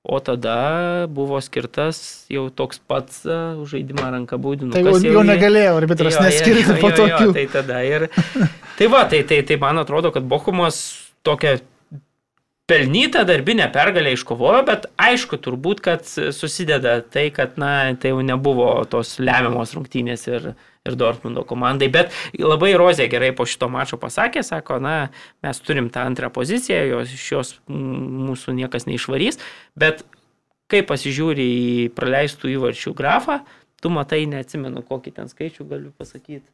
O tada buvo skirtas jau toks pats už žaidimą ranką būdinu. Tai jau, jau negalėjo arbitras neskirti po tokių. Tai tada ir... Tai va, tai, tai, tai man atrodo, kad Bochumas tokia pelnyta darbinė pergalė iškovojo, bet aišku, turbūt, kad susideda tai, kad, na, tai jau nebuvo tos lemiamos rungtynės ir, ir Dortmundo komandai, bet labai Rozė gerai po šito mačo pasakė, sako, na, mes turim tą antrą poziciją, jos, iš jos mūsų niekas neišvarys, bet kai pasižiūri į praleistų įvarčių grafą, tu matai, neatsimenu, kokį ten skaičių galiu pasakyti.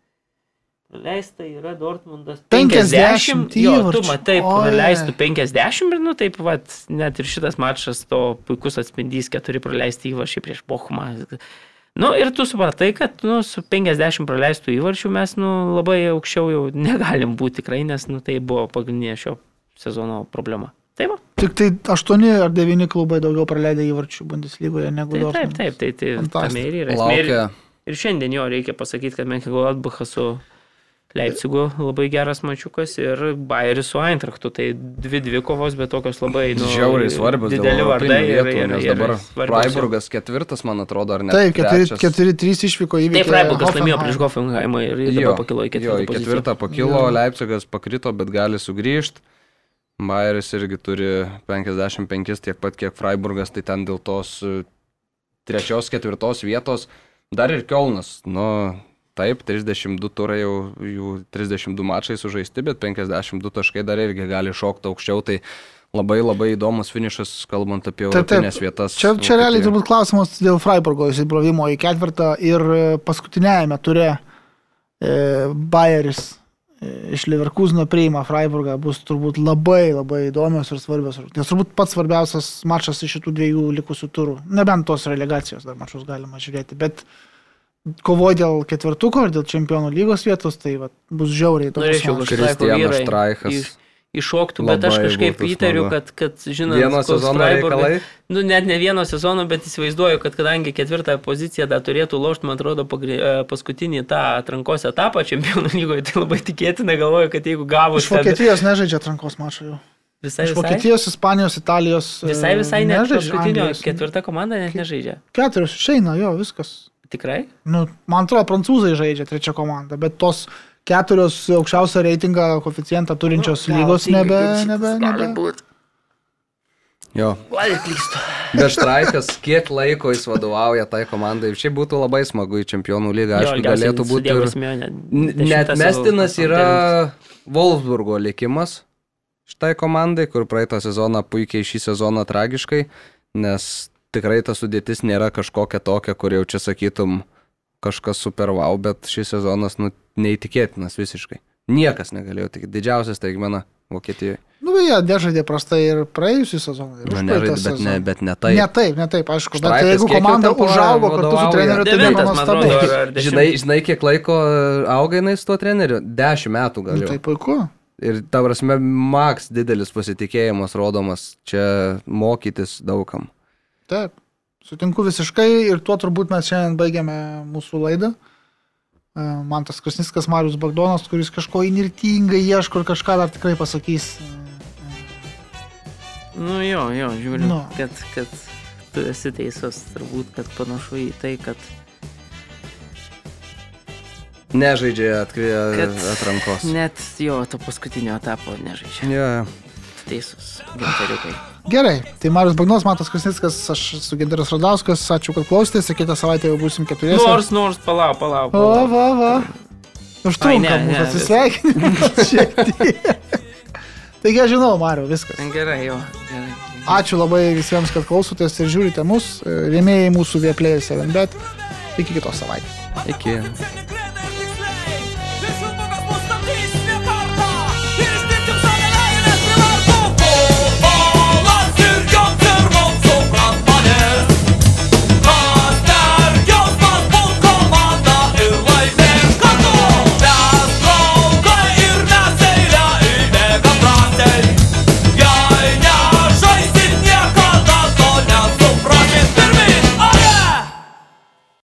Praleista yra Dortmundas 50 Jo, tu matai, praleistų 50 ir, nu, taip, vat, net ir šitas mačas to puikus atspindys, keturi praleisti įvarčiai prieš Bochumą. Nu, ir tu supratai, kad, nu, su 50 praleistų įvarčių mes, nu, labai aukščiau jau negalim būti tikrai, nes, nu, tai buvo pagrindinė šio sezono problema. Taip, va. Tik tai 8 ar 9 klubai daugiau praleidę įvarčių Bundeslygoje negu taip, taip, Dortmundas. taip, tai, tai Fantastika. tame ir yra. esmė. Ir- Laukia Ir šiandien jo reikia pasakyti, kad Menkigolatbachas su Leipzigu labai geras mačiukas ir Bayeris su Eintrachtu. Tai dvi dvi kovos, bet tokios labai nu, žiauriai svarbios dideli vardai. Ir, vietų, ir, nes ir dabar svarbūs jau. Freiburgas ketvirtas, man atrodo, ar ne? Taip, 4-3 išvyko įveikti. Taip, Freiburgas laimėjo prieš Hoffenheimą ir dabar pakilo į Jo, ketvirtą. į poziciją. ketvirtą pakilo, Jo. Leipzigas pakrito, bet gali sugrįžti. Bayeris irgi turi 55 tiek pat kiek Freiburgas, tai ten dėl tos e, trečios, ketvirtos vietos dar ir Kielnas. Nu, taip, 32 turai jau, jų 32 mačai sužaisti, bet 52 taškai dar irgi gali šokti aukščiau. Tai labai labai įdomus finišas, kalbant apie europinės vietas. Čia, čia realiai turbūt klausimas dėl Freiburgo įsibrovimo į ketvirtą ir paskutinėjame ture e, Bayeris e, iš Leverkusino priima Freiburgą bus turbūt labai labai įdomios ir svarbios. Nes turbūt pats svarbiausias mačas iš šitų dviejų likusių turų. Nebent tos relegacijos dar mačus galima žiūrėti, bet kovoja dėl ketvirtuko ir dėl čempionų lygos vietos, tai va, bus žiauriai įdomus. Norėčiau, kad Kristijanas Štraichas. iš- iššoktų, bet aš kažkaip įtariu, kad, kad žinot, Vieno sezono reikalai. Nu, net ne vieno sezono, bet įsivaizduoju, kad kadangi ketvirtąją poziciją dar turėtų lošti, man atrodo, e, paskutinį tą atrankos etapą čempionų lygoje, tai labai tikėtina, galvoju, kad jeigu gavus Iš Vokietijos nežaidžia atrankos mačo jau. visai, Iš visai, Vokietijos, Ispanijos, Italijos. e, visai, visai net nežaidžia, paskutinio ketvirta komanda net nežaidžia. Keturios išeina, jo, viskas. Tikrai? Nu, man atrodo, prancūzai žaidžia trečią komandą, bet tos keturios aukščiausią reitingą, koeficientą turinčios Nu, lygos tinka, nebe, nebe, nebe. Jo. Klystu. Bet Štraikas, kiek laiko jis vadovauja tai komandai. Šiaip būtų labai smagu į čempionų lygą. Aišku, galėtų būti ir... Net mestinas yra Wolfsburgo likimas šitai komandai, kur praeitą sezoną puikiai šį sezoną tragiškai, nes tikrai ta sudėtis nėra kažkokia tokia, kur jau čia sakytum kažkas super wow, bet šis sezonas nu, neįtikėtinas visiškai. Niekas negalėjo tik didžiausias taigmena Vokietijoje. Nu, jie nežaidė prastai ir praėjusią sezoną. ir Nu, nežaidė, bet, ne, sezoną. bet ne tai. Ne taip, ne taip, aišku. Bet Štraikas jeigu komanda užaugo kartu su treneriu, tai Devintas, man atrodo. Žinai, žinai, kiek laiko auga jinai su tuo treneriu? Dešimt metų gal. Nu, tai puiku. Ir ta prasme, maks didelis pasitikėjimas rodomas čia mokytis daugam. Taip. Sutinku visiškai ir tuo turbūt mes šiandien baigiame mūsų laidą. E, Man tas Krasniskas Marius Bagdonas, kuris kažko įnirtingai ieško ir kažką dar tikrai pasakys. E, Nu jo, jo, žiūriu, Nu. kad, kad tu esi teisus, turbūt, kad panašu į tai, kad, Nežaidžia atkri... Kad- atrankos. net jo, to paskutinio etapo nežaidžia. Ja. Teisus, gintariukai. Gerai, tai Marius Bagdonas, Matas Krasnickas, aš esu Ginteras Radauskas, ačiū, kad klausėtės, kitą savaitę jau būsim keturiese. Nors, nors, palauk, palauk. O, palauk. va, va. Užtrunka ne, mūsų atsisveikinimas šiek tiek. Taigi aš žinau, Mariu, viskas. Gerai, jo, gerai. Ačiū labai visiems, kad klausotės ir žiūrite mus. Rėmėjai mūsų vieplėjai 7bet. Iki kitos savaitės. Iki.